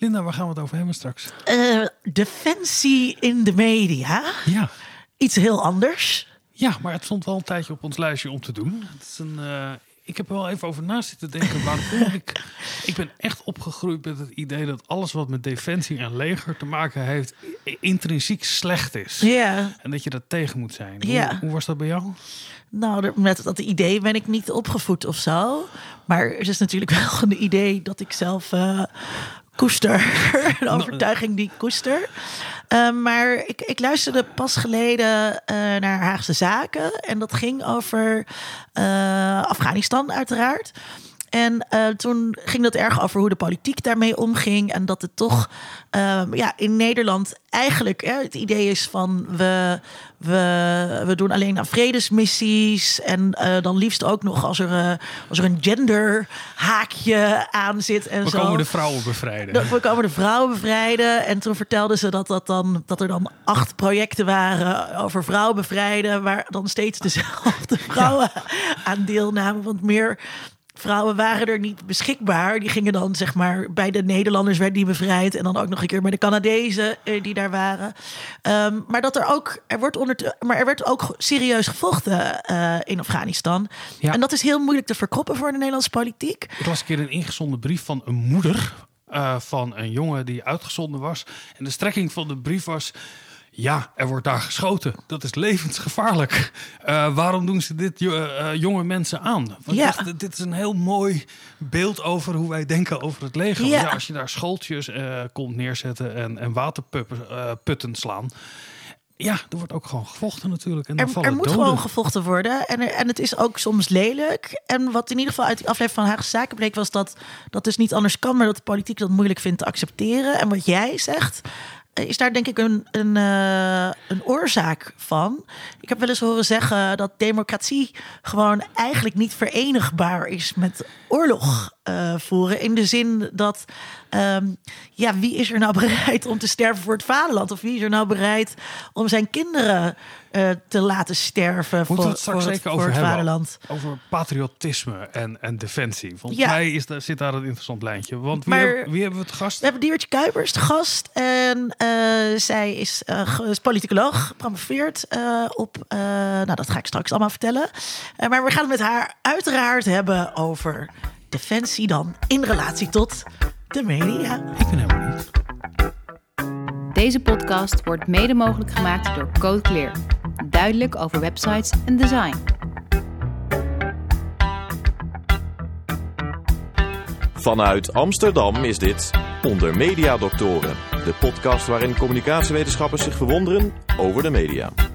Linda, waar gaan we het over hebben straks? Uh, defensie in de media. Ja. Iets heel anders. Ja, maar het stond wel een tijdje op ons lijstje om te doen. Het is een, uh, ik heb er wel even over na zitten denken. Waarom ik, ik ben echt opgegroeid met het idee dat alles wat met defensie en leger te maken heeft, intrinsiek slecht is. Ja. En dat je dat tegen moet zijn. Ja. Hoe, hoe was dat bij jou? Nou, met dat idee ben ik niet opgevoed of zo. Maar het is natuurlijk wel een idee dat ik zelf uh, koester. een overtuiging die ik koester. Uh, maar ik, ik, luisterde pas geleden uh, naar Haagse Zaken. En dat ging over Afghanistan, uiteraard. En uh, toen ging dat erg over hoe de politiek daarmee omging. En dat het toch uh, ja, in Nederland eigenlijk hè, het idee is van we, we, we doen alleen aan vredesmissies. En uh, dan liefst ook nog als er, als er een genderhaakje aan zit. En we zo. komen de vrouwen bevrijden. We komen de vrouwen bevrijden. En toen vertelden ze dat, dat, dan, dat er dan acht projecten waren over vrouwen bevrijden. Waar dan steeds dezelfde vrouwen ja. aan deelnamen. Want meer vrouwen waren er niet beschikbaar. Die gingen dan zeg maar bij de Nederlanders werd die bevrijd en dan ook nog een keer bij de Canadezen eh, die daar waren. Um, maar dat er ook er wordt onder, maar er werd ook serieus gevochten uh, in Afghanistan. Ja. En dat is heel moeilijk te verkroppen voor de Nederlandse politiek. Ik las een keer een ingezonden brief van een moeder uh, van een jongen die uitgezonden was. En de strekking van de brief was. Ja, er wordt daar geschoten. Dat is levensgevaarlijk. Uh, waarom doen ze dit uh, jonge mensen aan? Want Ja. dit, dit is een heel mooi beeld over hoe wij denken over het leger. Ja. Ja, als je daar schooltjes uh, komt neerzetten en, en waterputten slaan. Ja, er wordt ook gewoon gevochten natuurlijk. En dan Er, er moet doden. gewoon gevochten worden. En, er- en het is ook soms lelijk. En wat in ieder geval uit die aflevering van Haagse Zaken bleek... was dat dat dus niet anders kan... maar dat de politiek dat moeilijk vindt te accepteren. En wat jij zegt... is daar denk ik een, een, eh, een oorzaak van. Ik heb wel eens horen zeggen dat democratie gewoon eigenlijk niet verenigbaar is met oorlog eh, voeren. In de zin dat, ehm, ja, wie is er nou bereid om te sterven voor het vaderland? Of wie is er nou bereid om zijn kinderen eh, te laten sterven voor, het straks voor het, voor het hebben. vaderland? Over patriotisme en, en defensie. Volgens Ja. mij is daar, zit daar een interessant lijntje. Want wie, Maar- hebben, wie hebben we te gast? We hebben Diewertje Kuipers te gast. En eh, zij is, is politicoloog, gepromoveerd op... nou, dat ga ik straks allemaal vertellen. Maar we gaan het met haar uiteraard hebben over defensie dan... in relatie tot de media. Ik ben helemaal niet. Deze podcast wordt mede mogelijk gemaakt door Code Clear. Duidelijk over websites en design. Vanuit Amsterdam is dit Onder Media Doctoren, de podcast waarin communicatiewetenschappers zich verwonderen over de media.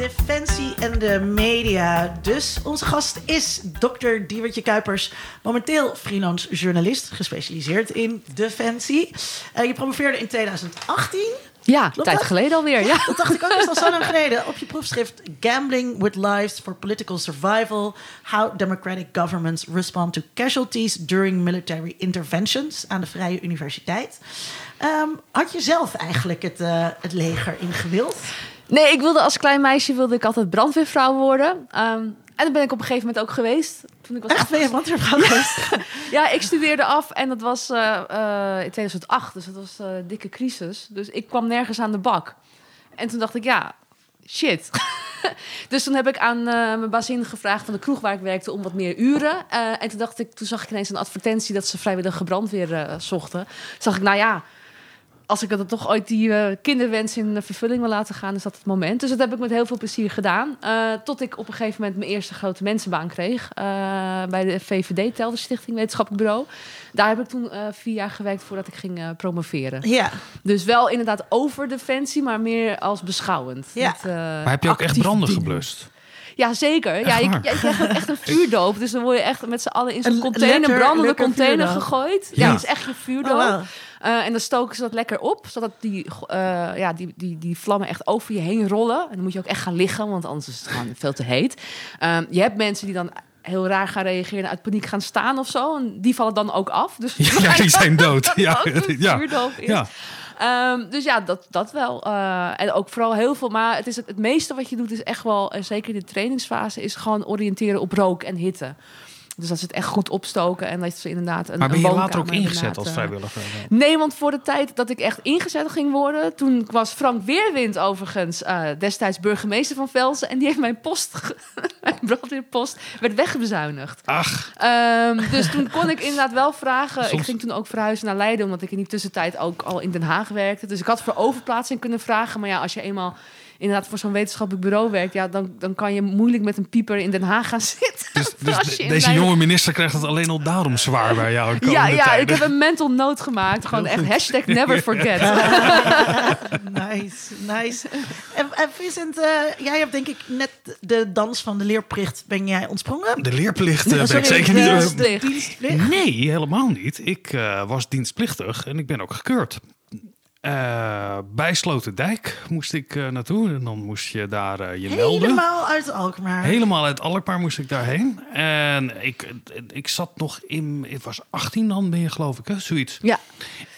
Defensie en de media. Dus onze gast is dokter Diewertje Kuipers. Momenteel freelance journalist, gespecialiseerd in defensie. Eh, je promoveerde in 2018. Ja, Klopt tijd dat? geleden alweer. Ja. Dat dacht ik ook, is al zo lang geleden. Op je proefschrift Gambling with Lives for Political Survival. How Democratic Governments Respond to Casualties During Military Interventions aan de Vrije Universiteit. Ehm, had je zelf eigenlijk het, eh, het leger ingewild? Nee, ik wilde als klein meisje wilde ik altijd brandweervrouw worden. Ehm, en dat ben ik op een gegeven moment ook geweest. Toen ik was Echt, ben je brandweervrouw geweest? Ja, ik studeerde af en dat was eh, eh, in 2008, dus dat was eh, een dikke crisis. Dus ik kwam nergens aan de bak. En toen dacht ik, ja, shit. dus toen heb ik aan mijn bazin gevraagd van de kroeg waar ik werkte om wat meer uren. En toen dacht ik, toen zag ik ineens een advertentie dat ze vrijwillige brandweer zochten. Zag ik, nou ja, als ik dat toch ooit die eh, kinderwens in eh, vervulling wil laten gaan, is dat het moment. Dus dat heb ik met heel veel plezier gedaan. Eh, tot ik op een gegeven moment mijn eerste grote mensenbaan kreeg. eh, bij de VVD, Telder Stichting Wetenschappelijk Bureau. Daar heb ik toen eh, vier jaar gewerkt voordat ik ging eh, promoveren. Ja. Dus wel inderdaad over defensie, maar meer als beschouwend. Ja. Maar heb je ook echt branden dienen. geblust? Ja, zeker. Ja, waar? ja, je krijgt ook echt een vuurdoop. Dus dan word je echt met z'n allen in zo'n container, brandende container vuurdoop. gegooid. Ja, Ja. dat is echt je vuurdoop. Oh. Eh, en dan stoken ze dat lekker op, zodat die, eh, ja, die, die, die vlammen echt over je heen rollen. En dan moet je ook echt gaan liggen, want anders is het gewoon veel te heet. Ehm, je hebt mensen die dan heel raar gaan reageren en uit paniek gaan staan of zo. En die vallen dan ook af. Dus Ja, die zijn dood. Ja, ja. Ehm, dus ja, dat, dat wel. Eh, en ook vooral heel veel. Maar het, is het, het meeste wat je doet is echt wel, en zeker in de trainingsfase, is gewoon oriënteren op rook en hitte. Dus dat ze het echt goed opstoken en dat ze inderdaad een Maar ben een je later ook ingezet als eh, vrijwilliger? Nee, want voor de tijd dat ik echt ingezet ging worden... toen was Frank Weerwind overigens eh, destijds burgemeester van Velsen... en die heeft mijn post, mijn brandweerpost, werd wegbezuinigd. Ach, Ehm, dus toen kon ik inderdaad wel vragen. Ik ging toen ook verhuizen naar Leiden, omdat ik in die tussentijd ook al in Den Haag werkte. Dus ik had voor overplaatsing kunnen vragen. Maar ja, als je eenmaal inderdaad voor zo'n wetenschappelijk bureau werkt, ja, dan, dan kan je moeilijk met een pieper in Den Haag gaan zitten. dus, dus deze jonge minister krijgt het alleen al daarom zwaar bij jou. Ja, ja, ik heb een mental note gemaakt. Gewoon echt hashtag never forget. Nice, nice. En, en Vincent, eh, jij hebt denk ik net de dans van de leerplicht ben jij ontsprongen. De leerplicht eh, ben Sorry, ik zeker niet. dienstplicht. Nee, helemaal niet. Ik eh, was dienstplichtig en ik ben ook gekeurd. Eh, bij Sloterdijk moest ik eh, naartoe en dan moest je daar eh, je melden. Helemaal uit Alkmaar. Helemaal uit Alkmaar moest ik daarheen. En ik, ik zat nog in... Ik was 18 dan, ben je geloof ik, hè? Zoiets. Ja,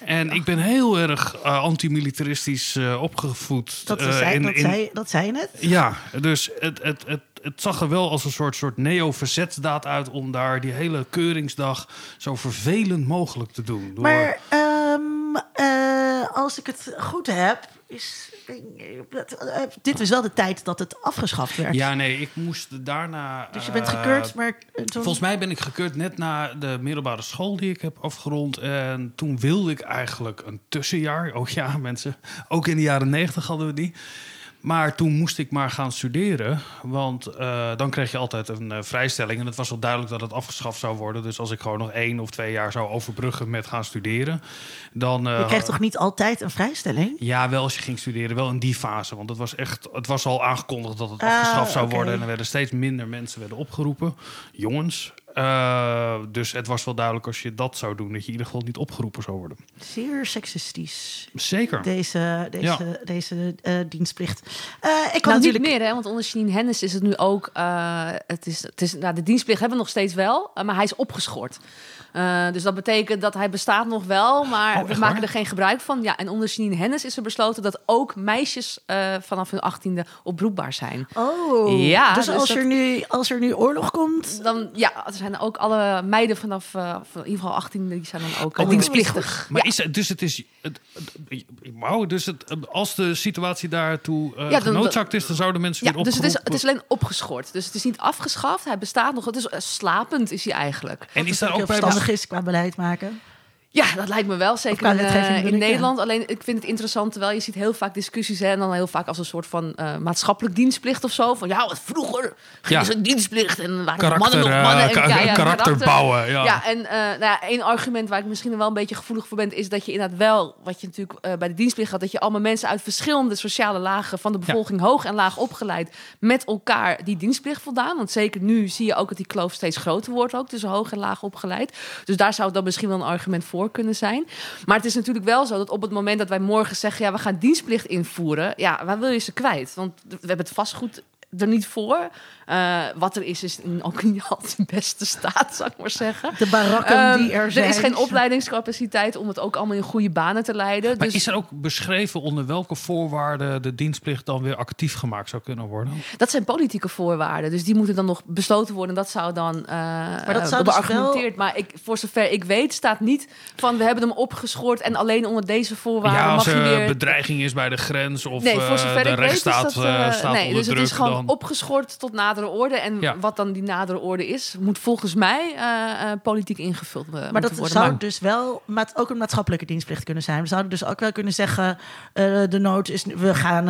En ik ben heel erg antimilitaristisch opgevoed. Dat, zei, in- dat, in- zei, dat zei je net. Ja, dus het, het, het, het zag er wel als een soort, soort neo-verzetsdaad uit... om daar die hele keuringsdag zo vervelend mogelijk te doen. Door, Maar ehm, eh, als ik het goed heb, is. eh, dit is wel de tijd dat het afgeschaft werd. Ja, nee, ik moest daarna... Dus je bent eh, gekeurd, maar eh, toen... Volgens mij ben ik gekeurd net na de middelbare school die ik heb afgerond. En toen wilde ik eigenlijk een tussenjaar. Oh ja, mensen. Ook in de jaren negentig hadden we die. Maar toen moest ik maar gaan studeren. Want eh, dan kreeg je altijd een eh, vrijstelling. En het was al duidelijk dat het afgeschaft zou worden. Dus als ik gewoon nog één of twee jaar zou overbruggen met gaan studeren. Dan, eh, je krijgt toch niet altijd een vrijstelling? ja, wel als je ging studeren, wel in die fase. Want het was echt, het was al aangekondigd dat het Ah, afgeschaft zou worden. En er werden steeds minder mensen werden opgeroepen. Jongens. Eh, dus het was wel duidelijk als je dat zou doen, dat je in ieder geval niet opgeroepen zou worden. Zeer seksistisch. Zeker. Deze, deze, Ja. deze eh, dienstplicht. Eh, ik had nou natuurlijk. niet meer, hè? want onder Janine Hennis is het nu ook... eh, het is, het is, nou, de dienstplicht hebben we nog steeds wel, maar hij is opgeschort. Eh, dus dat betekent dat hij bestaat nog wel, maar Oh, we maken waar? er geen gebruik van. Ja, en onder Janine Hennis is er besloten dat ook meisjes eh, vanaf hun achttiende oproepbaar zijn. Oh, Ja, dus, dus als, dat- er nu, als er nu oorlog komt. Dan, ja, er zijn ook alle meiden vanaf uh, in ieder geval 18, die zijn dan ook Oh, uh, dienstplichtig. Maar is het, dus het is. Het, wauw, dus het, als de situatie daartoe eh Ja, genoodzaakt is, dan zouden mensen Ja, weer dus het is, het is alleen opgeschort. Dus het is niet afgeschaft. Hij bestaat nog. Het is eh, slapend is hij eigenlijk. En is daar ook bij verstandig is qua beleid maken. Ja, dat lijkt me wel. Zeker in, eh, in ja. Nederland. Alleen ik vind het interessant, terwijl je ziet heel vaak discussies hè, en dan heel vaak als een soort van eh, maatschappelijk dienstplicht of zo. Van ja, wat vroeger ging Ja. ze een dienstplicht en waren karakter, mannen nog eh, mannen. En, ka- ja, ja, karakter bouwen. Ja. Ja, en eh nou ja, één argument waar ik misschien wel een beetje gevoelig voor ben, is dat je inderdaad wel, wat je natuurlijk bij de dienstplicht had, dat je allemaal mensen uit verschillende sociale lagen van de bevolking, hoog en laag opgeleid, met elkaar die dienstplicht voldaan. Want zeker nu zie je ook dat die kloof steeds groter wordt, ook tussen hoog en laag opgeleid. Dus daar zou dan misschien wel een argument voor kunnen zijn. Maar het is natuurlijk wel zo dat op het moment dat wij morgen zeggen, ja, we gaan dienstplicht invoeren, ja, waar wil je ze kwijt? Want we hebben het vastgoed er niet voor. Eh, wat er is, is in- ook niet altijd in beste staat, zou ik maar zeggen. De barakken Ehm, die er zijn. is geen opleidingscapaciteit om het ook allemaal in goede banen te leiden. Maar dus is er ook beschreven onder welke voorwaarden de dienstplicht dan weer actief gemaakt zou kunnen worden? dat zijn politieke voorwaarden. Dus die moeten dan nog besloten worden. Dat zou dan eh dat zou eh, dus beargumenteerd. Maar ik, voor zover ik weet, staat niet van we hebben hem opgeschort en alleen onder deze voorwaarden ja, als mag je er weer. bedreiging is bij de grens of Nee, eh, voor zover de ik weet is rechtsstaat dat... eh, eh, staat nee, onder dus het druk. is gewoon dan... opgeschort tot nadere orde. En Ja. wat dan die nadere orde is, moet volgens mij eh, eh, politiek ingevuld eh, Maar moeten dat worden. zou Maar- dus wel maat, ook een maatschappelijke dienstplicht kunnen zijn. We zouden dus ook wel kunnen zeggen: eh, de nood is, we gaan,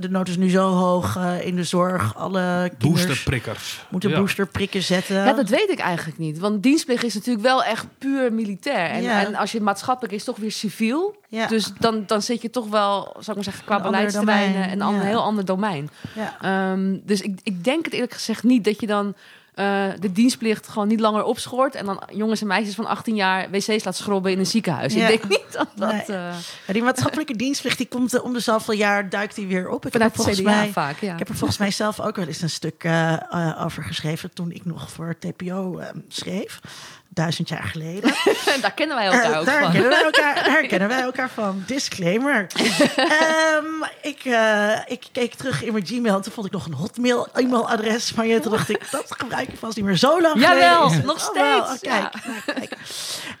de nood is nu zo hoog eh, in de zorg. Alle Boosterprikkers. moeten Ja. boosterprikken zetten. Ja, dat weet ik eigenlijk niet. Want dienstplicht is natuurlijk wel echt puur militair. En, Ja. en als je maatschappelijk is, toch weer civiel. Ja. Dus dan, dan zit je toch wel, zou ik maar zeggen, qua beleidsterreinen en een ja. heel ander domein. Ja. Ehm, dus ik, ik denk het eerlijk gezegd niet dat je dan eh, de dienstplicht gewoon niet langer opschort. En dan jongens en meisjes van 18 jaar wc's laat schrobben in een ziekenhuis. Ja. Ik denk niet dat dat... Nee. eh, Ja, die maatschappelijke dienstplicht die komt eh, om de zoveel jaar duikt die weer op. Ik heb, vanuit er volgens CDA mij, vaak, ja. ik heb er volgens mij zelf ook wel eens een stuk over geschreven toen ik nog voor TPO eh, schreef. Duizend jaar geleden. Daar kennen wij elkaar Eh, ook daar van. kennen wij elkaar, daar kennen wij elkaar van. Disclaimer. Ehm, ik, eh, ik keek terug in mijn Gmail en toen vond ik nog een Hotmail e-mailadres van je. Toen dacht ik, dat gebruik ik vast niet meer zo lang Jawel, geleden nog Oh, steeds, Oh, kijk, nou, kijk.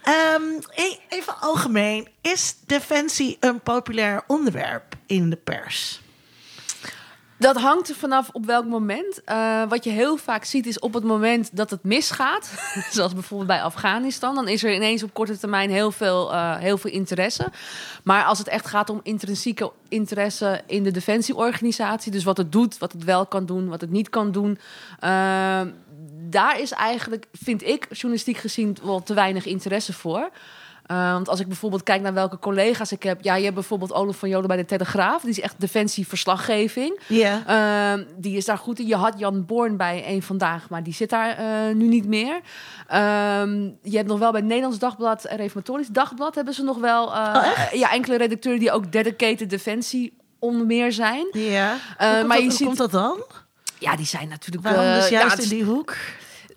Ehm, e- even algemeen. Is defensie een populair onderwerp in de pers? Dat hangt er vanaf op welk moment. Eh, wat je heel vaak ziet is op het moment dat het misgaat, zoals bijvoorbeeld bij Afghanistan, dan is er ineens op korte termijn heel veel, eh, heel veel interesse. Maar als het echt gaat om intrinsieke interesse in de defensieorganisatie, dus wat het doet, wat het wel kan doen, wat het niet kan doen, eh, daar is eigenlijk, vind ik, journalistiek gezien wel te weinig interesse voor. Uh, want als ik bijvoorbeeld kijk naar welke collega's ik heb. Ja, je hebt bijvoorbeeld Olaf van Joden bij de Telegraaf. Die is echt defensieverslaggeving. Ja. Uh, die is daar goed in. Je had Jan Born bij een vandaag, maar die zit daar uh, nu niet meer. je hebt nog wel bij het Nederlands Dagblad en Reformatorisch Dagblad hebben ze nog wel oh, ja, enkele redacteuren die ook dedicated defensie onder meer zijn. Ja. Hoe maar dat, je hoe ziet, komt dat dan? Ja, die zijn natuurlijk. Waarom dus juist ja, in die hoek?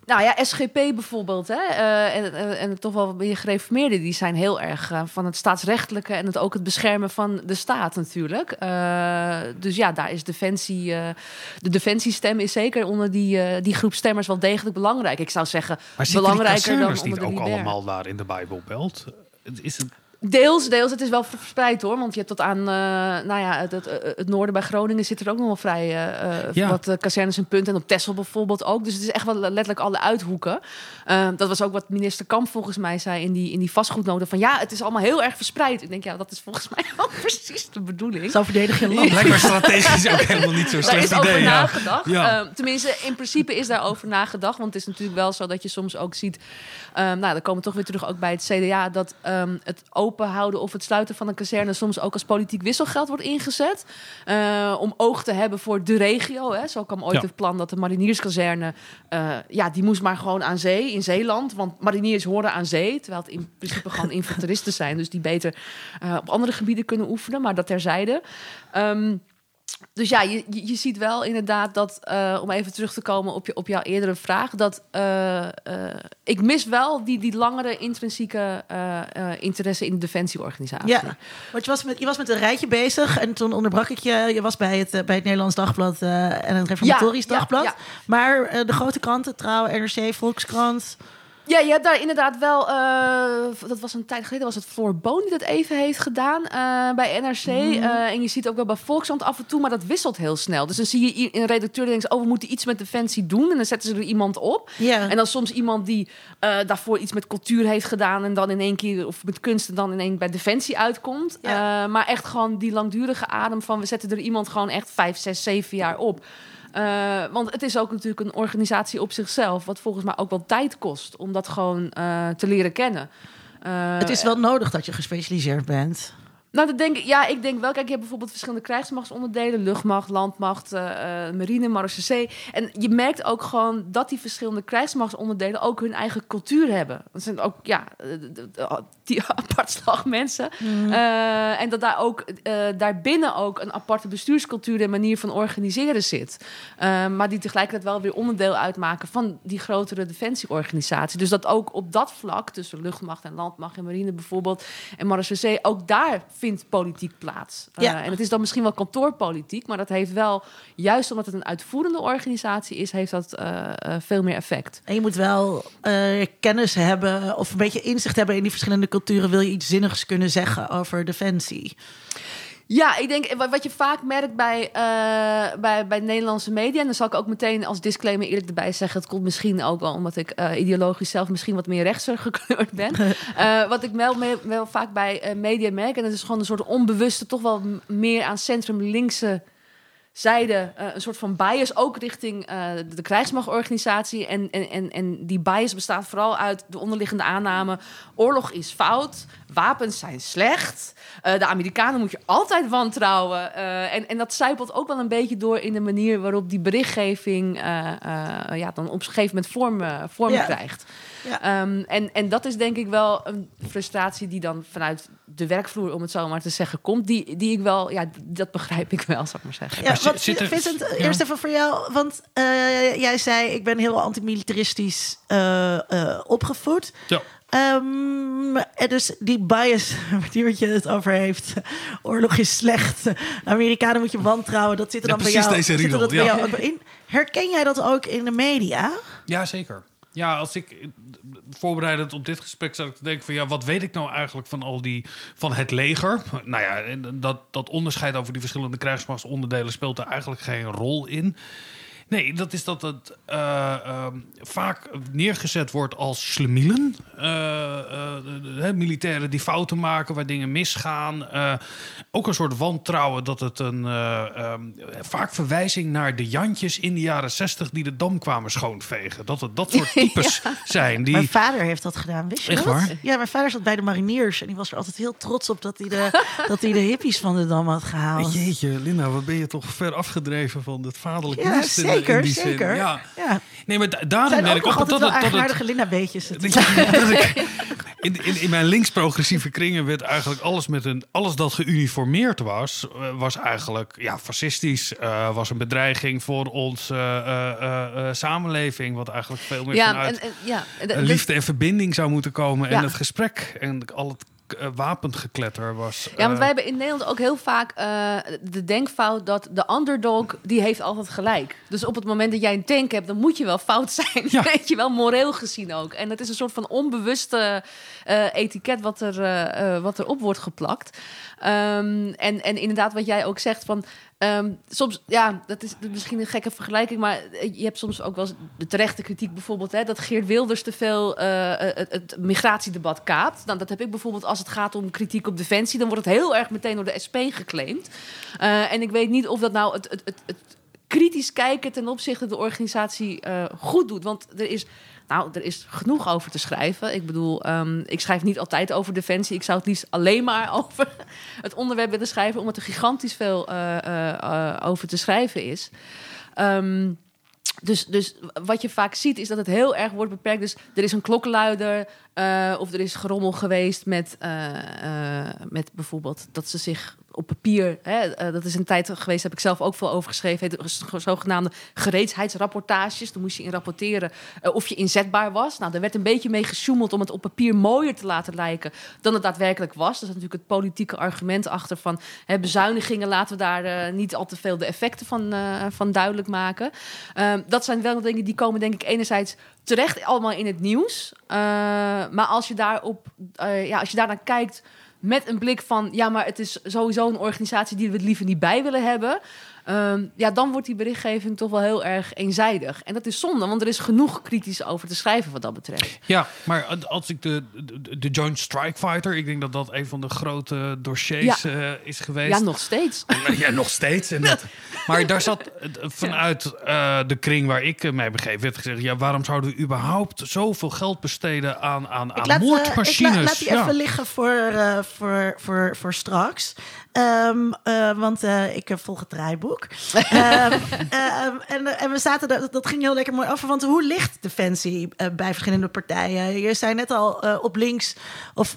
Nou ja, SGP bijvoorbeeld, hè, uh, en, en, en, toch wel meer gereformeerden, die zijn heel erg uh, van het staatsrechtelijke en het ook het beschermen van de staat natuurlijk. Uh, dus ja, daar is defensie, de defensiestem is zeker onder die, die groep stemmers wel degelijk belangrijk. Ik zou zeggen, maar belangrijker dan niet onder de ook allemaal daar in de Bijbelbelt? Is het Deels, deels. Het is wel verspreid hoor. Want je hebt tot aan, uh, nou ja, het, het, het, noorden bij Groningen zit er ook nog wel vrij uh, ja. wat uh, kazernes en punten. En op Texel bijvoorbeeld ook. Dus het is echt wel letterlijk alle uithoeken. dat was ook wat minister Kamp volgens mij zei in die, in die vastgoednoden. Van ja, het is allemaal heel erg verspreid. Ik denk, ja, dat is volgens mij wel precies de bedoeling. Zo verdedig je land. Blijkbaar strategisch ook helemaal niet zo'n slecht Daar is idee. over ja. nagedacht. Ja. Uh, tenminste, in principe is daarover nagedacht. Want het is natuurlijk wel zo dat je soms ook ziet... Um, nou, dan komen we toch weer terug ook bij het CDA... dat um, het open houden of het sluiten van een kazerne... soms ook als politiek wisselgeld wordt ingezet. Uh, om oog te hebben voor de regio. Hè. Zo kwam ooit Ja. het plan dat de marinierskazerne... Uh, ja, die moest maar gewoon aan zee, in Zeeland. Want mariniers horen aan zee. Terwijl het in principe gewoon infanteristen zijn. Dus die beter uh, op andere gebieden kunnen oefenen. Maar dat terzijde. Um, dus ja, je, je ziet wel inderdaad dat, uh, om even terug te komen op, je, op jouw eerdere vraag, dat uh, uh, ik mis wel die, die langere intrinsieke interesse in de defensieorganisatie. Ja, want je was, met, je was met een rijtje bezig en toen onderbrak ik je. Je was bij het, bij het Nederlands Dagblad en het Reformatorisch Ja, ja, Dagblad. ja. Maar de grote kranten, Trouw, NRC, Volkskrant... Ja, je hebt daar inderdaad wel. Uh, dat was een tijd geleden, was het Floor Boon die dat even heeft gedaan uh, bij NRC. Mm. Uh, en je ziet ook wel bij Volkskrant af en toe, maar dat wisselt heel snel. Dus dan zie je een redacteur die denkt: Oh, we moeten iets met defensie doen. En dan zetten ze er iemand op. Yeah. En dan soms iemand die daarvoor iets met cultuur heeft gedaan. En dan in één keer, of met kunst, en dan in één bij defensie uitkomt. Ja. maar echt gewoon die langdurige adem van: we zetten er iemand gewoon echt vijf, zes, zeven jaar op. Uh, want het is ook natuurlijk een organisatie op zichzelf, wat volgens mij ook wel tijd kost om dat gewoon uh, te leren kennen. Uh, het is wel nodig dat je gespecialiseerd bent. Nou, dat denk ik, ja, ik denk wel. Kijk, je hebt bijvoorbeeld verschillende krijgsmachtsonderdelen: luchtmacht, landmacht, uh, marine, marechaussee. En je merkt ook gewoon dat die verschillende krijgsmachtsonderdelen ook hun eigen cultuur hebben. Dat zijn ook, ja, die apart slag mensen. Mm. Uh, en dat daar ook uh, daarbinnen ook een aparte bestuurscultuur en manier van organiseren zit. Maar die tegelijkertijd wel weer onderdeel uitmaken van die grotere defensieorganisatie. Dus dat ook op dat vlak, tussen luchtmacht en landmacht en marine bijvoorbeeld, en marechaussee, ook daar vindt politiek plaats. Ja. en het is dan misschien wel kantoorpolitiek, maar dat heeft wel, juist omdat het een uitvoerende organisatie is, heeft dat uh, veel meer effect. En je moet wel kennis hebben of een beetje inzicht hebben in die verschillende culturen. Wil je iets zinnigs kunnen zeggen over defensie? Ja, ik denk wat je vaak merkt bij, uh, bij, bij Nederlandse media. En dan zal ik ook meteen als disclaimer eerlijk erbij zeggen. Het komt misschien ook wel omdat ik uh, ideologisch zelf misschien wat meer rechtser gekleurd ben. uh, wat ik wel, wel vaak bij media merk. En dat is gewoon een soort onbewuste, toch wel meer aan centrum-linkse zijde een soort van bias ook richting de krijgsmachtorganisatie. En, en, en, en die bias bestaat vooral uit de onderliggende aanname: oorlog is fout, wapens zijn slecht. Uh, de Amerikanen moet je altijd wantrouwen. en, en dat zijpelt ook wel een beetje door in de manier waarop die berichtgeving ja, dan op een gegeven moment vorm, vorm Ja. krijgt. Ja. Um, en, en dat is denk ik wel een frustratie die dan vanuit de werkvloer, om het zo maar te zeggen, komt. Die, die ik wel, ja, dat begrijp ik wel, zou ik maar zeggen. Ja, wat, zit er- Vincent, ja. eerst even voor jou. Want eh, jij zei, ik ben heel antimilitaristisch eh, eh, opgevoed. Ja. Ehm, en dus die bias waar je het over heeft. Oorlog is slecht. Amerikanen moet je wantrouwen. Dat zit er Ja, dan bij precies jou, deze zit er bij ja. jou ook in. Herken jij dat ook in de media? Ja, zeker. Ja, als ik voorbereidend op dit gesprek zat ik te denken van ja, wat weet ik nou eigenlijk van al die van het leger? Nou ja, dat, dat onderscheid over die verschillende krijgsmachtsonderdelen speelt er eigenlijk geen rol in. Nee, dat is dat het eh, ehm, vaak neergezet wordt als slemielen. Eh, eh, militairen die fouten maken, waar dingen misgaan. Eh, ook een soort wantrouwen dat het een... eh, ehm, vaak verwijzing naar de Jantjes in de jaren zestig... die de dam kwamen schoonvegen. Dat het dat soort types zijn. Die, Mijn vader heeft dat gedaan, wist je Echt dat? waar? Ja, mijn vader zat bij de mariniers en die was er altijd heel trots op dat hij de, dat hij de hippies van de dam had gehaald. Jeetje, Linda, wat ben je toch ver afgedreven van het vaderlijk Ja, nest in- in zeker, die zin. zeker. Ja. Ja. Nee, maar da- daarom ook ik ook altijd dat wel het, dat het, dat ik- in, in, in mijn links-progressieve kringen werd eigenlijk alles met een alles dat geuniformeerd was, eh, was eigenlijk ja, fascistisch. eh, was een bedreiging voor onze eh, eh, eh, samenleving, wat eigenlijk veel meer Ja, vanuit en, en, ja. en liefde en verbinding zou moeten komen. En Ja. het gesprek en al het wapengekletter was. Ja, want eh, wij hebben in Nederland ook heel vaak eh, de denkfout dat de underdog, die heeft altijd gelijk. Dus op het moment dat jij een tank hebt, dan moet je wel fout zijn. Ja. Weet je wel, moreel gezien ook. En het is een soort van onbewuste eh, etiket wat, er, eh, eh, wat erop wordt geplakt. Ehm, en, en inderdaad, wat jij ook zegt van... ehm, soms, ja, dat is misschien een gekke vergelijking... maar je hebt soms ook wel de terechte kritiek bijvoorbeeld... Hè, dat Geert Wilders te veel eh, het, het migratiedebat kaapt. Nou, dat heb ik bijvoorbeeld als het gaat om kritiek op defensie... dan wordt het heel erg meteen door de SP geclaimd. Eh, en ik weet niet of dat nou het, het, het, het kritisch kijken ten opzichte de organisatie eh, goed doet. Want er is, nou, er is genoeg over te schrijven. Ik bedoel, ehm, ik schrijf niet altijd over defensie. Ik zou het liefst alleen maar over het onderwerp willen schrijven, omdat er gigantisch veel eh, eh, eh, over te schrijven is. Ehm, dus, dus wat je vaak ziet is dat het heel erg wordt beperkt. Dus er is een klokkenluider of er is gerommel geweest met, met bijvoorbeeld dat ze zich op papier, hè, eh, dat is een tijd geweest, heb ik zelf ook veel over geschreven, heet zogenaamde gereedheidsrapportages. Toen moest je in rapporteren eh, of je inzetbaar was. Nou, daar werd een beetje mee gesjoemeld om het op papier mooier te laten lijken dan het daadwerkelijk was. Dat is natuurlijk het politieke argument achter van hè, bezuinigingen, laten we daar eh, niet al te veel de effecten van, van duidelijk maken. Ehm, dat zijn wel dingen die komen, denk ik, enerzijds terecht allemaal in het nieuws. Maar als je daarop, ja, als je daar naar kijkt met een blik van, ja, maar het is sowieso een organisatie die we het liever niet bij willen hebben. Ehm, ja, dan wordt die berichtgeving toch wel heel erg eenzijdig. En dat is zonde, want er is genoeg kritisch over te schrijven wat dat betreft. Ja, maar als ik de, de, de Joint Strike Fighter, ik denk dat dat een van de grote dossiers eh, is geweest. Ja, nog steeds. Ja, nog steeds. En dat, maar daar zat eh, vanuit eh, de kring waar ik mij begeef, werd gezegd: ja, waarom zouden we überhaupt zoveel geld besteden aan, aan, Ik aan laat, ik la- laat die Ja. even liggen voor, eh, voor, voor, voor straks. Ehm, eh, want eh, ik eh, volg het draaiboek. Ehm, ehm, en, en we zaten, dat, dat ging heel lekker mooi over. Want hoe ligt Defensie bij verschillende partijen? Je zei net al op links, of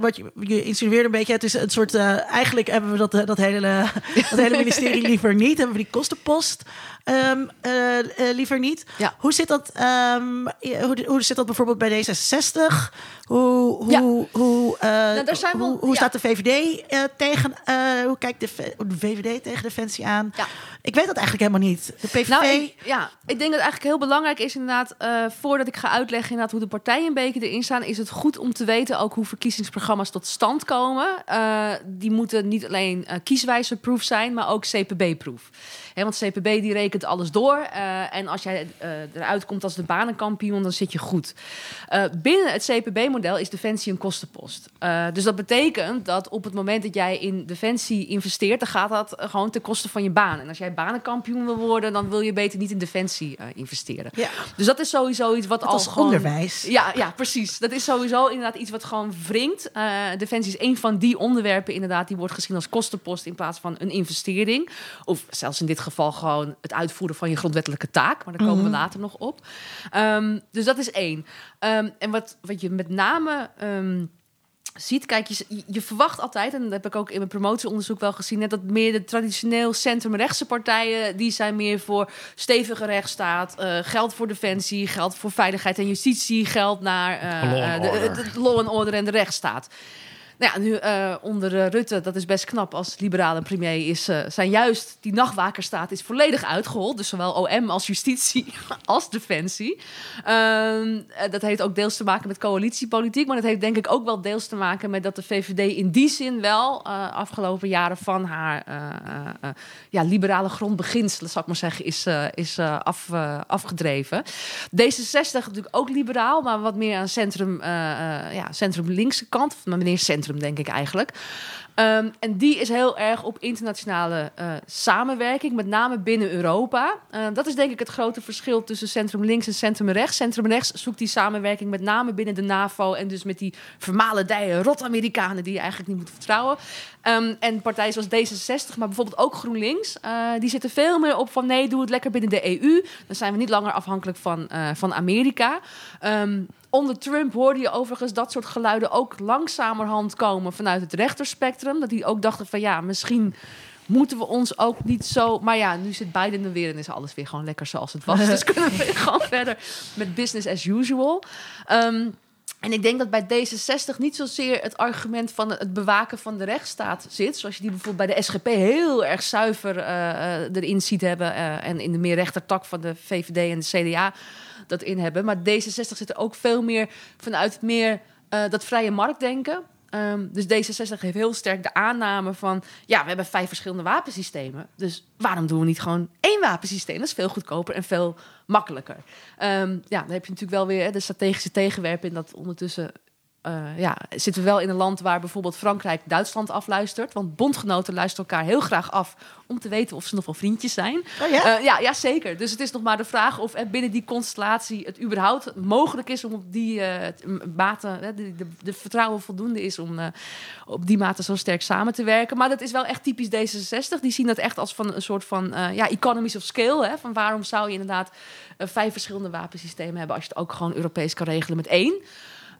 wat je, je insinueerde een beetje, het is een soort, eigenlijk hebben we dat, dat, hele, dat hele ministerie liever niet. Hebben we die kostenpost eh, eh, liever niet. Ja. Hoe zit dat, ehm, hoe, hoe zit dat bijvoorbeeld bij D66? Hoe, Ja. hoe, hoe, wel- hoe, hoe ja. staat de VVD tegen, hoe kijkt de, de VVD tegen Defensie aan? Ik weet dat eigenlijk helemaal niet. De PVV, Nou, ik, ja, ik denk dat het eigenlijk heel belangrijk is inderdaad... eh, voordat ik ga uitleggen inderdaad hoe de partijen een beetje erin staan... is het goed om te weten ook hoe verkiezingsprogramma's tot stand komen. Eh, die moeten niet alleen kieswijzer-proof zijn, maar ook CPB-proof. Want CPB die rekent alles door. en als jij eruit komt als de banenkampioen, dan zit je goed. Binnen het CPB-model is Defensie een kostenpost. Dus dat betekent dat op het moment dat jij in Defensie investeert... dan gaat dat gewoon ten koste van je baan. En als jij banenkampioen wil worden... dan wil je beter niet in Defensie eh, investeren. Ja. Dus dat is sowieso iets wat al als gewoon... onderwijs. Ja, ja, precies. Dat is sowieso inderdaad iets wat gewoon wringt. Eh, Defensie is een van die onderwerpen inderdaad... die wordt gezien als kostenpost in plaats van een investering. Of zelfs in dit geval gewoon het uitvoeren van je grondwettelijke taak. Maar daar komen we later nog op. Ehm, dus dat is één. Ehm, en wat, wat je met name... ehm, ziet, kijk, je, je verwacht altijd, en dat heb ik ook in mijn promotieonderzoek wel gezien, net dat meer de traditioneel centrumrechtse partijen, die zijn meer voor stevige rechtsstaat, eh, geld voor defensie, geld voor veiligheid en justitie, geld naar Law and de, order. de- de law and order en de rechtsstaat. Nou ja, nu eh, onder eh, Rutte, dat is best knap als liberale premier, is, eh, zijn juist die nachtwakerstaat is volledig uitgehold. Dus zowel OM als justitie als defensie. Ehm, eh, dat heeft ook deels te maken met coalitiepolitiek, maar dat heeft denk ik ook wel deels te maken met dat de VVD in die zin wel afgelopen jaren van haar ja, liberale grondbeginselen, zal ik maar zeggen, is, is af, afgedreven. D66 natuurlijk ook liberaal, maar wat meer aan centrum, ja, centrum-linkse kant. Maar meneer centrum, denk ik eigenlijk. Ehm, en die is heel erg op internationale eh, samenwerking, met name binnen Europa. Eh, dat is denk ik het grote verschil tussen centrum links en centrum rechts. Centrum rechts zoekt die samenwerking met name binnen de NAVO en dus met die vermalendije rot-Amerikanen die je eigenlijk niet moet vertrouwen. Ehm, en partijen zoals D66, maar bijvoorbeeld ook GroenLinks, eh, die zitten veel meer op van nee, doe het lekker binnen de EU. Dan zijn we niet langer afhankelijk van, eh, van Amerika. Ehm, onder Trump hoorde je overigens dat soort geluiden ook langzamerhand komen vanuit het rechterspectrum. Dat die ook dachten van ja, misschien moeten we ons ook niet zo... Maar ja, nu zit Biden er weer en is alles weer gewoon lekker zoals het was. dus kunnen we gewoon verder met business as usual. Ehm, en ik denk dat bij D66 niet zozeer het argument van het bewaken van de rechtsstaat zit. Zoals je die bijvoorbeeld bij de SGP heel erg zuiver eh, erin ziet hebben. eh, en in de meer rechtertak van de VVD en de CDA dat in hebben. Maar D66 zit er ook veel meer vanuit meer dat vrije marktdenken. Ehm, dus D66 heeft heel sterk de aanname van... ja, we hebben vijf verschillende wapensystemen. Dus waarom doen we niet gewoon één wapensysteem? Dat is veel goedkoper en veel makkelijker. Ehm, ja, dan heb je natuurlijk wel weer de strategische tegenwerpen... in dat ondertussen eh, ja, zitten we wel in een land waar bijvoorbeeld Frankrijk Duitsland afluistert. Want bondgenoten luisteren elkaar heel graag af om te weten of ze nog wel vriendjes zijn. Oh ja? Eh, ja, ja, zeker. Dus het is nog maar de vraag of er binnen die constellatie het überhaupt mogelijk is om op die m- mate, de, de, de vertrouwen voldoende is om op die mate zo sterk samen te werken. Maar dat is wel echt typisch D66. Die zien dat echt als van een soort van ja, economies of scale. Hè? Van waarom zou je inderdaad vijf verschillende wapensystemen hebben als je het ook gewoon Europees kan regelen met één.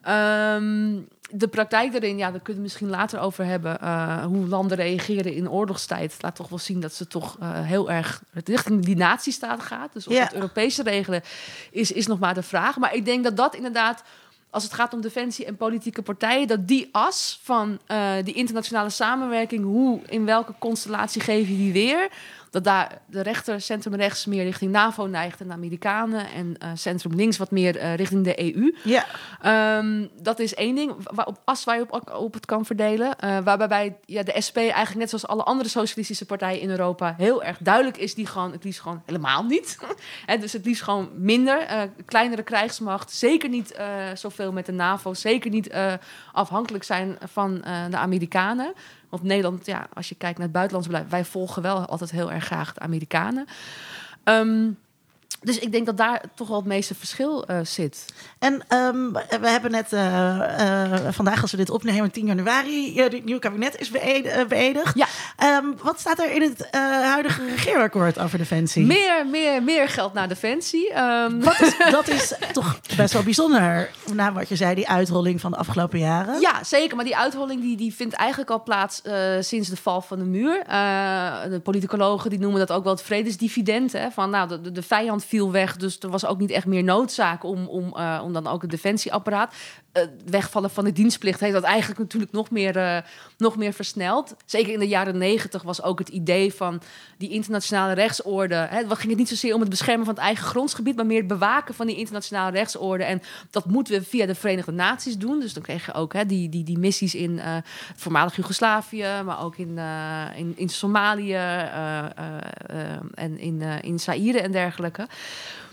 Ehm, de praktijk daarin, ja, daar kunnen we misschien later over hebben. eh, hoe landen reageren in oorlogstijd. Laat toch wel zien dat ze toch eh, heel erg richting die natiestaat gaat. Dus of Ja. het Europese regelen is, is nog maar de vraag. Maar ik denk dat dat inderdaad, als het gaat om defensie en politieke partijen, dat die as van eh, die internationale samenwerking, hoe, in welke constellatie geef je die weer? Dat daar de rechter, centrum rechts meer richting NAVO neigt en de Amerikanen. En eh, centrum links wat meer eh, richting de EU. Ja. Ehm, dat is één ding, waar, op as je op, op het kan verdelen. Eh, waarbij bij, ja, de SP eigenlijk net zoals alle andere socialistische partijen in Europa... heel erg duidelijk is die gewoon het liefst gewoon helemaal niet. Hè, dus het liefst gewoon minder. kleinere krijgsmacht, zeker niet zoveel met de NAVO... zeker niet afhankelijk zijn van de Amerikanen. Want Nederland, ja, als je kijkt naar het buitenlands beleid... wij volgen wel altijd heel erg graag de Amerikanen. Ehm, dus ik denk dat daar toch wel het meeste verschil eh, zit. En ehm, we hebben net eh, eh, vandaag, als we dit opnemen, 10 januari, het nieuwe kabinet is beëd- beëdigd. Ja. Ehm, wat staat er in het huidige regeerakkoord over defensie? Meer, meer, meer geld naar defensie. Ehm, Wat is, dat is toch best wel bijzonder, na wat je zei, die uitrolling van de afgelopen jaren. ja, zeker. Maar die uitholling die, die vindt eigenlijk al plaats sinds de val van de muur. De politicologen die noemen dat ook wel het vredesdividend. Hè? Van, nou, de, de vijand viel weg, dus er was ook niet echt meer noodzaak om, om, eh, om dan ook het defensieapparaat. eh, wegvallen van de dienstplicht heeft dat eigenlijk natuurlijk nog meer, eh, nog meer versneld. Zeker in de jaren negentig was ook het idee van die internationale rechtsorde. Hè, ging het niet zozeer om het beschermen van het eigen grondsgebied, maar meer het bewaken van die internationale rechtsorde. En dat moeten we via de Verenigde Naties doen. Dus dan kreeg je ook hè, die, die, die missies in het voormalig Joegoslavië, maar ook in, in, in Somalië en in, in Zaire en dergelijke.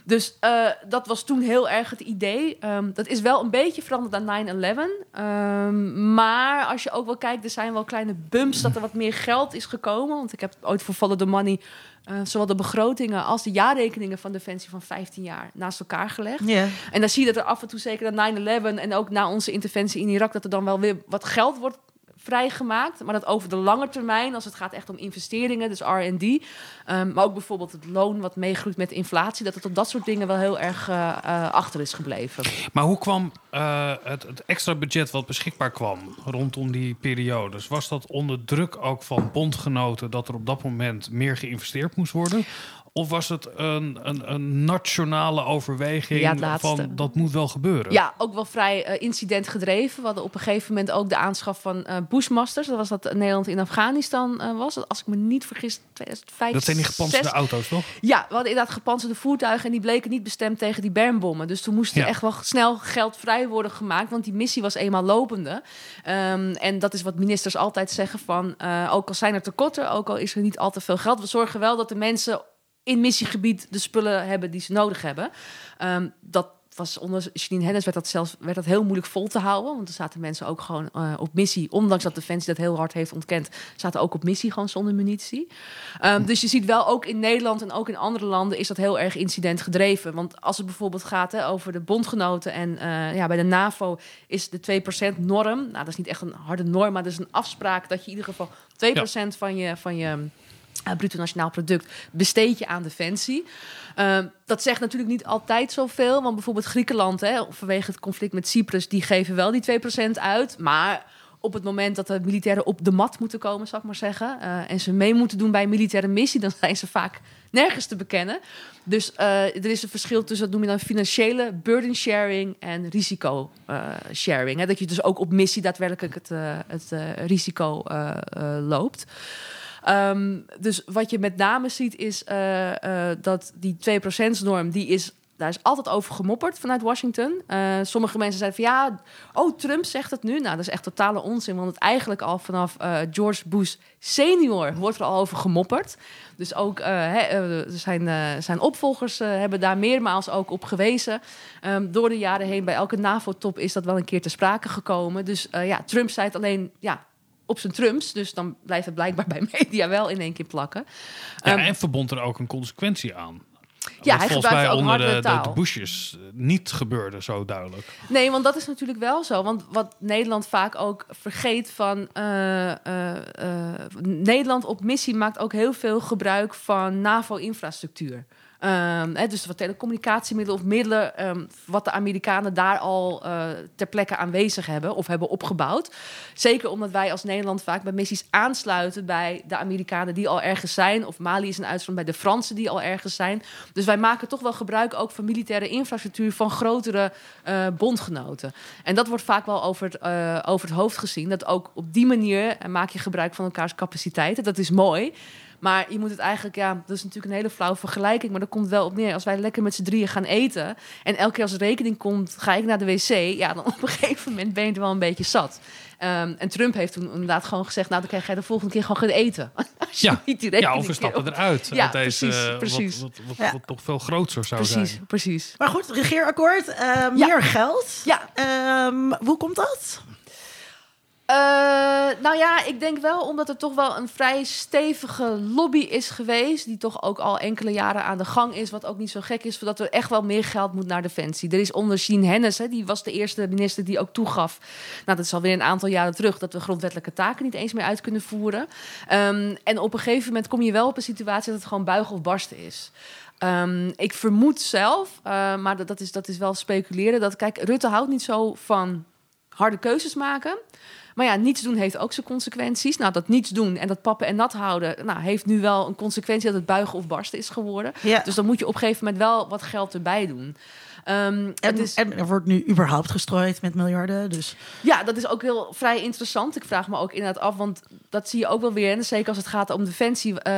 Dus eh, dat was toen heel erg het idee. Ehm, dat is wel een beetje veranderd na 9-11. Ehm, maar als je ook wel kijkt, er zijn wel kleine bumps dat er wat meer geld is gekomen. Want ik heb ooit voor Follow the Money eh, zowel de begrotingen als de jaarrekeningen van Defensie van 15 jaar naast elkaar gelegd. En dan zie je dat er af en toe, zeker na 9-11 en ook na onze interventie in Irak, dat er dan wel weer wat geld wordt vrijgemaakt. Maar dat over de lange termijn, als het gaat echt om investeringen, dus R&D. ehm, maar ook bijvoorbeeld het loon wat meegroeit met inflatie. Dat het op dat soort dingen wel heel erg eh, eh, achter is gebleven. Maar hoe kwam eh, het, het extra budget wat beschikbaar kwam rondom die periodes? Was dat onder druk ook van bondgenoten dat er op dat moment meer geïnvesteerd moest worden? Of was het een, een, een nationale overweging Ja, van dat moet wel gebeuren? Ja, ook wel vrij eh, incidentgedreven. We hadden op een gegeven moment ook de aanschaf van eh Bushmasters. Dat was dat Nederland in Afghanistan eh, was. Als ik me niet vergis, 2005. Dat zijn die gepantserde 6. auto's, toch? Ja, we hadden inderdaad gepantserde voertuigen en die bleken niet bestemd tegen die bermbommen. Dus toen moest er Ja. echt wel snel geld vrij worden gemaakt, want die missie was eenmaal lopende. Ehm, en dat is wat ministers altijd zeggen van, ook al zijn er tekorten, ook al is er niet al te veel geld, we zorgen wel dat de mensen in missiegebied de spullen hebben die ze nodig hebben. Ehm, dat was onder Janine Hennis werd dat zelfs werd dat heel moeilijk vol te houden, want er zaten mensen ook gewoon eh, op missie, ondanks dat Defensie dat heel hard heeft ontkend, zaten ook op missie gewoon zonder munitie. Ehm, dus je ziet wel ook in Nederland en ook in andere landen is dat heel erg incident gedreven. Want als het bijvoorbeeld gaat hè, over de bondgenoten en eh, ja, bij de NAVO is de 2% norm. Nou, dat is niet echt een harde norm, maar dat is een afspraak dat je in ieder geval 2% van je, van je eh, bruto nationaal product besteed je aan defensie. Ehm, dat zegt natuurlijk niet altijd zoveel. Want bijvoorbeeld Griekenland, hè, vanwege het conflict met Cyprus, die geven wel die 2% uit. Maar op het moment dat de militairen op de mat moeten komen, zal ik maar zeggen, eh, en ze mee moeten doen bij een militaire missie, dan zijn ze vaak nergens te bekennen. Dus eh, er is een verschil tussen, dat noem je dan financiële burden sharing en risico sharing. Dat je dus ook op missie daadwerkelijk het, het risico loopt. Ehm, dus wat je met name ziet is eh, eh, dat die 2%-norm, die is, daar is altijd over gemopperd vanuit Washington. Eh, sommige mensen zeiden van ja, oh Trump zegt het nu. Nou, dat is echt totale onzin, want het eigenlijk al vanaf George Bush senior wordt er al over gemopperd. Dus ook zijn, zijn opvolgers hebben daar meermaals ook op gewezen. Ehm, door de jaren heen bij elke NAVO-top is dat wel een keer te sprake gekomen. Dus ja, Trump zei het alleen ja, op zijn Trumps. Dus dan blijft het blijkbaar bij media wel in één keer plakken. Ja, Ehm, en verbond er ook een consequentie aan. Ja, Wat hij volgens mij onder de, hardere de, de taal. Bushes eh, niet gebeurde zo duidelijk. Nee, want dat is natuurlijk wel zo. Want wat Nederland vaak ook vergeet van... eh, eh, eh, Nederland op missie maakt ook heel veel gebruik van NAVO-infrastructuur. Ehm, dus wat telecommunicatiemiddelen of middelen... ehm, wat de Amerikanen daar al eh, ter plekke aanwezig hebben... of hebben opgebouwd. Zeker omdat wij als Nederland vaak bij missies aansluiten... bij de Amerikanen die al ergens zijn. Of Mali is een uitzondering bij de Fransen die al ergens zijn. Dus wij maken toch wel gebruik ook van militaire infrastructuur... van grotere eh, bondgenoten. En dat wordt vaak wel over het, eh, over het hoofd gezien. Dat ook op die manier maak je gebruik van elkaars capaciteiten. Dat is mooi. Maar je moet het eigenlijk, ja, dat is natuurlijk een hele flauwe vergelijking. Maar dat komt wel op neer. Als wij lekker met z'n drieën gaan eten. En elke keer als er rekening komt, ga ik naar de wc. Ja, dan op een gegeven moment ben je er wel een beetje zat. Ehm, en Trump heeft toen inderdaad gewoon gezegd: Nou, dan krijg jij de volgende keer gewoon gaan eten. Als je Ja. niet die Ja, of we stappen eruit Ja, uit deze, precies, eh, precies. Wat, wat, wat, Ja. wat toch veel groter zou Precies, zijn. precies. Maar goed, regeerakkoord, eh, meer geld. Ja. Ehm, hoe komt dat? Eh, nou ja, ik denk wel omdat er toch wel een vrij stevige lobby is geweest. Die toch ook al enkele jaren aan de gang is. Wat ook niet zo gek is, voordat er echt wel meer geld moet naar Defensie. Er is onder Jean Hennis, hè, die was de eerste minister die ook toegaf. Nou, dat is alweer een aantal jaren terug. Dat we grondwettelijke taken niet eens meer uit kunnen voeren. Ehm, en op een gegeven moment kom je wel op een situatie dat het gewoon buigen of barsten is. Ehm, ik vermoed zelf, eh, maar dat, dat, is, dat is wel speculeren. Dat kijk, Rutte houdt niet zo van harde keuzes maken. Maar ja, niets doen heeft ook zijn consequenties. Nou, dat niets doen en dat pappen en nat houden... Nou, heeft nu wel een consequentie dat het buigen of barsten is geworden. Ja. Dus dan moet je op een gegeven moment wel wat geld erbij doen. Ehm, En, het is, en er wordt nu überhaupt gestrooid met miljarden. Dus ja, dat is ook heel vrij interessant. Ik vraag me ook inderdaad af, want dat zie je ook wel weer. En zeker als het gaat om defensie, eh,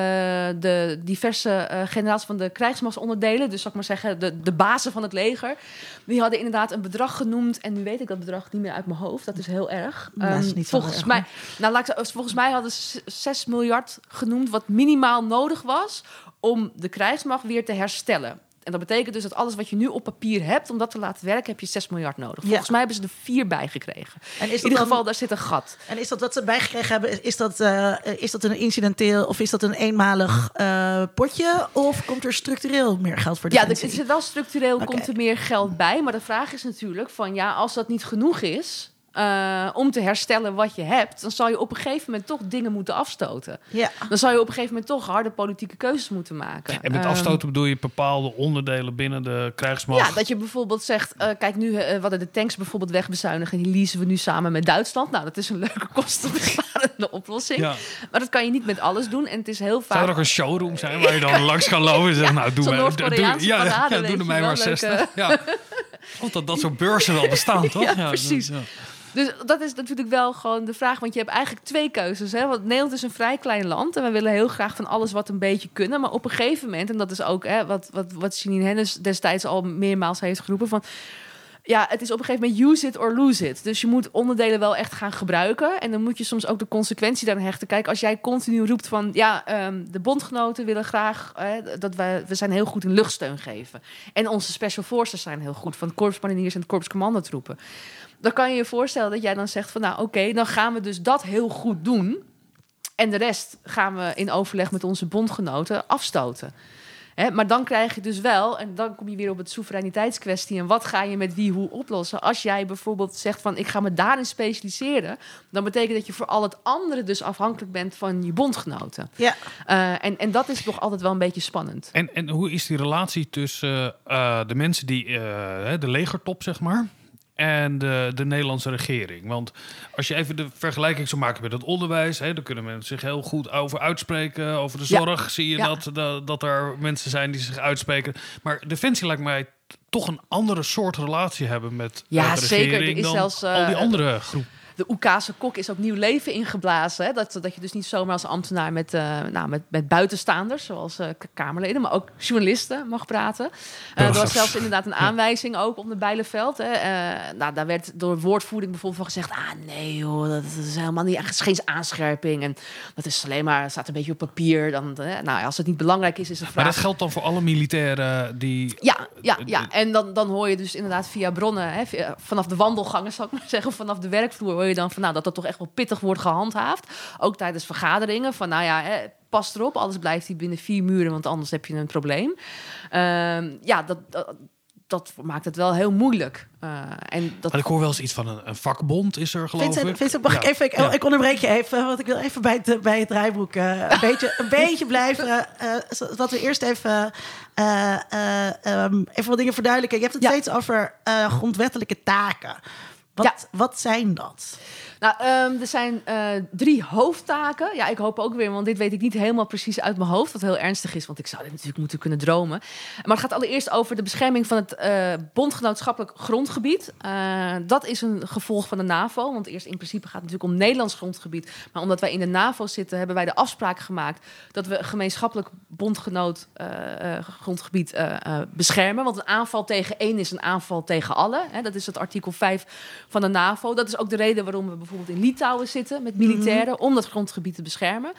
de diverse eh generaties van de krijgsmachtsonderdelen. Dus zal ik maar zeggen, de, de bazen van het leger. Die hadden inderdaad een bedrag genoemd. En nu weet ik dat bedrag niet meer uit mijn hoofd. Dat is heel erg. Dat is niet zo volgens erg, mij, nou, laat ik, zo- volgens mij hadden ze 6 miljard genoemd, wat minimaal nodig was om de krijgsmacht weer te herstellen. En dat betekent dus dat alles wat je nu op papier hebt, om dat te laten werken, heb je 6 miljard nodig. Ja. Volgens mij hebben ze er vier bij gekregen. En is In ieder geval, daar zit een gat. En is dat wat ze bijgekregen hebben, is- is dat, eh, is dat een incidenteel of is dat een eenmalig eh, potje? Of komt er structureel meer geld voor Ja, er zit wel structureel komt er meer geld bij. Maar de vraag is natuurlijk van ja, als dat niet genoeg is. Eh, om te herstellen wat je hebt, dan zal je op een gegeven moment toch dingen moeten afstoten. Ja. Dan zal je op een gegeven moment toch harde politieke keuzes moeten maken. En met Ehm, afstoten bedoel je bepaalde onderdelen binnen de krijgsmacht? Ja, dat je bijvoorbeeld zegt, eh, kijk nu, eh, we hadden de tanks bijvoorbeeld wegbezuinigen en die leasen we nu samen met Duitsland. Nou, dat is een leuke kostenbesparende oplossing. Ja. Maar dat kan je niet met alles doen en het is heel vaak... Zou er ook een showroom zijn waar je dan langs kan lopen en zeggen, nou, doe mij, Noord-Koreaanse ja, parade, ja, weet doe er mij maar leuke- 60. Ja. Want dat, dat soort beurzen wel bestaan, toch? Ja, precies. Dus dat is natuurlijk wel gewoon de vraag. Want je hebt eigenlijk twee keuzes. Hè? Want Nederland is een vrij klein land. En we willen heel graag van alles wat een beetje kunnen. Maar op een gegeven moment, en dat is ook hè, wat, wat, wat Janine Hennis destijds al meermaals heeft geroepen. Van, ja, het is op een gegeven moment use it or lose it. Dus je moet onderdelen wel echt gaan gebruiken. En dan moet je soms ook de consequentie daaraan hechten. Kijk, als jij continu roept van... ja, ehm, de bondgenoten willen graag... dat wij, we zijn heel goed in luchtsteun geven. En onze special forces zijn heel goed. Van korpsmariniers en korpscommandotroepen. Dan kan je je voorstellen dat jij dan zegt van... nou, oké, dan gaan we dus dat heel goed doen. En de rest gaan we in overleg met onze bondgenoten afstoten. Hè, maar dan krijg je dus wel, en dan kom je weer op het soevereiniteitskwestie... en wat ga je met wie hoe oplossen? Als jij bijvoorbeeld zegt van ik ga me daarin specialiseren... dan betekent dat je voor al het andere dus afhankelijk bent van je bondgenoten. Ja. Eh, en, en dat is toch altijd wel een beetje spannend. En, en hoe is die relatie tussen eh, de mensen die, eh, hè, de legertop, zeg maar, en de, de Nederlandse regering? Want als je even de vergelijking zou maken met het onderwijs, hè, dan kunnen mensen zich heel goed over uitspreken. Over de Ja. zorg zie je Ja. dat, dat, dat er mensen zijn die zich uitspreken. Maar Defensie lijkt mij toch een andere soort relatie hebben met Ja, eh, de zeker. Er regering is dan zelfs, eh, al die andere groep. De Oekase kok is ook nieuw leven ingeblazen. Hè? Dat, dat je dus niet zomaar als ambtenaar met, eh, nou, met, met buitenstaanders, zoals eh, Kamerleden, maar ook journalisten mag praten. Eh, er was zelfs inderdaad een aanwijzing ook om de Bijleveld. Hè? Nou, daar werd door woordvoering bijvoorbeeld van gezegd: ah nee joh, dat is helemaal niet, echt geen aanscherping. En dat is alleen maar, staat een beetje op papier. Dan, nou, als het niet belangrijk is, is het Maar vraag. dat geldt dan voor alle militairen die... Ja, ja, ja. En dan, dan hoor je dus inderdaad via bronnen, hè, via- vanaf de wandelgangen, zal ik maar zeggen, vanaf de werkvloer, hoor je dan van nou, dat dat toch echt wel pittig wordt gehandhaafd. Ook tijdens vergaderingen. Van nou ja, hè, pas erop, alles blijft hier binnen vier muren, want anders heb je een probleem. Ehm, ja, dat, dat, dat maakt het wel heel moeilijk. Eh, en dat, Maar ik hoor wel eens iets van een, een vakbond is er, geloof Vincent, ik. Vincent, mag ik even? Ik, Ja. ik onderbreek je even, want ik wil even bij het, bij het draaiboek eh, een, beetje, een beetje blijven. eh zodat we eerst even, eh, eh, ehm, even wat dingen verduidelijken. Je hebt het Ja. steeds over eh, grondwettelijke taken. Wat, Ja. wat zijn dat? Nou, ehm, er zijn eh, drie hoofdtaken. Ja, ik hoop ook weer, want dit weet ik niet helemaal precies uit mijn hoofd. Wat heel ernstig is, want ik zou dit natuurlijk moeten kunnen dromen. Maar het gaat allereerst over de bescherming van het eh, bondgenootschappelijk grondgebied. Eh, dat is een gevolg van de NAVO. Want eerst in principe gaat het natuurlijk om Nederlands grondgebied. Maar omdat wij in de NAVO zitten, hebben wij de afspraak gemaakt dat we een gemeenschappelijk bondgenoot grondgebied beschermen. Want een aanval tegen één is een aanval tegen alle. Hè, dat is het artikel 5 van de NAVO. Dat is ook de reden waarom we bijvoorbeeld in Litouwen zitten met militairen om dat grondgebied te beschermen.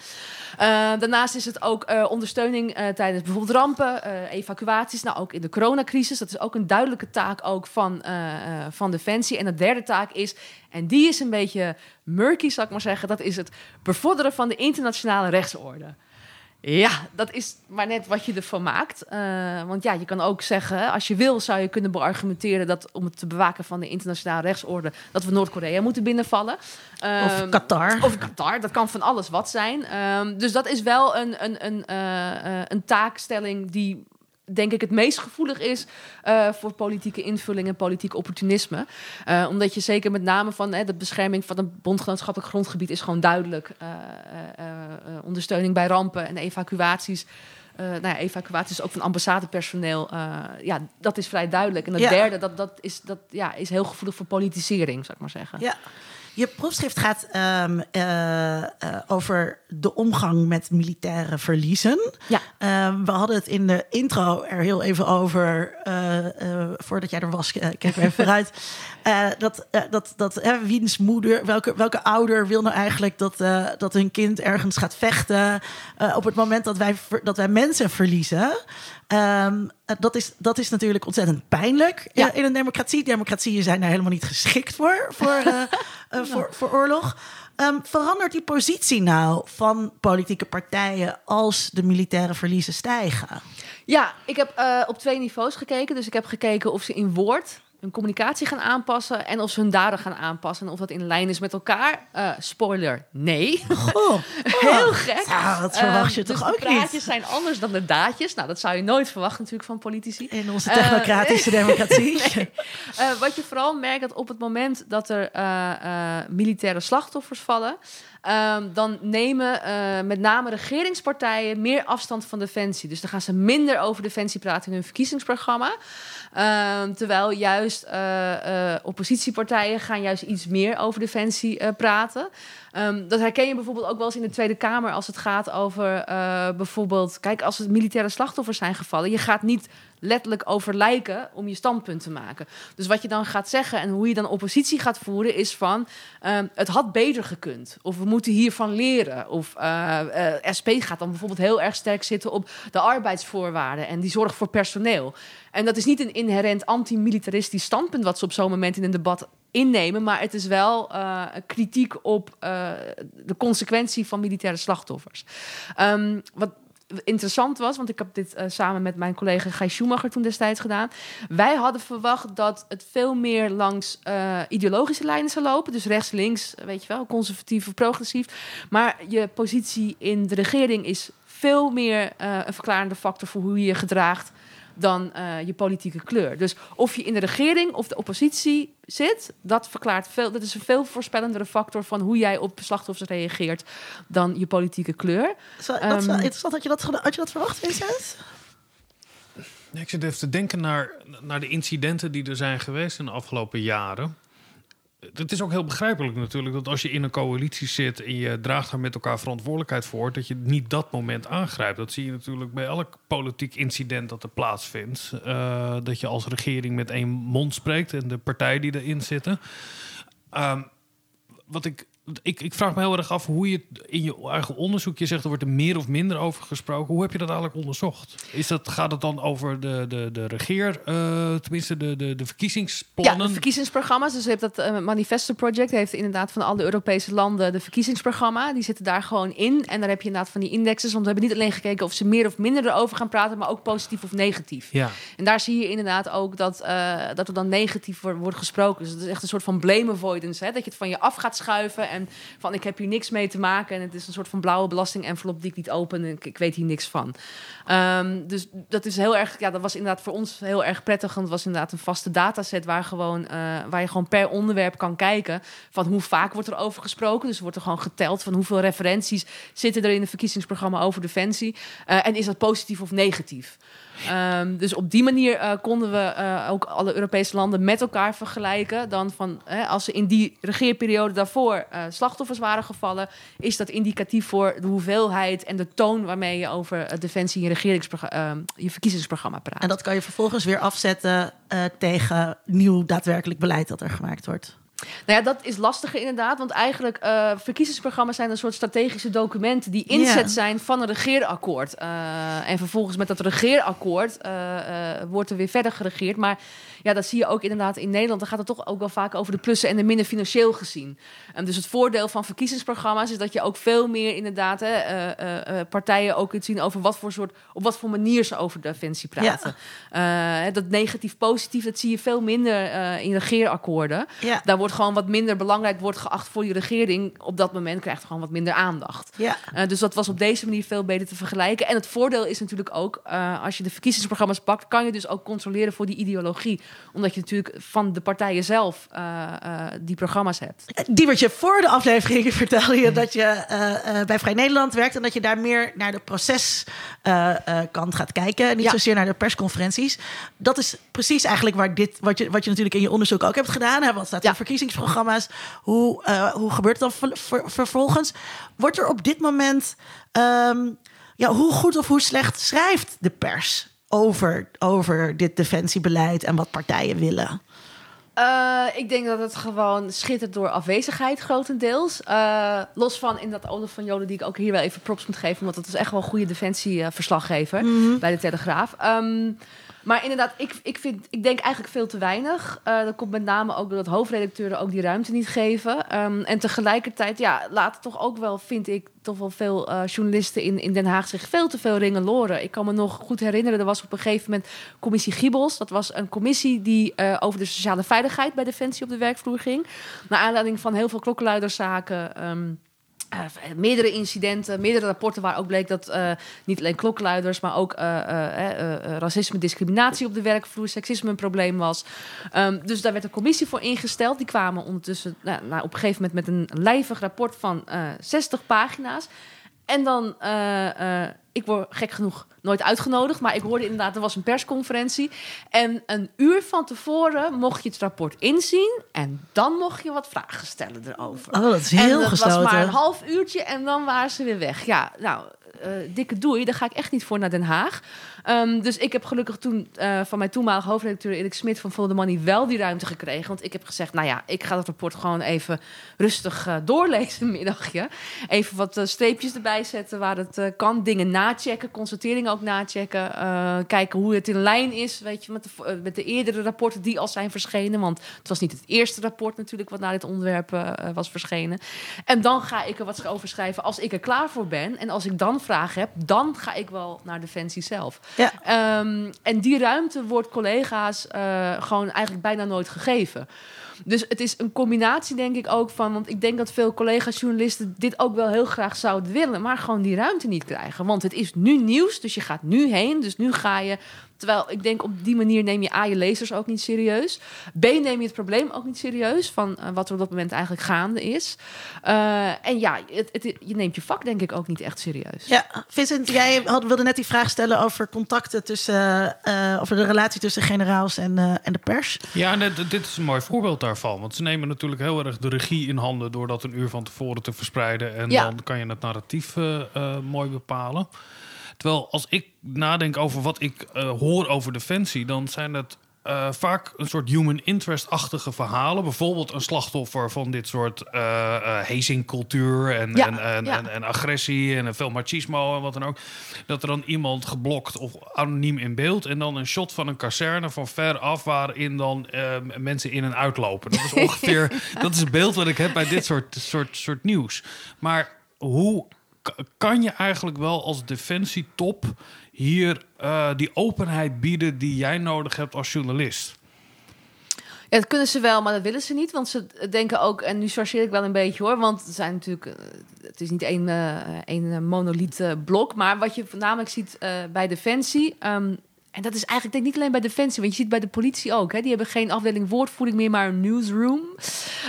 Eh, daarnaast is het ook eh, ondersteuning eh, tijdens bijvoorbeeld rampen, evacuaties. Nou, ook in de coronacrisis. Dat is ook een duidelijke taak ook van, van Defensie. En de derde taak is, en die is een beetje murky, zal ik maar zeggen, dat is het bevorderen van de internationale rechtsorde. Ja, dat is maar net wat je ervan maakt. Eh, want ja, je kan ook zeggen, als je wil, zou je kunnen beargumenteren dat om het te bewaken van de internationale rechtsorde, dat we Noord-Korea moeten binnenvallen. Of Ehm, Qatar? of Qatar, dat kan van alles wat zijn. Ehm, dus dat is wel een, een, een, eh, eh, een taakstelling die denk ik het meest gevoelig is eh, voor politieke invulling en politiek opportunisme. Eh, omdat je zeker met name van hè, de bescherming van een bondgenootschappelijk grondgebied is gewoon duidelijk. Eh, ondersteuning bij rampen en evacuaties. Eh nou ja, evacuaties ook van ambassadepersoneel. ja, dat is vrij duidelijk. En het Ja. derde, dat, dat, is, dat ja, is heel gevoelig voor politisering, zou ik maar zeggen. Ja. Je proefschrift gaat ehm, eh, eh, over de omgang met militaire verliezen. Ja. Ehm, we hadden het in de intro er heel even over, eh, voordat jij er was, kijk even vooruit. Dat dat, dat wiens moeder, welke, welke ouder wil nou eigenlijk dat, dat hun kind ergens gaat vechten op het moment dat wij, dat wij mensen verliezen? Ehm, eh, dat, is, dat is natuurlijk ontzettend pijnlijk Ja. in een democratie. Democratieën zijn daar helemaal niet geschikt voor, voor, eh, eh, voor, voor oorlog. Ehm, verandert die positie nou van politieke partijen als de militaire verliezen stijgen? Ja, ik heb op twee niveaus gekeken. Dus ik heb gekeken of ze in woord hun communicatie gaan aanpassen en of ze hun daden gaan aanpassen en of dat in lijn is met elkaar. Eh, spoiler, nee. Oh, Heel gek. Ja, dat verwacht je Ehm, toch dus ook de praatjes niet? zijn anders dan de daadjes. Nou, dat zou je nooit verwachten natuurlijk van politici. In onze Eh, technocratische democratie. Eh, wat je vooral merkt dat op het moment dat er militaire slachtoffers vallen, ehm, dan nemen met name regeringspartijen meer afstand van defensie. Dus dan gaan ze minder over defensie praten in hun verkiezingsprogramma. Ehm, terwijl juist eh, eh, oppositiepartijen gaan juist iets meer over defensie eh, praten. Ehm, dat herken je bijvoorbeeld ook wel eens in de Tweede Kamer als het gaat over bijvoorbeeld, kijk, als het militaire slachtoffers zijn gevallen, je gaat niet letterlijk over lijken om je standpunt te maken. Dus wat je dan gaat zeggen en hoe je dan oppositie gaat voeren, is van ehm, het had beter gekund. Of we moeten hiervan leren. Of SP gaat dan bijvoorbeeld heel erg sterk zitten op de arbeidsvoorwaarden en die zorg voor personeel. En dat is niet een inherent antimilitaristisch standpunt wat ze op zo'n moment in een debat innemen, maar het is wel eh, kritiek op eh, de consequentie van militaire slachtoffers. Ehm, wat interessant was, want ik heb dit eh, samen met mijn collega Gijs Schumacher toen destijds gedaan. Wij hadden verwacht dat het veel meer langs ideologische lijnen zou lopen. Dus rechts, links, weet je wel, conservatief of progressief. Maar je positie in de regering is veel meer een verklarende factor voor hoe je je gedraagt dan eh, je politieke kleur. Dus of je in de regering of de oppositie zit, dat verklaart veel. Dat is een veel voorspellendere factor van hoe jij op slachtoffers reageert dan je politieke kleur. Dat is wel Ehm, interessant. Had je dat, had je dat verwacht, Vincent? Nee, ik zit even te denken naar, naar de incidenten die er zijn geweest in de afgelopen jaren. Het is ook heel begrijpelijk natuurlijk dat als je in een coalitie zit en je draagt daar met elkaar verantwoordelijkheid voor, dat je niet dat moment aangrijpt. Dat zie je natuurlijk bij elk politiek incident dat er plaatsvindt. Eh, dat je als regering met één mond spreekt en de partijen die erin zitten. Ehm, wat ik, ik, ik vraag me heel erg af hoe je in je eigen onderzoek, je zegt er wordt er meer of minder over gesproken. Hoe heb je dat eigenlijk onderzocht? Is dat, gaat het dan over de, de, de regeer, eh, tenminste de, de, de Ja, verkiezingsplannen? de verkiezingsprogramma's. Dus je hebt dat eh, Manifesto Project heeft inderdaad van alle Europese landen de verkiezingsprogramma. Die zitten daar gewoon in. En daar heb je inderdaad van die indexes. Want we hebben niet alleen gekeken of ze meer of minder erover gaan praten, maar ook positief of negatief. ja. En daar zie je inderdaad ook dat, eh, dat er dan negatief wordt, wordt gesproken. Dus het is echt een soort van blame avoidance. Hè? Dat je het van je af gaat schuiven en van ik heb hier niks mee te maken. En het is een soort van blauwe belasting-envelop die ik niet open en ik, weet hier niks van. Ehm, dus dat is heel erg, ja, dat was inderdaad voor ons heel erg prettig. Want het was inderdaad een vaste dataset waar, gewoon, eh, waar je gewoon per onderwerp kan kijken van hoe vaak wordt er over gesproken. Dus wordt er gewoon geteld van hoeveel referenties zitten er in het verkiezingsprogramma over defensie. Eh, en is dat positief of negatief? Ehm, dus op die manier eh, konden we eh, ook alle Europese landen met elkaar vergelijken. Dan van hè, als er in die regeerperiode daarvoor eh, slachtoffers waren gevallen, is dat indicatief voor de hoeveelheid en de toon waarmee je over defensie in je, ehm, je verkiezingsprogramma praat. En dat kan je vervolgens weer afzetten tegen nieuw daadwerkelijk beleid dat er gemaakt wordt. Nou ja, dat is lastiger inderdaad. Want eigenlijk uh, verkiezingsprogramma's zijn een soort strategische documenten die inzet zijn van een regeerakkoord. Uh, en vervolgens met dat regeerakkoord uh, wordt er weer verder geregeerd. Maar ja, dat zie je ook inderdaad in Nederland. Dan gaat het toch ook wel vaak over de plussen en de minnen financieel gezien. En dus het voordeel van verkiezingsprogramma's is dat je ook veel meer inderdaad hè, partijen ook kunt zien over wat voor soort, op wat voor manier ze over defensie praten. Ja. dat negatief-positief, dat zie je veel minder in regeerakkoorden. Ja. Daar wordt gewoon wat minder belangrijk wordt geacht voor die regering. Op dat moment krijgt gewoon wat minder aandacht. Ja. Uh, dus dat was op deze manier veel beter te vergelijken. En het voordeel is natuurlijk ook, uh, als je de verkiezingsprogramma's pakt, kan je dus ook controleren voor die ideologie. Omdat je natuurlijk van de partijen zelf uh, die programma's hebt. Diebertje, voor de aflevering vertelde je dat je eh, bij Vrij Nederland werkt en dat je daar meer naar de proceskant gaat kijken. En niet Ja. zozeer naar de persconferenties. Dat is precies eigenlijk waar dit, wat je, wat je natuurlijk in je onderzoek ook hebt gedaan. Hè? Wat staat in Ja. Verkiezingsprogramma's? Hoe, uh, hoe gebeurt het dan ver, ver, vervolgens? Wordt er op dit moment, um, ja, hoe goed of hoe slecht schrijft de pers over, over dit defensiebeleid en wat partijen willen? Uh, ik denk dat het gewoon schittert door afwezigheid, grotendeels. Uh, los van in dat Olaf van Joden, die ik ook hier wel even props moet geven, want dat is echt wel een goede defensieverslaggever mm -hmm. bij de Telegraaf. Um, Maar inderdaad, ik, ik, vind, ik denk eigenlijk veel te weinig. Eh, dat komt met name ook doordat hoofdredacteuren ook die ruimte niet geven. Ehm, en tegelijkertijd, ja, laten toch ook wel, vind ik, toch wel veel eh, journalisten in, in Den Haag zich veel te veel ringen loren. Ik kan me nog goed herinneren, er was op een gegeven moment commissie Giebels. Dat was een commissie die eh, over de sociale veiligheid bij Defensie op de werkvloer ging. Naar aanleiding van heel veel klokkenluiderszaken... Ehm, uh, meerdere incidenten, meerdere rapporten waar ook bleek dat uh, niet alleen klokluiders, maar ook uh, racisme, discriminatie op de werkvloer, seksisme een probleem was. Um, dus daar werd een commissie voor ingesteld. Die kwamen ondertussen nou, nou, op een gegeven moment met een lijvig rapport van 60 pagina's. En dan, ik word gek genoeg nooit uitgenodigd, maar ik hoorde inderdaad, er was een persconferentie. En een uur van tevoren mocht je het rapport inzien en dan mocht je wat vragen stellen erover. Oh, dat is heel en dat was maar een half uurtje en dan waren ze weer weg. Ja, nou, uh, dikke doei, daar ga ik echt niet voor naar Den Haag. Um, dus ik heb gelukkig toen uh, van mijn toenmalige hoofdredacteur Erik Smit van Follow the Money wel die ruimte gekregen. Want ik heb gezegd, nou ja, ik ga dat rapport gewoon even rustig uh, doorlezen middagje. Even wat streepjes erbij zetten waar het kan. Dingen nachecken, constateringen ook nachecken. kijken hoe het in lijn is, weet je, met de, met de eerdere rapporten die al zijn verschenen. Want het was niet het eerste rapport natuurlijk wat naar dit onderwerp was verschenen. En dan ga ik er wat over schrijven als ik er klaar voor ben. En als ik dan vragen heb, dan ga ik wel naar Defensie zelf. Ja. Um, en die ruimte wordt collega's uh, gewoon eigenlijk bijna nooit gegeven. Dus het is een combinatie, denk ik ook van. Want ik denk dat veel collega-journalisten dit ook wel heel graag zouden willen, maar gewoon die ruimte niet krijgen. Want het is nu nieuws, dus je gaat nu heen. Dus nu ga je Terwijl ik denk op die manier neem je A, je lezers ook niet serieus. B, neem je het probleem ook niet serieus van uh, wat er op dat moment eigenlijk gaande is. Uh, en ja, het, het, je neemt je vak denk ik ook niet echt serieus. Ja, Vincent, jij had, wilde net die vraag stellen over contacten tussen, uh, over de relatie tussen generaals en, en de pers. Ja, net, dit is een mooi voorbeeld daarvan. Want ze nemen natuurlijk heel erg de regie in handen door dat een uur van tevoren te verspreiden. En ja. dan kan je het narratief mooi bepalen. Terwijl als ik nadenk over wat ik uh, hoor over Defensie, dan zijn het uh, vaak een soort human interest-achtige verhalen. Bijvoorbeeld een slachtoffer van dit soort uh, hazingcultuur en, ja, en, en, ja. en, en, agressie en veel machismo en wat dan ook. Dat er dan iemand geblokt of anoniem in beeld en dan een shot van een kazerne van ver af waarin dan mensen in en uitlopen. Dat is ongeveer dat is het beeld wat ik heb bij dit soort, soort, soort nieuws. Maar hoe kan je eigenlijk wel als defensietop hier uh, die openheid bieden die jij nodig hebt als journalist? Ja, dat kunnen ze wel, maar dat willen ze niet. Want ze denken ook, en nu chargeer ik wel een beetje hoor, want het zijn natuurlijk, uh, het is niet één, uh, één monolith blok. Maar wat je voornamelijk ziet bij Defensie. Um, en dat is eigenlijk denk ik niet alleen bij Defensie, want je ziet bij de politie ook. Hè, die hebben geen afdeling woordvoering meer, maar een newsroom.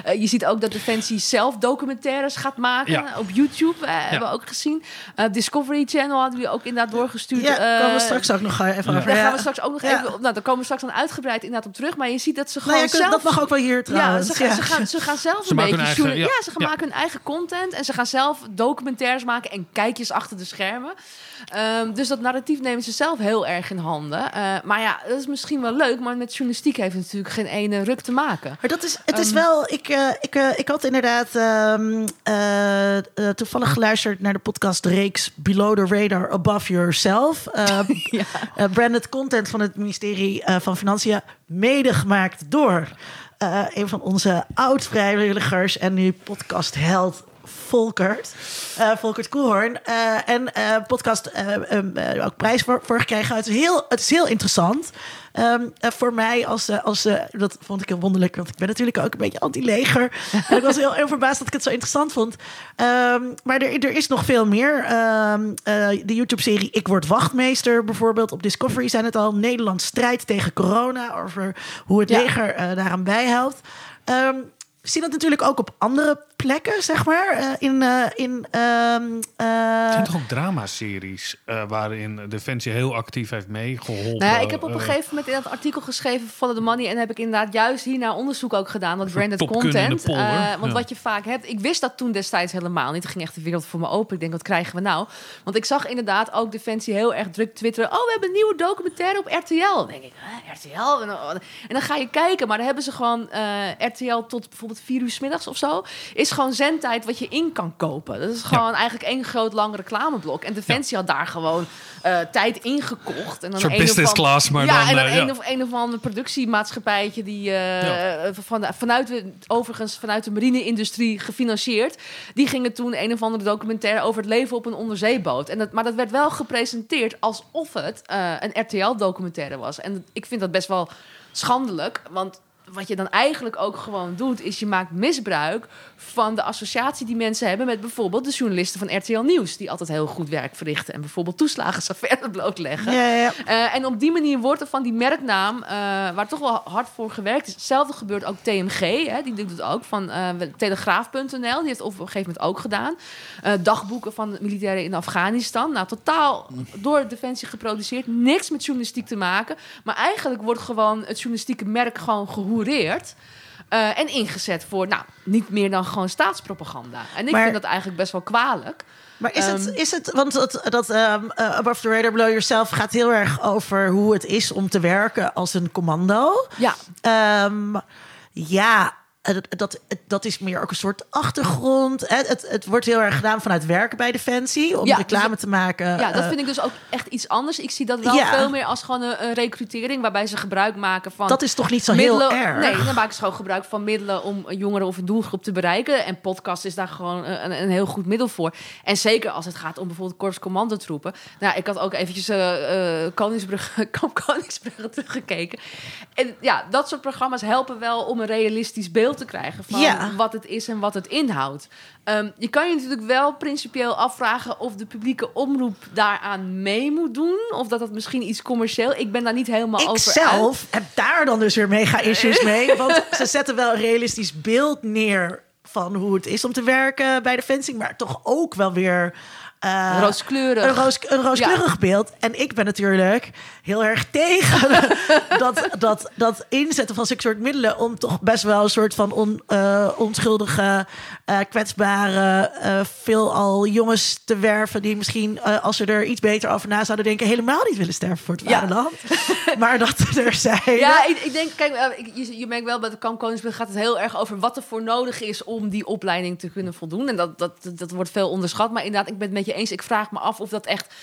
Uh, je ziet ook dat Defensie zelf documentaires gaat maken ja. op YouTube. Uh, ja. Hebben we ook gezien. Uh, Discovery Channel hadden we ook inderdaad doorgestuurd. Ja, daar komen we straks ook nog even over. Daar gaan we straks ook nog even... Nou, daar komen we straks dan uitgebreid inderdaad op terug. Maar je ziet dat ze gewoon nou, zelf... Dat mag ook wel hier trouwens. Ja, ze, gaan, ze gaan, ze gaan zelf ze een beetje... Eigen, ja. ja, ze gaan maken hun eigen content. En ze gaan zelf documentaires maken en kijkjes achter de schermen. Um, dus dat narratief nemen ze zelf heel erg in handen. Uh, maar ja, dat is misschien wel leuk, maar met journalistiek heeft het natuurlijk geen ene ruk te maken. Maar dat is, het is um, wel, ik, uh, ik, uh, ik had inderdaad um, toevallig geluisterd naar de podcast reeks Below the Radar, Above Yourself. ja. branded content van het ministerie van Financiën, mede gemaakt door een van onze oud-vrijwilligers en nu podcastheld Volkert. Uh, Volkert Koelhoorn. Uh, en uh, podcast um, ook prijs voor, voor gekregen. Het is heel, het is heel interessant. Um, voor mij als, als dat vond ik heel wonderlijk, want ik ben natuurlijk ook een beetje anti-leger. en ik was heel, heel verbaasd dat ik het zo interessant vond. Um, maar er, er is nog veel meer. De YouTube-serie Ik Word Wachtmeester bijvoorbeeld. Op Discovery zijn het al. Nederland strijdt tegen corona. Over hoe het Ja. leger daaraan bijhelpt. we zien dat natuurlijk ook op andere plekken, zeg maar. Uh, in. Uh, in um, Er zijn toch ook dramaseries uh, waarin Defensie heel actief heeft meegeholpen? Nou ja, ik heb op een gegeven moment in dat artikel geschreven Follow the Money en heb ik inderdaad juist hiernaar onderzoek ook gedaan, dat branded content. Want ja. wat je vaak hebt, ik wist dat toen destijds helemaal niet. Er ging echt de wereld voor me open. Ik denk, wat krijgen we nou? Want ik zag inderdaad ook Defensie heel erg druk twitteren. Oh, we hebben een nieuwe documentaire op RTL. Dan denk ik, RTL? En dan, en dan ga je kijken, maar dan hebben ze gewoon RTL tot bijvoorbeeld vier uur s middags of zo. Is gewoon zendtijd wat je in kan kopen. Dat is gewoon eigenlijk één groot lang reclameblok. En Defensie had daar gewoon eh, tijd ingekocht. En dan een business class, maar ja, dan, en dan een, ja. of, een of ander productiemaatschappijtje die eh, van, vanuit de, overigens vanuit de marine-industrie gefinancierd. Die gingen toen een of andere documentaire over het leven op een onderzeeboot. En dat, maar dat werd wel gepresenteerd alsof het eh, een RTL-documentaire was. En ik vind dat best wel schandelijk, want wat je dan eigenlijk ook gewoon doet, is je maakt misbruik van de associatie die mensen hebben met bijvoorbeeld de journalisten van RTL Nieuws, die altijd heel goed werk verrichten en bijvoorbeeld toeslagen blootleggen. Ja, ja, ja. Eh, en op die manier wordt er van die merknaam, eh, waar toch wel hard voor gewerkt is. Hetzelfde gebeurt ook TMG, hè, die doet het ook, van eh, Telegraaf.nl. Die heeft op een gegeven moment ook gedaan. Dagboeken van militairen in Afghanistan. Nou, totaal door Defensie geproduceerd. Niks met journalistiek te maken. Maar eigenlijk wordt gewoon het journalistieke merk gewoon eh, en ingezet voor, nou, niet meer dan gewoon staatspropaganda. En ik Maar- vind dat eigenlijk best wel kwalijk. Maar is, het, Ehm. is het, want dat, dat ehm, eh, Above the Radar Below Yourself gaat heel erg over hoe het is om te werken als een commando. Ja, Ehm, ja, dat, dat, is meer ook een soort achtergrond. Het, het, het wordt heel erg gedaan vanuit werken bij Defensie. Om Ja, reclame dus te maken. Ja, dat eh, vind ik dus ook echt iets anders. Ik zie dat wel Ja. veel meer als gewoon een, een recrutering... waarbij ze gebruik maken van... dat is toch niet zo middelen. heel erg? Nee, dan maken ze gewoon gebruik van middelen... om een jongere of een doelgroep te bereiken. En podcast is daar gewoon een, een heel goed middel voor. En zeker als het gaat om bijvoorbeeld korps commandotroepen. Nou, ik had ook eventjes eh eh, Koningsbrug, Kamp Koningsbrugge teruggekeken. En ja, dat soort programma's helpen wel... om een realistisch beeld te krijgen... van Ja. wat het is en wat het inhoudt. Ehm, je kan je natuurlijk wel principieel afvragen of de publieke omroep daaraan mee moet doen. Of dat dat misschien iets commercieel. Ik ben daar niet helemaal Ik over. zelf heb daar dan dus weer mega issues mee. Want ze zetten wel een realistisch beeld neer van hoe het is om te werken bij Defensie. Maar toch ook wel weer... uit. Rooskleurig. Een, roos, een rooskleurig beeld. En ik ben natuurlijk heel erg tegen dat, dat, dat inzetten van zulke soort middelen... om toch best wel een soort van on, eh, onschuldige, eh, kwetsbare... eh, veelal jongens te werven die misschien, als ze er iets beter over na zouden denken... helemaal niet willen sterven voor het Ja. vaderland. maar dat er zijn... Ja, ik, ik denk, kijk, ik- je, je merkt wel bij de Kamp Koningsbrug gaat het heel erg over wat er voor nodig is om die opleiding te kunnen voldoen. En dat, dat, dat wordt veel onderschat. Maar inderdaad, ik ben het met je eens. Ik vraag me af of dat echt.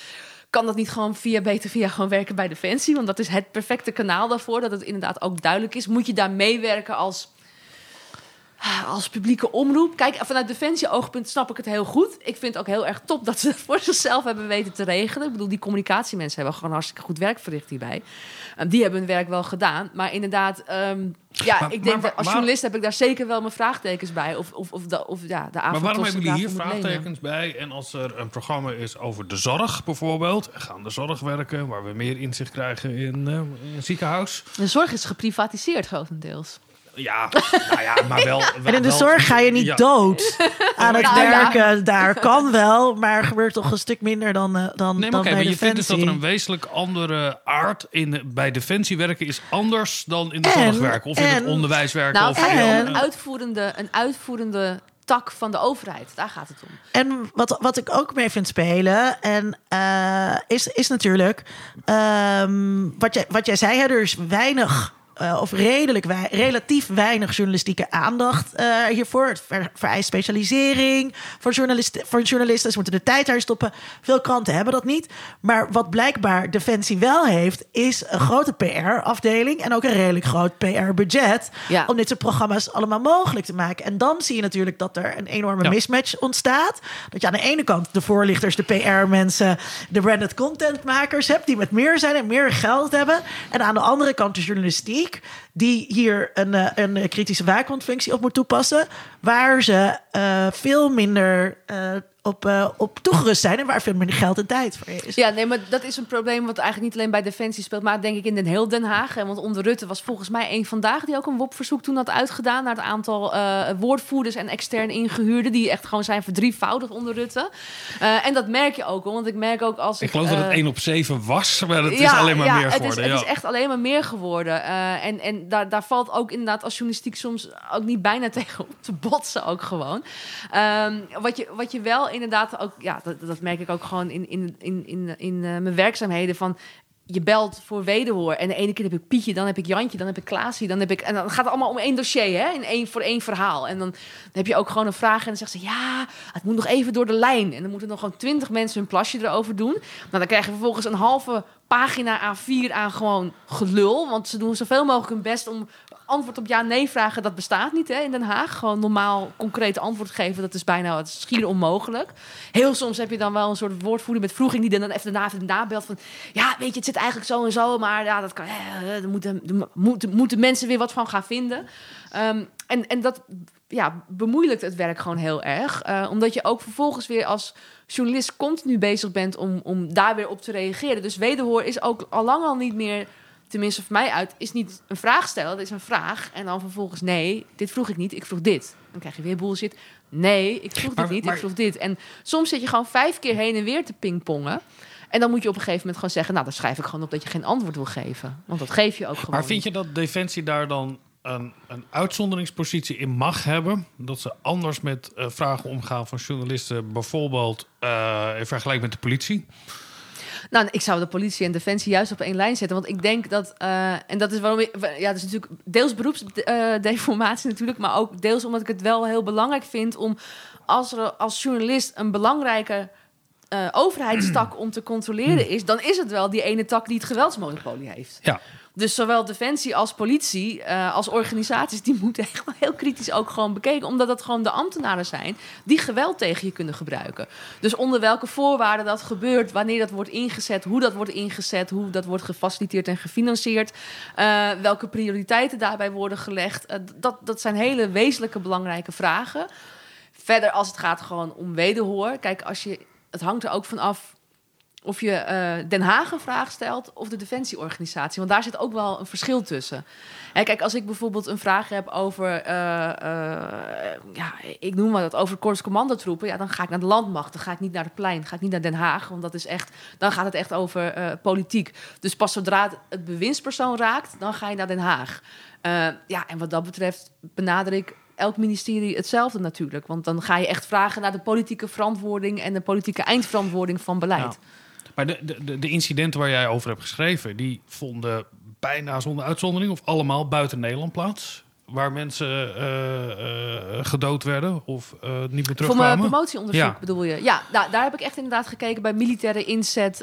Kan dat niet gewoon via beter via gewoon werken bij Defensie? Want dat is het perfecte kanaal daarvoor. Dat het inderdaad ook duidelijk is. Moet je daar meewerken als als publieke omroep. Kijk, vanuit Defensie-oogpunt snap ik het heel goed. Ik vind het ook heel erg top dat ze het voor zichzelf hebben weten te regelen. Ik bedoel, die communicatiemensen hebben gewoon hartstikke goed werk verricht hierbij. Um, die hebben hun werk wel gedaan. Maar inderdaad, ehm, ja, Maar- ik denk maar dat als waar- journalist heb ik daar zeker wel mijn vraagtekens bij. Of, of, of, de, of ja, de Maar avond waarom hebben jullie hier vraagtekens bij? En als er een programma is over de zorg bijvoorbeeld, gaan de zorg werken, waar we meer inzicht krijgen in, eh, in een ziekenhuis. De zorg is geprivatiseerd grotendeels. Ja, nou ja, maar wel. En in de wel- zorg ga je niet ja. dood aan het Nou ja. werken. Daar kan wel, maar gebeurt toch een stuk minder dan, eh, dan, Nee, maar dan bij maar je vindt dus dat er een wezenlijk andere aard in, bij Defensie werken is anders dan in de En- zorg werken. Of in het onderwijs werken. Nou, of en en- een uitvoerende, een uitvoerende tak van de overheid. Daar gaat het om. En wat, wat ik ook mee vind spelen, en, eh, is, is natuurlijk ehm, wat, jij, wat jij zei, hè, er is weinig. Eh, of redelijk wei- relatief weinig journalistieke aandacht eh, hiervoor. Het ver- vereist specialisering voor journalisten. Voor journalisten. Ze moeten de tijd daar stoppen. Veel kranten hebben dat niet. Maar wat blijkbaar Defensie wel heeft, is een grote PR-afdeling. En ook een redelijk groot PR-budget. Ja. Om dit soort programma's allemaal mogelijk te maken. En dan zie je natuurlijk dat er een enorme Ja. mismatch ontstaat. Dat je aan de ene kant de voorlichters, de PR-mensen, de branded contentmakers hebt, die met meer zijn en meer geld hebben. En aan de andere kant de journalistiek, week. Die hier een, eh, een kritische waakhondfunctie op moet toepassen. Waar ze eh, veel minder eh, op, eh, op toegerust zijn en waar veel minder geld en tijd voor is. Ja, nee, maar dat is een probleem wat eigenlijk niet alleen bij Defensie speelt, maar denk ik in Den heel Den Haag. En want onder Rutte was volgens mij een vandaag die ook een WOP-verzoek toen had uitgedaan naar het aantal eh, woordvoerders en extern ingehuurden, die echt gewoon zijn verdrievoudigd onder Rutte. Eh, en dat merk je ook, hoor, want ik merk ook als Ik geloof dat het eh, 1 op 7 was, maar het is alleen maar ja, meer het geworden. Is, het ja. is echt alleen maar meer geworden. Eh, en daar valt ook inderdaad als journalistiek soms ook niet bijna tegen op te botsen ook gewoon. Ehm, wat, je, wat je wel inderdaad ook... Ja, dat, dat merk ik ook gewoon in, in, in, in, in eh, mijn werkzaamheden van... je belt voor wederhoor. En de ene keer heb ik Pietje, dan heb ik Jantje, dan heb ik Klaasje, dan heb ik... En dan gaat het allemaal om één dossier, hè? In één, voor één verhaal. En dan, heb je ook gewoon een vraag en dan zegt ze... Ja, het moet nog even door de lijn. En dan moeten nog gewoon twintig mensen hun plasje erover doen. Nou, dan krijg je vervolgens een halve pagina A4 aan gewoon gelul. Want ze doen zoveel mogelijk hun best om antwoord op ja-nee vragen. Dat bestaat niet hè, in Den Haag. Gewoon normaal concreet antwoord geven, dat is bijna het schier onmogelijk. Heel soms heb je dan wel een soort woordvoerder met vroeging die dan even daarna even nabelt van... Ja, weet je, het zit eigenlijk zo en zo, maar ja, dat kan... Eh, moeten, moeten, moeten mensen weer wat van gaan vinden. Ehm, en, en dat ja, bemoeilijkt het werk gewoon heel erg. Uh, omdat je ook vervolgens weer als journalist continu bezig bent om, om daar weer op te reageren. Dus wederhoor is ook al lang al niet meer, tenminste voor mij uit, is niet een vraag stellen. Dat is een vraag. En dan vervolgens, nee, dit vroeg ik niet, ik vroeg dit. Dan krijg je weer bullshit. Nee, ik vroeg dit niet, ik vroeg dit. En soms zit je gewoon vijf keer heen en weer te pingpongen. En dan moet je op een gegeven moment gewoon zeggen... nou, dan schrijf ik gewoon op dat je geen antwoord wil geven. Want dat geef je ook gewoon Maar vind je dat Defensie daar dan een, een uitzonderingspositie in mag hebben. Dat ze anders met uh, vragen omgaan van journalisten, bijvoorbeeld uh, in vergelijking met de politie. Nou, ik zou de politie en defensie juist op één lijn zetten. Want ik denk dat, uh, en dat is waarom ik, ja, dat is natuurlijk deels beroepsdeformatie natuurlijk, maar ook deels omdat ik het wel heel belangrijk vind om als er als journalist een belangrijke uh, overheidstak om te controleren is, dan is het wel die ene tak die het geweldsmonopolie heeft. Ja. Dus zowel defensie als politie, uh, als organisaties, die moeten echt wel heel kritisch ook gewoon bekeken. Omdat dat gewoon de ambtenaren zijn die geweld tegen je kunnen gebruiken. Dus onder welke voorwaarden dat gebeurt, wanneer dat wordt ingezet, hoe dat wordt ingezet, hoe dat wordt gefaciliteerd en gefinancierd. Uh, welke prioriteiten daarbij worden gelegd. Uh, dat, dat zijn hele wezenlijke belangrijke vragen. Verder, als het gaat gewoon om wederhoor. Kijk, als je, het hangt er ook van af of je uh, Den Haag een vraag stelt of de defensieorganisatie. Want daar zit ook wel een verschil tussen. En kijk, als ik bijvoorbeeld een vraag heb over, uh, uh, ja, ik noem maar dat, over korps commandotroepen, ja, dan ga ik naar de landmacht. Dan ga ik niet naar de plein, ga ik niet naar Den Haag, want dat is echt, dan gaat het echt over politiek. Dus pas zodra het, het bewindspersoon raakt, dan ga je naar Den Haag. ja, en wat dat betreft benader ik elk ministerie hetzelfde natuurlijk. Want dan ga je echt vragen naar de politieke verantwoording en de politieke eindverantwoording van beleid. Maar de, de, de incidenten waar jij over hebt geschreven, die vonden bijna zonder uitzondering of allemaal buiten Nederland plaats? Waar mensen uh, uh, gedood werden of uh, niet meer terugkwamen? Voor mijn promotieonderzoek ja. bedoel je? Ja, nou, daar heb ik echt inderdaad gekeken bij militaire inzet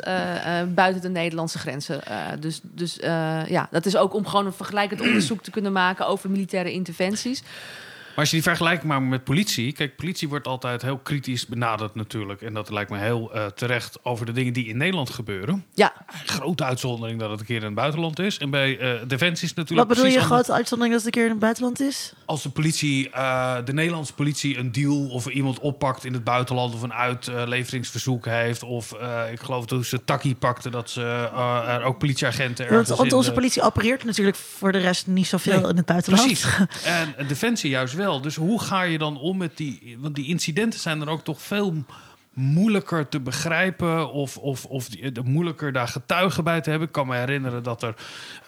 buiten de Nederlandse grenzen. dus dus ja, dat is ook om gewoon een vergelijkend onderzoek te kunnen maken over militaire interventies. Maar als je die vergelijking maakt met politie. Kijk, politie wordt altijd heel kritisch benaderd natuurlijk. En dat lijkt me heel uh, terecht over de dingen die in Nederland gebeuren. Ja. Grote uitzondering dat het een keer in het buitenland is. En bij uh, Defensie is natuurlijk. Wat bedoel je, grote uitzondering dat het een keer in het buitenland is? Als de politie, uh, de Nederlandse politie, een deal of iemand oppakt in het buitenland. of een uitleveringsverzoek heeft. Of ik geloof dat ze Taki pakte, dat ze er ook politieagenten. Want, want onze politie opereert natuurlijk voor de rest niet zoveel nee, in het buitenland. Precies. en Defensie juist wel. Dus hoe ga je dan om met die... Want die incidenten zijn er ook toch veel moeilijker te begrijpen of, of, of moeilijker daar getuigen bij te hebben. Ik kan me herinneren dat er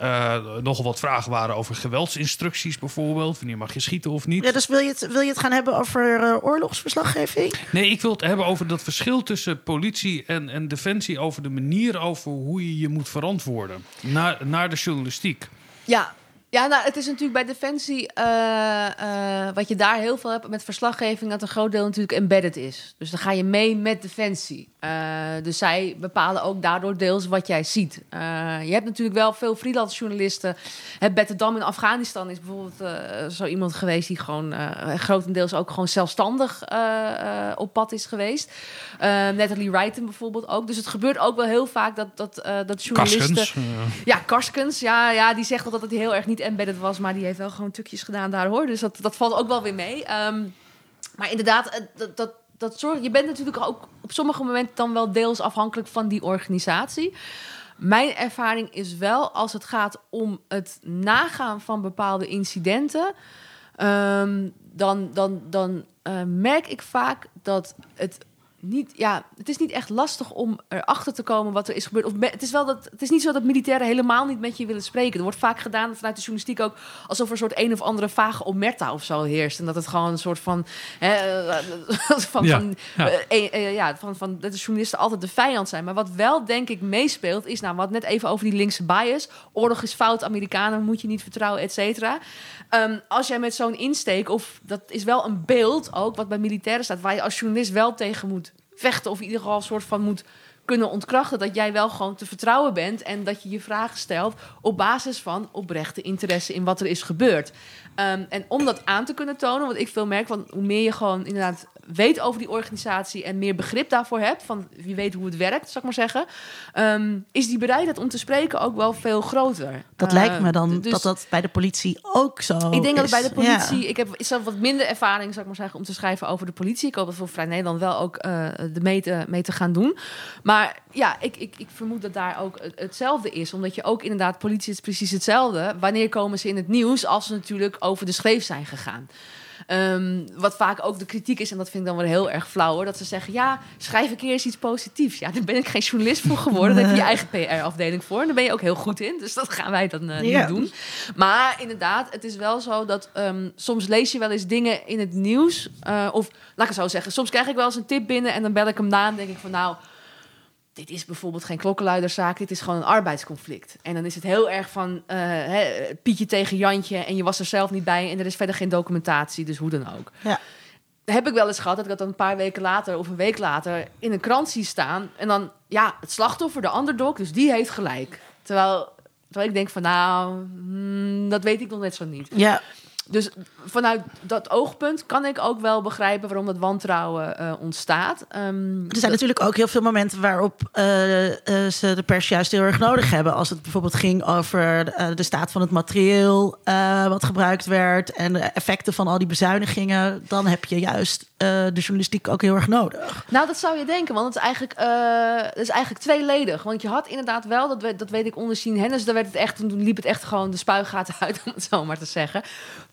uh, nogal wat vragen waren over geweldsinstructies bijvoorbeeld. Wanneer mag je schieten of niet? Ja, dus wil je het, wil je het gaan hebben over uh, oorlogsverslaggeving? Nee, ik wil het hebben over dat verschil tussen politie en, en defensie... over de manier over hoe je je moet verantwoorden naar, naar de journalistiek. Ja, ja, nou, het is natuurlijk bij Defensie, uh, uh, wat je daar heel veel hebt met verslaggeving, dat een groot deel natuurlijk embedded is. Dus dan ga je mee met Defensie. Uh, dus zij bepalen ook daardoor deels wat jij ziet. je hebt natuurlijk wel veel freelance journalisten. Het Bette Dam in Afghanistan is bijvoorbeeld zo iemand geweest die gewoon grotendeels ook gewoon zelfstandig op pad is geweest. Natalie Wrighton bijvoorbeeld ook. Dus het gebeurt ook wel heel vaak dat, dat, dat journalisten... Karskens, ja, Karskens, ja, ja, die zegt dat het heel erg niet embedded was, maar die heeft wel gewoon tukjes gedaan daar hoor. Dus dat, dat valt ook wel weer mee. Um, maar inderdaad, dat, dat, dat zorgt. Je bent natuurlijk ook op sommige momenten dan wel deels afhankelijk van die organisatie. Mijn ervaring is wel als het gaat om het nagaan van bepaalde incidenten. Um, dan dan, dan uh, merk ik vaak dat het niet, ja, het is niet echt lastig om erachter te komen wat er is gebeurd. Of me- het is wel dat het is niet zo dat militairen helemaal niet met je willen spreken. Er wordt vaak gedaan vanuit de journalistiek ook alsof er een soort een of andere vage omerta of zo heerst en dat het gewoon een soort van, hè, eh, van, Ja, van, ja. eh, eh, eh, ja, van, van dat de journalisten altijd de vijand zijn. Maar wat wel denk ik meespeelt is, nou, wat net even over die linkse bias. Oorlog is fout, Amerikanen moet je niet vertrouwen, et cetera. Ehm, als jij met zo'n insteek, of dat is wel een beeld ook, wat bij militairen staat, waar je als journalist wel tegen moet vechten, of in ieder geval een soort van moet kunnen ontkrachten dat jij wel gewoon te vertrouwen bent en dat je je vragen stelt op basis van oprechte interesse in wat er is gebeurd. Ehm, en om dat aan te kunnen tonen, want ik veel merk, want hoe meer je gewoon inderdaad weet over die organisatie en meer begrip daarvoor hebt, van wie weet hoe het werkt, zal ik maar zeggen, ehm, is die bereidheid om te spreken ook wel veel groter. Dat lijkt me dan dus- dat dat bij de politie ook zo ik denk dat het bij de politie... Ja. Ik heb zelf wat minder ervaring, zou ik maar zeggen, om te schrijven over de politie. Ik hoop dat voor Vrij Nederland wel ook eh de mee te, mee te gaan doen. Maar ja, ik, ik, ik vermoed dat daar ook het- hetzelfde is. Omdat je ook inderdaad, politie is precies hetzelfde. Wanneer komen ze in het nieuws als ze natuurlijk over de schreef zijn gegaan? Ehm, wat vaak ook de kritiek is, en dat vind ik dan wel heel erg flauw hoor, dat ze zeggen: ja, schrijf een keer eens iets positiefs. Ja, daar ben ik geen journalist voor geworden. Daar heb je je eigen PR-afdeling voor. En daar ben je ook heel goed in. Dus dat gaan wij dan eh, Ja. niet doen. Maar inderdaad, het is wel zo dat ehm, soms lees je wel eens dingen in het nieuws. eh, of laat ik het zo zeggen, soms krijg ik wel eens een tip binnen en dan bel ik hem na en denk ik van nou. Dit is bijvoorbeeld geen klokkenluiderszaak, dit is gewoon een arbeidsconflict. En dan is het heel erg van eh, hè, Pietje tegen Jantje en je was er zelf niet bij en er is verder geen documentatie, dus hoe dan ook. Ja. Heb ik wel eens gehad dat ik dat dan een paar weken later of een week later in een krant zie staan. En dan, ja, het slachtoffer, de underdog, dus die heeft gelijk. Terwijl, terwijl ik denk van nou, hmm, dat weet ik nog net zo niet. Ja, Dus vanuit dat oogpunt kan ik ook wel begrijpen waarom dat wantrouwen eh, ontstaat. Ehm, er zijn natuurlijk ook heel veel momenten waarop eh, eh, ze de pers juist heel erg nodig hebben. Als het bijvoorbeeld ging over de staat van het materieel wat gebruikt werd en de effecten van al die bezuinigingen, dan heb je juist de journalistiek ook heel erg nodig. Nou, dat zou je denken, want het is eigenlijk, het is eigenlijk tweeledig. Want je had inderdaad wel, dat weet, dat weet ik onder Sien Hennis, daar werd het echt, toen liep het echt gewoon de spuigaten uit, om het zo maar te zeggen.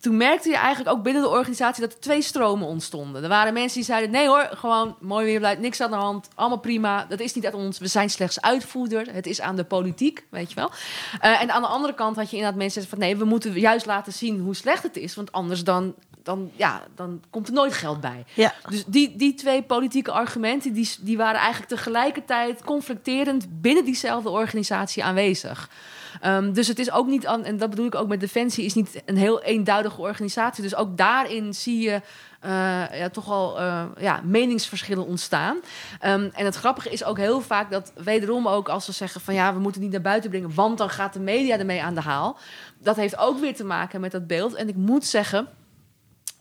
Toen merkte je eigenlijk ook binnen de organisatie dat er twee stromen ontstonden. Er waren mensen die zeiden, nee hoor, gewoon mooi weer blij, niks aan de hand, allemaal prima. Dat is niet uit ons, we zijn slechts uitvoerder. Het is aan de politiek, weet je wel. Eh, en aan de andere kant had je inderdaad mensen die zeiden van, nee, we moeten juist laten zien hoe slecht het is. Want anders dan, dan, ja, dan komt er nooit geld bij. Ja. Dus die, die twee politieke argumenten die, die waren eigenlijk tegelijkertijd conflicterend binnen diezelfde organisatie aanwezig. Ehm, dus het is ook niet, en dat bedoel ik ook met Defensie, is niet een heel eenduidige organisatie. Dus ook daarin zie je eh, ja, toch al eh, ja, meningsverschillen ontstaan. Ehm, en het grappige is ook heel vaak dat wederom ook als ze zeggen van ja, we moeten niet naar buiten brengen, want dan gaat de media ermee aan de haal. Dat heeft ook weer te maken met dat beeld. En ik moet zeggen,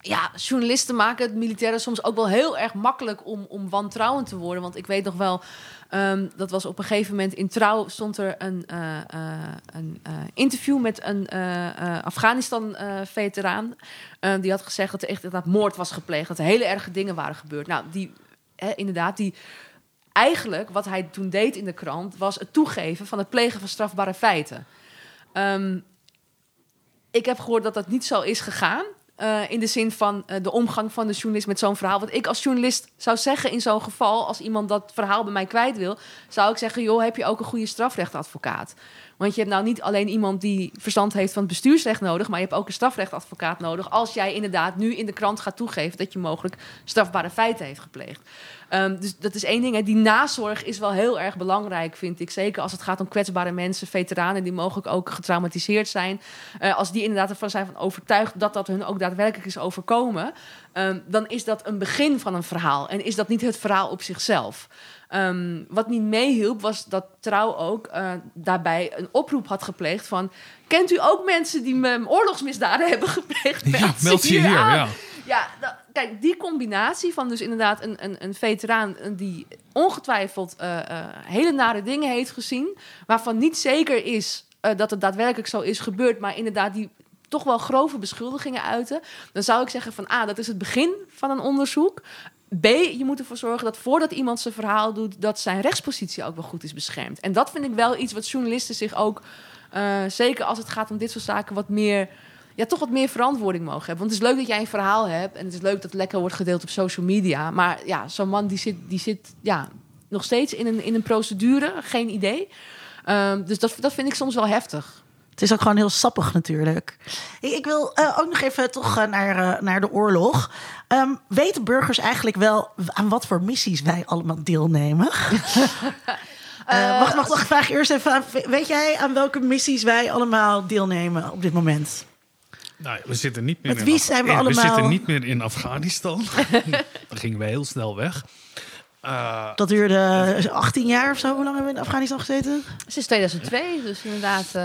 ja, journalisten maken het militairen soms ook wel heel erg makkelijk om, om wantrouwend te worden. Want ik weet nog wel, ehm, dat was op een gegeven moment in Trouw stond er een, eh, eh, een eh, interview met een Afghanistan-veteraan. die had gezegd dat er echt inderdaad moord was gepleegd, dat er hele erge dingen waren gebeurd. Nou, die, inderdaad, die eigenlijk wat hij toen deed in de krant was het toegeven van het plegen van strafbare feiten. Ehm, ik heb gehoord dat dat niet zo is gegaan. Eh, in de zin van eh, de omgang van de journalist met zo'n verhaal. Wat ik als journalist zou zeggen in zo'n geval, als iemand dat verhaal bij mij kwijt wil, zou ik zeggen: joh, heb je ook een goede strafrechtadvocaat? Want je hebt nou niet alleen iemand die verstand heeft van het bestuursrecht nodig, maar je hebt ook een strafrechtadvocaat nodig. Als jij inderdaad nu in de krant gaat toegeven dat je mogelijk strafbare feiten heeft gepleegd. Ehm, dus dat is één ding. Hè. Die nazorg is wel heel erg belangrijk, vind ik. Zeker als het gaat om kwetsbare mensen, veteranen die mogelijk ook getraumatiseerd zijn. Eh, als die inderdaad ervan zijn van overtuigd dat dat hun ook daadwerkelijk is overkomen, ehm, dan is dat een begin van een verhaal. En is dat niet het verhaal op zichzelf. Ehm, wat niet meehielp, was dat Trouw ook eh, daarbij een oproep had gepleegd van... Kent u ook mensen die oorlogsmisdaden hebben gepleegd? Ja, meld ze hier, aan. ja. Ja, kijk, die combinatie van dus inderdaad een, een, een veteraan eh, die ongetwijfeld eh, hele nare dingen heeft gezien, waarvan niet zeker is dat het daadwerkelijk zo is gebeurd, maar inderdaad die toch wel grove beschuldigingen uiten, dan zou ik zeggen van A, dat is het begin van een onderzoek. B, je moet ervoor zorgen dat voordat iemand zijn verhaal doet, dat zijn rechtspositie ook wel goed is beschermd. En dat vind ik wel iets wat journalisten zich ook, eh, zeker als het gaat om dit soort zaken, wat meer ja, toch wat meer verantwoording mogen hebben. Want het is leuk dat jij een verhaal hebt en het is leuk dat het lekker wordt gedeeld op social media. Maar ja, zo'n man die zit, die zit ja, nog steeds in een, in een procedure, geen idee. Ehm, dus dat, dat vind ik soms wel heftig. Het is ook gewoon heel sappig natuurlijk. Ik, ik wil eh, ook nog even toch eh, naar, eh, naar de oorlog. Ehm, weten burgers eigenlijk wel aan wat voor missies wij allemaal deelnemen? Eh, wacht, wacht, wacht. Vraag eerst even aan. Weet jij aan welke missies wij allemaal deelnemen op dit moment? Nou, we zitten niet meer Met in wie zijn we allemaal- We zitten niet meer in Afghanistan. Dan gingen we heel snel weg. Eh, Dat duurde 18 jaar of zo. Hoe lang hebben we in Afghanistan gezeten? Sinds 2002, dus inderdaad eh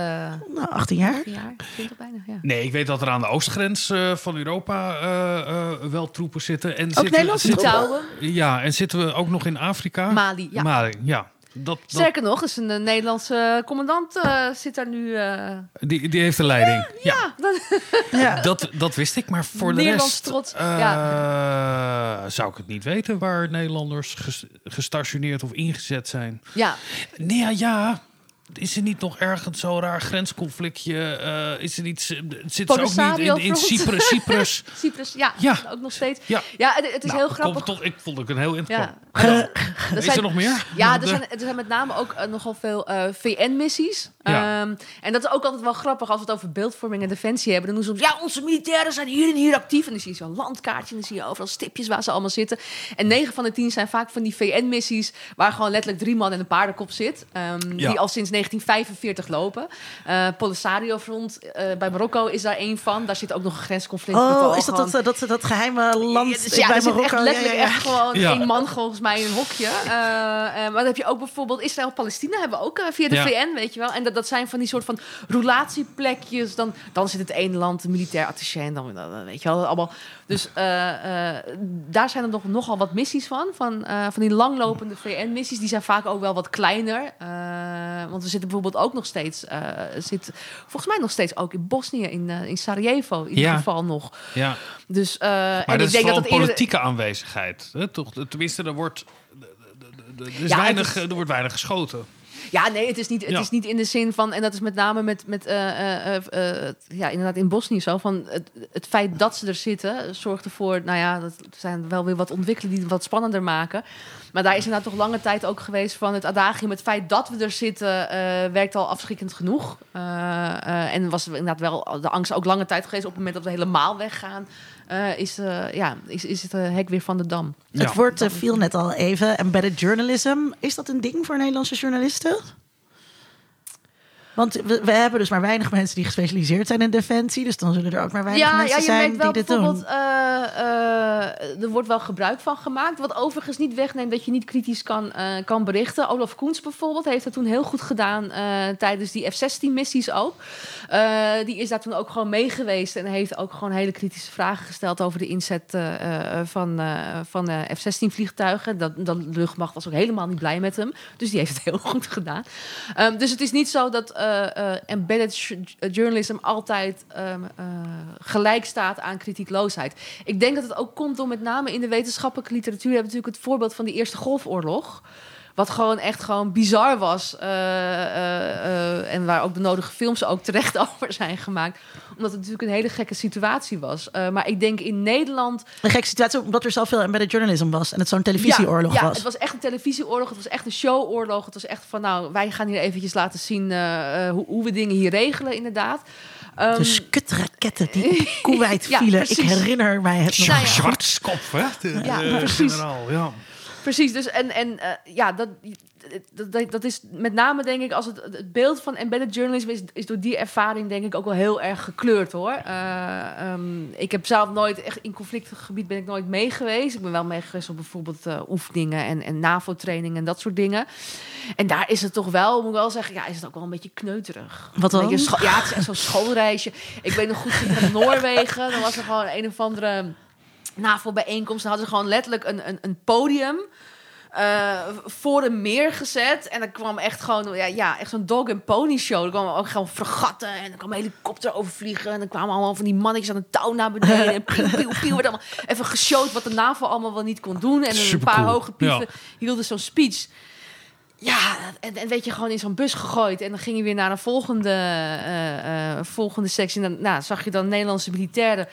Nou, 18 jaar. een jaar, 20 bijna, ja. nee, ik weet dat er aan de oostgrens eh, van Europa eh, eh, wel troepen zitten. En zitten, Nederlandse zitten- troepen? Ja, en zitten we ook nog in Afrika? Mali, ja. Mali, ja. Dat, dat, Sterker nog, is een eh, Nederlandse commandant eh, zit daar nu. eh, die, die heeft de leiding. Ja, ja, dat, Ja. Dat, dat wist ik, maar voor de Nederlands rest trots, eh, zou ik het niet weten waar Nederlanders ges- gestationeerd of ingezet zijn. ja. Nee, ja, ja. Is er niet nog ergens zo'n raar grensconflictje? eh, is er niet, zit ze ook niet in. Cyprus? Cyprus? Cyprus, ja, Ja. ook nog steeds. Ja. Ja, het, het is Nou, heel grappig. Toch, ik vond het een heel interessant. Ja. Er Is zijn- er nog meer? Ja, er zijn, er zijn met name ook eh, nogal veel eh, VN-missies. Ja. Ehm, en dat is ook altijd wel grappig als we het over beeldvorming en defensie hebben. Dan doen ze soms, ja, onze militairen zijn hier en hier actief. En dan zie je zo'n landkaartje en dan zie je overal stipjes waar ze allemaal zitten. En 9 van de 10 zijn vaak van die VN-missies waar gewoon letterlijk drie man en een paardenkop zit. ehm, Ja. Die al sinds 1945 lopen. Eh Polisario Front eh, bij Marokko is daar één van. Daar zit ook nog een grensconflict. Oh, is dat dat, dat, dat geheime land ja, dus ja, bij er zit Marokko? echt letterlijk Ja, ja, ja. echt gewoon Ja. één man volgens mij in een hokje. Eh, eh, maar dan heb je ook bijvoorbeeld Israël-Palestina hebben we ook eh, via de Ja. VN, weet je wel. En dat, dat zijn van die soort van relatieplekjes. Dan, dan zit het ene land een militair attaché en dan, dan weet je wel allemaal. Dus eh, eh, daar zijn er nog, nogal wat missies van, van, eh, van die langlopende VN-missies. Die zijn vaak ook wel wat kleiner. Eh, want we zitten bijvoorbeeld ook nog steeds, eh, zit volgens mij nog steeds ook in Bosnië, in, eh, in Sarajevo in Ja. ieder geval nog. Ja. Dus, eh, Maar en dat ik is denk dat eerder- politieke aanwezigheid. Hè? Toch? Tenminste, er wordt, er, is Ja, weinig, is- er wordt weinig geschoten. Ja, nee, het is niet, het Ja. is niet in de zin van, en dat is met name met, met eh, eh, eh, ja, inderdaad in Bosnië zo, van het, het feit dat ze er zitten, zorgt ervoor, nou ja, dat zijn wel weer wat ontwikkelingen die het wat spannender maken. Maar daar is inderdaad toch lange tijd ook geweest van het adagium, het feit dat we er zitten, werkt al afschrikkend genoeg. En was inderdaad wel de angst ook lange tijd geweest op het moment dat we helemaal weggaan, eh, is, eh, ja, is, is het eh, hek weer van de dam. Ja. Het woord viel net al even. Embedded journalism. Is dat een ding voor Nederlandse journalisten? Want we, we hebben dus maar weinig mensen die gespecialiseerd zijn in defensie. Dus dan zullen er ook maar weinig mensen je zijn merkt wel die dit bijvoorbeeld, doen. eh, eh, er wordt wel gebruik van gemaakt. Wat overigens niet wegneemt dat je niet kritisch kan, eh, kan berichten. Olaf Koens bijvoorbeeld heeft dat toen heel goed gedaan eh, tijdens die F-16-missies ook. Die is daar toen ook gewoon mee geweest en heeft ook gewoon hele kritische vragen gesteld over de inzet van, van eh, F-16-vliegtuigen. Dat, dat de luchtmacht was ook helemaal niet blij met hem. Dus die heeft het heel goed gedaan. Ehm, dus het is niet zo dat eh, eh, embedded journalism altijd ehm, eh, gelijk staat aan kritiekloosheid. Ik denk dat het ook komt door met name in de wetenschappelijke literatuur hebben natuurlijk het voorbeeld van die Eerste Golfoorlog. Wat gewoon echt gewoon bizar was. En waar ook de nodige films ook terecht over zijn gemaakt. Omdat het natuurlijk een hele gekke situatie was. Eh, maar ik denk in Nederland Een gekke situatie, omdat er zoveel embedded journalism was. En het zo'n televisieoorlog ja, ja, was. het was echt een televisieoorlog. Het was echt een showoorlog. Het was echt van, nou, wij gaan hier eventjes laten zien eh, eh, hoe, hoe we dingen hier regelen, inderdaad. Ehm, de skutraketten die Kuwait Ja, vielen. Ik precies. Nou herinner mij het nog. ja. Zwartskopf, hè? De, Ja, de precies. generaal, ja. Precies, dus en, en ja, dat, dat, dat, is met name denk ik als het, het beeld van embedded journalism is, is door die ervaring denk ik ook wel heel erg gekleurd hoor. Eh, ehm, ik heb zelf nooit echt in conflictgebied ben ik nooit mee geweest. Ik ben wel mee geweest op bijvoorbeeld eh, oefeningen en, en NAVO-trainingen en dat soort dingen. En daar is het toch wel, moet ik wel zeggen, ja, is het ook wel een beetje kneuterig. Wat dan? ja, het is echt zo'n schoolreisje. Ik weet nog goed, naar Noorwegen, dan was er gewoon een of andere NAVO-bijeenkomst. Dan hadden ze gewoon letterlijk een, een, een podium eh, voor een meer gezet. En dan kwam echt gewoon, ja, ja echt zo'n dog and pony show. Er kwamen ook gewoon fregatten en dan kwam een helikopter overvliegen. En dan kwamen allemaal van die mannetjes aan een touw naar beneden. En pieuw, pieuw, pieuw. werd allemaal even geshowd wat de NAVO allemaal wel niet kon doen. En een paar hoge pieven Ja. hielden zo'n speech. Ja, en, en weet je, gewoon in zo'n bus gegooid. En dan ging je weer naar een volgende, eh, eh, volgende sectie. En dan nou, zag je dan Nederlandse militairen.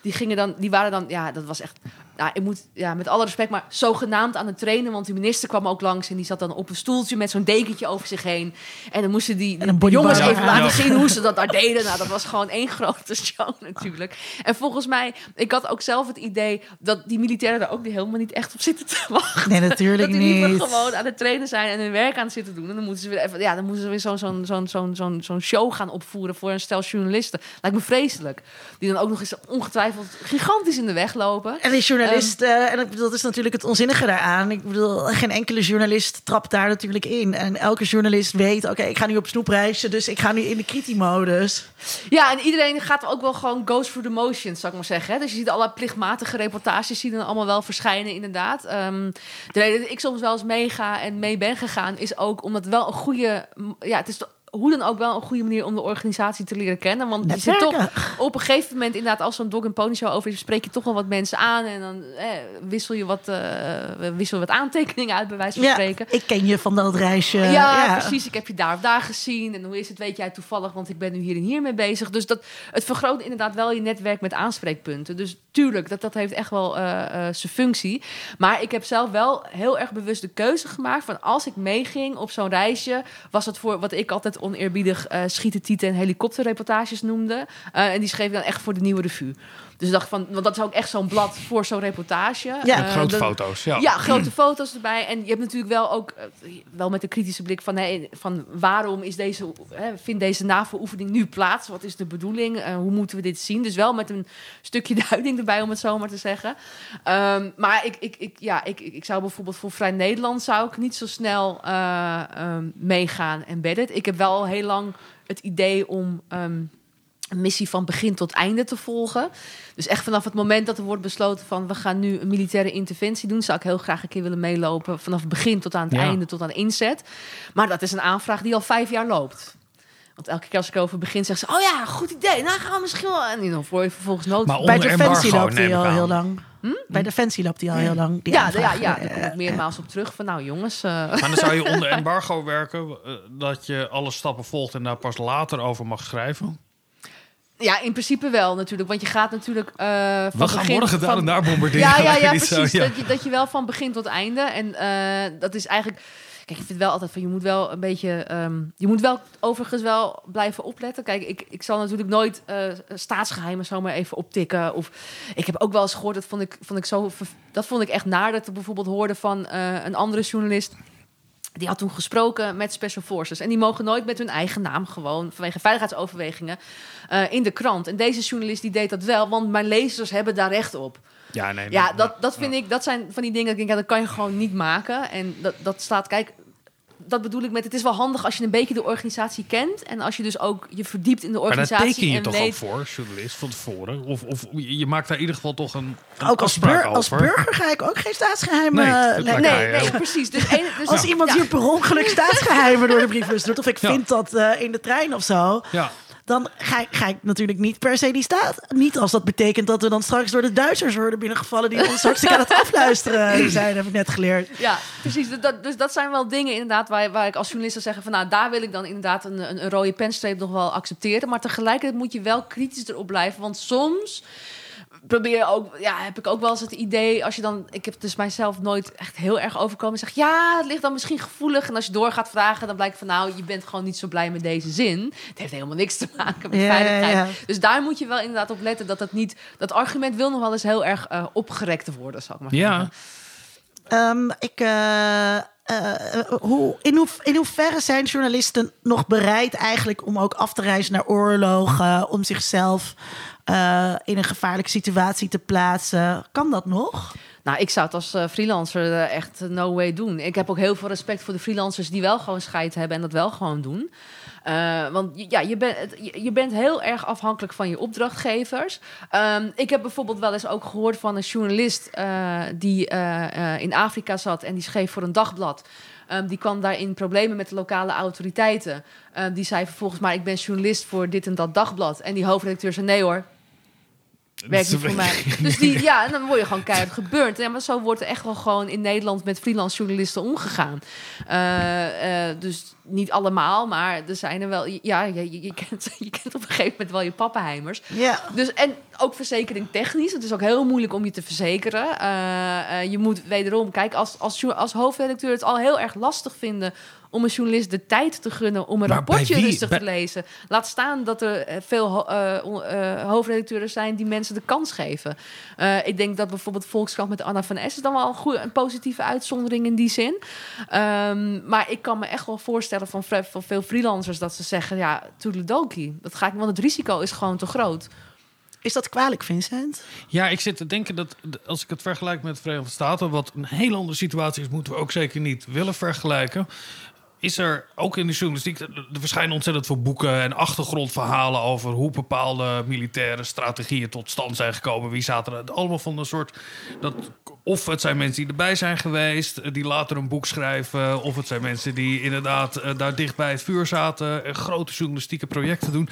Die gingen dan, die waren dan, ja, dat was echt. Nou, ik moet, ja, met alle respect, maar zogenaamd aan het trainen. Want die minister kwam ook langs en die zat dan op een stoeltje met zo'n dekentje over zich heen. En dan moesten die, En jongens even laten Ja. zien hoe ze dat daar deden. Nou, dat was gewoon één grote show natuurlijk. En volgens mij, ik had ook zelf het idee dat die militairen er ook helemaal niet echt op zitten te wachten. Nee, natuurlijk dat die niet. gewoon aan het trainen zijn en hun werk aan het zitten doen. En dan moeten ze weer even, ja, dan moeten ze weer zo'n zo'n zo'n zo'n zo'n zo'n show gaan opvoeren voor een stel journalisten. Lijkt me vreselijk. Die dan ook nog eens ongetwijfeld gigantisch in de weg lopen. En die journalist, Ehm. eh, en ik bedoel, dat is natuurlijk het onzinnige daaraan. Ik bedoel, geen enkele journalist trapt daar natuurlijk in. En elke journalist weet, oké, ik ga nu op snoepreisje, dus ik ga nu in de kriti-modus. Ja, en iedereen gaat ook wel gewoon goes through the motions, zou ik maar zeggen. Hè? Dus je ziet alle plichtmatige reportages die dan allemaal wel verschijnen, inderdaad. Ehm, de reden dat ik soms wel eens meega en mee ben gegaan, is ook omdat het wel een goede... Ja, het is hoe dan ook wel een goede manier om de organisatie te leren kennen. Want je zit toch op een gegeven moment, inderdaad, als zo'n dog en pony show over is, spreek je toch wel wat mensen aan. En dan eh, wissel, je wat, eh, wissel wat aantekeningen uit, bij wijze van Ja, spreken. ik ken je van dat reisje. Ja, precies. Ik heb je daar of daar gezien. En hoe is het, weet jij toevallig, want ik ben nu hier en hier mee bezig. Dus dat, het vergroot inderdaad wel je netwerk met aanspreekpunten. Dus tuurlijk, dat, dat heeft echt wel eh, eh, zijn functie. Maar ik heb zelf wel heel erg bewust de keuze gemaakt... van als ik meeging op zo'n reisje... was het voor wat ik altijd oneerbiedig eh schieten, en helikopterreportages noemde. En die schreef ik dan echt voor de Nieuwe Revue. Dus ik dacht van, want dat is ook echt zo'n blad voor zo'n reportage. Ja. Eh, Met grote dan- foto's. Ja. ja, grote foto's erbij. En je hebt natuurlijk wel ook eh, wel met een kritische blik van, hè, van waarom is deze, hè, vindt deze NAVO-oefening nu plaats? Wat is de bedoeling? Eh, hoe moeten we dit zien? Dus wel met een stukje duiding erbij, om het zo maar te zeggen. Ehm, maar ik, ik, ik, ja, ik, ik zou bijvoorbeeld voor Vrij Nederland zou ik niet zo snel eh, ehm, meegaan embedded. Ik heb wel al heel lang het idee om ehm, een missie van begin tot einde te volgen. Dus echt vanaf het moment dat er wordt besloten van we gaan nu een militaire interventie doen, zou ik heel graag een keer willen meelopen vanaf het begin tot aan het Ja. einde, tot aan inzet. Maar dat is een aanvraag die al vijf jaar loopt. Want elke keer als ik over begin, zeg ze: Oh ja, goed idee. Nou gaan we misschien wel. En dan voor je vervolgens nood. Maar Bij onder Defensie embargo, loopt hij ik al heel lang. Bij Defensie loopt hij al heel lang. die ja, ja, ja, daar kom ik meermaals op terug. Van nou jongens, eh, Maar dan zou je onder embargo werken, eh, dat je alle stappen volgt en daar pas later over mag schrijven. Ja, in principe wel natuurlijk. Want je gaat natuurlijk. eh van We gaan begin- morgen daar en daar bombarderen. Ja, ja, ja zo, precies. ja. Dat, je, dat je wel van begin tot einde. En eh, dat is eigenlijk. Kijk, ik vind wel altijd van je moet wel een beetje. ehm, je moet wel overigens wel blijven opletten. Kijk, ik, ik zal natuurlijk nooit eh, staatsgeheimen zomaar even optikken. Of ik heb ook wel eens gehoord, dat vond ik, vond ik zo. Dat vond ik echt naar dat ik bijvoorbeeld hoorde van een andere journalist. Die had toen gesproken met Special Forces. En die mogen nooit met hun eigen naam gewoon vanwege veiligheidsoverwegingen eh, in de krant. En deze journalist die deed dat wel, want mijn lezers hebben daar recht op. Ja, nee, Ja, dat, dat vind ik, dat zijn van die dingen dat ik denk, ja, dat kan je gewoon niet maken. En dat, dat staat, kijk, dat bedoel ik met, het is wel handig als je een beetje de organisatie kent. En als je dus ook je verdiept in de Maar daar organisatie. teken je en toch ook voor, journalist, van tevoren? Of, of je maakt daar in ieder geval toch een, een Ook als, bur- als burger ga ik ook geen staatsgeheimen Nee, eh, Nee, mij, nee, precies. Dus één- dus Als iemand ja. hier per ongeluk staatsgeheimen door de brievenbus doet... of ik Ja. vind dat eh, in de trein of zo... Ja, dan ga, ik- ga ik natuurlijk niet per se die staat. Niet als dat betekent dat we dan straks door de Duitsers worden binnengevallen... die ons hartstikke aan het afluisteren zijn, heb ik net geleerd. Ja, precies. Dus dat, dus dat zijn wel dingen inderdaad waar, waar ik als journalist zou zeggen van nou, daar wil ik dan inderdaad een, een, een rode penstreep nog wel accepteren. Maar tegelijkertijd moet je wel kritisch erop blijven. Want soms probeer je ook, ja, heb ik ook wel eens het idee, als je dan, ik heb dus mijzelf nooit echt heel erg overkomen. Zeg ja, het ligt dan misschien gevoelig. En als je door gaat vragen, dan blijkt van nou, je bent gewoon niet zo blij met deze zin. Het heeft helemaal niks te maken met Ja, veiligheid. ja. Dus daar moet je wel inderdaad op letten dat dat niet, dat argument wil nog wel eens heel erg eh, opgerekt worden, zal ik maar ja. zeggen. Ehm, ik, eh, eh, eh, hoe, in, hoe, in hoeverre zijn journalisten nog bereid eigenlijk om ook af te reizen naar oorlogen, om zichzelf eh, in een gevaarlijke situatie te plaatsen? Kan dat nog? Nou, ik zou het als eh, freelancer eh, echt no way doen. Ik heb ook heel veel respect voor de freelancers die wel gewoon scheid hebben en dat wel gewoon doen. Eh, want ja, je, bent je, bent heel erg afhankelijk van je opdrachtgevers. Ehm, ik heb bijvoorbeeld wel eens ook gehoord van een journalist eh, die eh, in Afrika zat en die schreef voor een dagblad. Ehm, die kwam daar in problemen met de lokale autoriteiten. Ehm, die zei vervolgens, maar ik ben journalist voor dit en dat dagblad. En die hoofdredacteur zei, nee hoor, Werkt niet voor mij. Dus die, ja, en dan word je gewoon keihard geburnt. Ja, maar zo wordt er echt wel gewoon in Nederland met freelance journalisten omgegaan. Eh, eh, dus niet allemaal, maar er zijn er wel. Ja, je, je, kent, je kent op een gegeven moment wel je pappenheimers. Ja. Dus, en ook verzekering technisch. Het is ook heel moeilijk om je te verzekeren. Eh, eh, je moet wederom, kijk, als, als, als hoofdredacteur het al heel erg lastig vinden om een journalist de tijd te gunnen om een Maar rapportje rustig Bij- te lezen. Laat staan dat er eh, veel eh, eh, hoofdredacteuren zijn die mensen de kans geven. Eh, ik denk dat bijvoorbeeld Volkskrant met Anna van S is dan wel een, goede, een positieve uitzondering in die zin. Ehm, maar ik kan me echt wel voorstellen van, van veel freelancers dat ze zeggen, ja, toedeledokie. Dat ga ik, want het risico is gewoon te groot. Is dat kwalijk, Vincent? Ja, ik zit te denken dat als ik het vergelijk met de Verenigde Staten, wat een hele andere situatie is, moeten we ook zeker niet willen vergelijken. Is er ook in de journalistiek, er verschijnen ontzettend veel boeken en achtergrondverhalen over hoe bepaalde militaire strategieën tot stand zijn gekomen. Wie zaten er? Allemaal van een soort. Dat, of het zijn mensen die erbij zijn geweest, eh, die later een boek schrijven. Of het zijn mensen die inderdaad eh, daar dicht bij het vuur zaten en grote journalistieke projecten doen.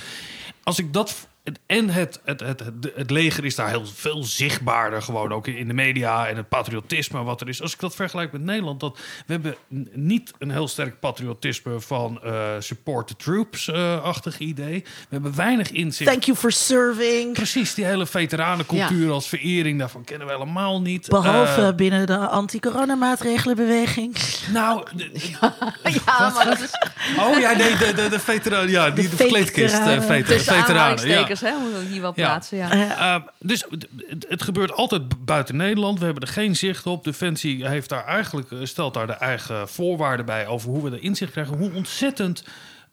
Als ik dat. En het, het, het, het, het leger is daar heel veel zichtbaarder, gewoon ook in de media en het patriotisme wat er is. Als ik dat vergelijk met Nederland, dat we hebben niet een heel sterk patriotisme van eh, support the troops-achtig idee. We hebben weinig inzicht. Thank you for serving. Precies, die hele veteranencultuur als verering, daarvan kennen we helemaal niet. Behalve Eh, binnen de anti-coronamaatregelenbeweging. nou, Ja, maar oh ja, nee, de, de, de veteranen, ja, die de, verkleedkist eh, veteranen. Hè, moeten we hier wel plaatsen. Ja. Uh, dus het, gebeurt altijd bu- buiten Nederland. We hebben er geen zicht op. Defensie heeft daar eigenlijk, eh, stelt daar de eigen voorwaarden bij over hoe we er inzicht krijgen. Hoe ontzettend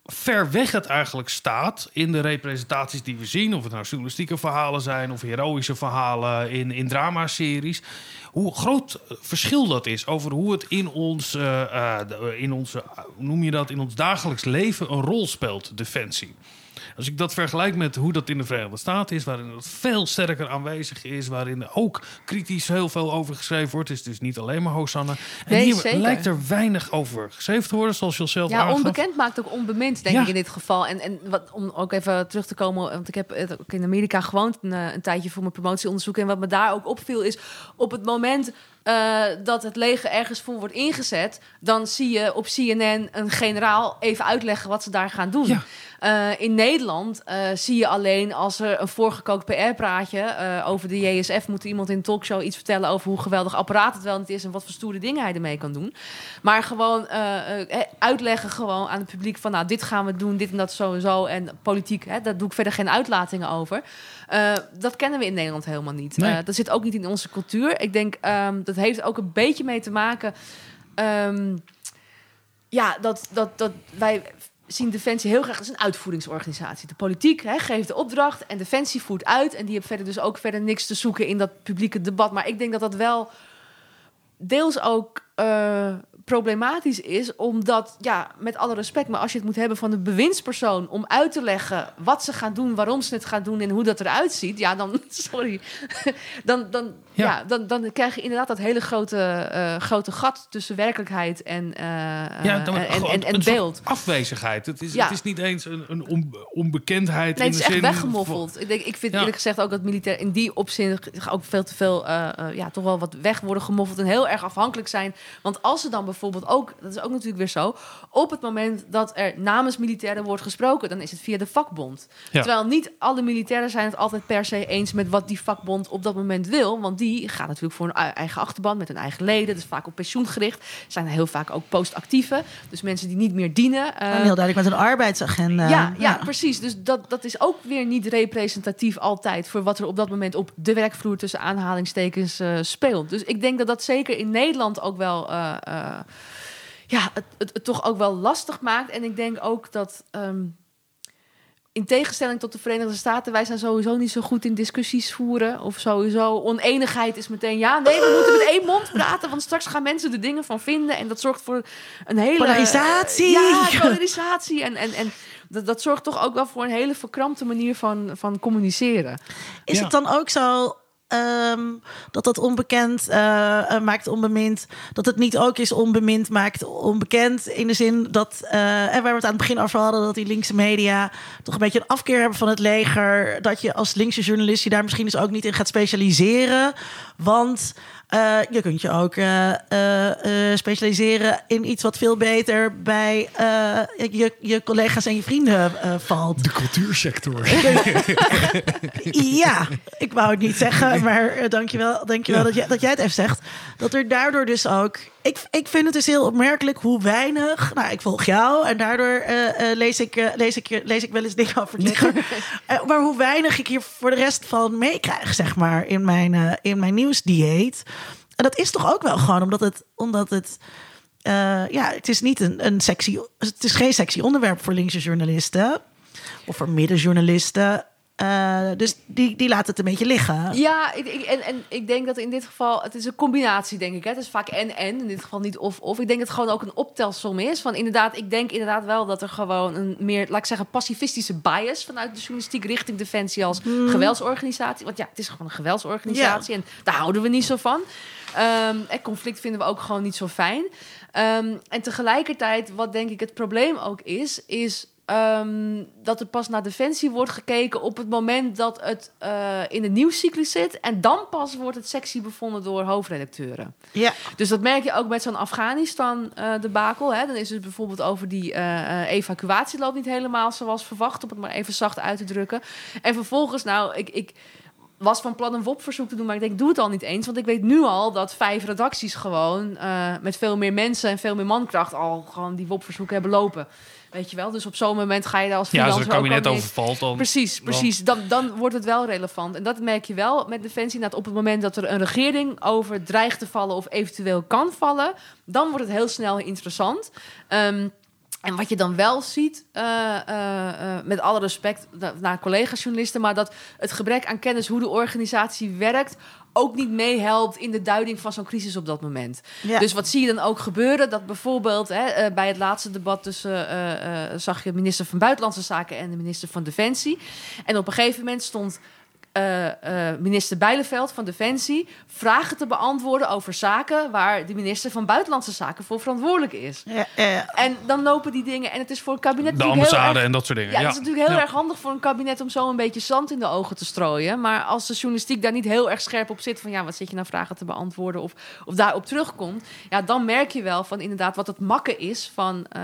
ver weg het eigenlijk staat in de representaties die we zien. Of het nou journalistieke verhalen zijn of heroïsche verhalen in, in dramaseries. Hoe groot verschil dat is over hoe het in ons, eh, eh, in onze, noem je dat, in ons dagelijks leven een rol speelt, defensie. Als ik dat vergelijk met hoe dat in de Verenigde Staten is, waarin het veel sterker aanwezig is, waarin er ook kritisch heel veel over geschreven wordt, is het dus niet alleen maar Hosanna. En Nee, hier zeker. lijkt er weinig over geschreven te worden, zoals je zelf Ja, aangaf. onbekend maakt ook onbemind, denk Ja. ik in dit geval. En, en wat, om ook even terug te komen, want ik heb het ook in Amerika gewoond een, eh, een tijdje voor mijn promotieonderzoek. En wat me daar ook opviel is, op het moment eh, dat het leger ergens voor wordt ingezet, dan zie je op CNN een generaal even uitleggen wat ze daar gaan doen. Ja. Eh, in Nederland eh, zie je alleen als er een voorgekookt PR-praatje over de JSF moet iemand in een talkshow iets vertellen over hoe geweldig apparaat het wel niet is en wat voor stoere dingen hij ermee kan doen. Maar gewoon uitleggen gewoon aan het publiek van nou dit gaan we doen, dit en dat sowieso en politiek, hè, daar doe ik verder geen uitlatingen over. Dat kennen we in Nederland helemaal niet. Nee. Dat zit ook niet in onze cultuur. Ik denk ehm, dat heeft ook een beetje mee te maken. ehm, ja, dat, dat, dat wij zien Defensie heel graag als een uitvoeringsorganisatie. De politiek hè, geeft de opdracht en Defensie voert uit. En die heeft verder dus ook verder niks te zoeken in dat publieke debat. Maar ik denk dat dat wel deels ook eh, problematisch is, omdat, ja, met alle respect, maar als je het moet hebben van de bewindspersoon om uit te leggen wat ze gaan doen, waarom ze het gaan doen en hoe dat eruit ziet, ja, dan, sorry, dan, dan, Ja. ja. dan, dan krijg je inderdaad dat hele grote, eh, grote gat tussen werkelijkheid en, eh, Ja, dan en, en, beeld. Afwezigheid. Het is, Ja. het is niet eens een, een on- onbekendheid. Nee, in het is de echt zin weggemoffeld. Ik, denk, ik vind eerlijk gezegd ook dat militair in die opzin ook veel te veel, eh, eh, ja, toch wel wat weg worden gemoffeld en heel erg afhankelijk zijn. Want als ze dan bijvoorbeeld ook, dat is ook natuurlijk weer zo, op het moment dat er namens militairen wordt gesproken, dan is het via de vakbond. Ja. Terwijl niet alle militairen zijn het altijd per se eens met wat die vakbond op dat moment wil. Want die gaan natuurlijk voor een e- eigen achterban met hun eigen leden. Dus vaak op pensioen gericht. Zijn heel vaak ook postactieve. Dus mensen die niet meer dienen. En heel duidelijk met een arbeidsagenda. ja, ja, precies. Dus dat, dat is ook weer niet representatief altijd voor wat er op dat moment op de werkvloer tussen aanhalingstekens eh, speelt. Dus ik denk dat dat zeker in Nederland ook wel. eh, eh, ja, het, het, het toch ook wel lastig maakt. En ik denk ook dat. ehm, in tegenstelling tot de Verenigde Staten, wij zijn sowieso niet zo goed in discussies voeren. Of sowieso oneenigheid is meteen ja, nee, we moeten met één mond praten. Want straks gaan mensen er dingen van vinden. En dat zorgt voor een hele. Polarisatie. Ja, polarisatie. En, en, en dat, dat zorgt toch ook wel voor een hele verkrampte manier van, van communiceren. Is Ja. het dan ook zo ehm, dat dat onbekend eh, eh, maakt onbemind. Dat het niet ook is onbemind maakt onbekend. In de zin dat, eh, en waar we het aan het begin over hadden, dat die linkse media toch een beetje een afkeer hebben van het leger. Dat je als linkse journalist je daar misschien dus ook niet in gaat specialiseren. Want eh, je kunt je ook eh, eh, specialiseren in iets wat veel beter bij je, je collega's en je vrienden valt. De cultuursector. Ja, ik wou het niet zeggen, maar dankjewel, dankjewel dat, jij, dat jij het even zegt. Dat er daardoor dus ook... Ik, ik vind het dus heel opmerkelijk hoe weinig... Nou, ik volg jou en daardoor eh, eh, lees, ik, eh, lees, ik, lees ik wel eens dingen over. Eh, maar hoe weinig ik hier voor de rest van meekrijg, zeg maar, in mijn, in mijn nieuwsdieet. En dat is toch ook wel gewoon omdat het... Omdat het ja, het is niet een, een sexy... Het is geen sexy onderwerp voor linkse journalisten. Of voor middenjournalisten. Eh, dus die, die laat het een beetje liggen. Ja, ik, ik- en, en ik denk dat in dit geval, het is een combinatie, denk ik. Hè? Het is vaak en-en, in dit geval niet of-of. Ik denk dat het gewoon ook een optelsom is. Van inderdaad, ik denk inderdaad wel dat er gewoon een meer, laat ik zeggen, pacifistische bias vanuit de journalistiek richting Defensie als geweldsorganisatie. Want ja, het is gewoon een geweldsorganisatie en daar houden we niet zo van. Ehm, en conflict vinden we ook gewoon niet zo fijn. Ehm, en tegelijkertijd, wat denk ik het probleem ook is, is ehm, dat er pas naar defensie wordt gekeken op het moment dat het eh, in de nieuwscyclus zit. En dan pas wordt het sexy bevonden door hoofdredacteuren. Ja, Dus dat merk je ook met zo'n Afghanistan-debakel. hè dan is het bijvoorbeeld over die eh, eh, evacuatie loopt niet helemaal zoals verwacht, om het maar even zacht uit te drukken. En vervolgens, nou, ik. ik was van plan een WOP-verzoek te doen, maar ik denk, doe het al niet eens. Want ik weet nu al dat vijf redacties gewoon eh, met veel meer mensen en veel meer mankracht al gewoon die WOP-verzoeken hebben lopen. Weet je wel? Dus op zo'n moment ga je daar als Ja, als freelancer er een ook al kabinet overvalt, dan... Precies, precies. Dan, dan wordt het wel relevant. En dat merk je wel met Defensie. Dat op het moment dat er een regering over dreigt te vallen of eventueel kan vallen, dan wordt het heel snel interessant. Ehm, en wat je dan wel ziet, eh, eh, eh, met alle respect na- naar collega-journalisten, maar dat het gebrek aan kennis hoe de organisatie werkt ook niet meehelpt in de duiding van zo'n crisis op dat moment. ja. Dus wat zie je dan ook gebeuren? Dat bijvoorbeeld hè, bij het laatste debat tussen zag je de minister van Buitenlandse Zaken en de minister van Defensie. En op een gegeven moment stond eh, eh, minister Bijleveld van Defensie vragen te beantwoorden over zaken waar de minister van Buitenlandse Zaken voor verantwoordelijk is. ja, ja, ja. En dan lopen die dingen en het is voor een kabinet De ambassade erg- en dat soort dingen. ja, het is natuurlijk heel Ja. erg handig voor een kabinet om zo een beetje zand in de ogen te strooien. Maar als de journalistiek daar niet heel erg scherp op zit, van ja, wat zit je nou vragen te beantwoorden of, of daarop terugkomt, ja, dan merk je wel van inderdaad wat het makken is van, eh,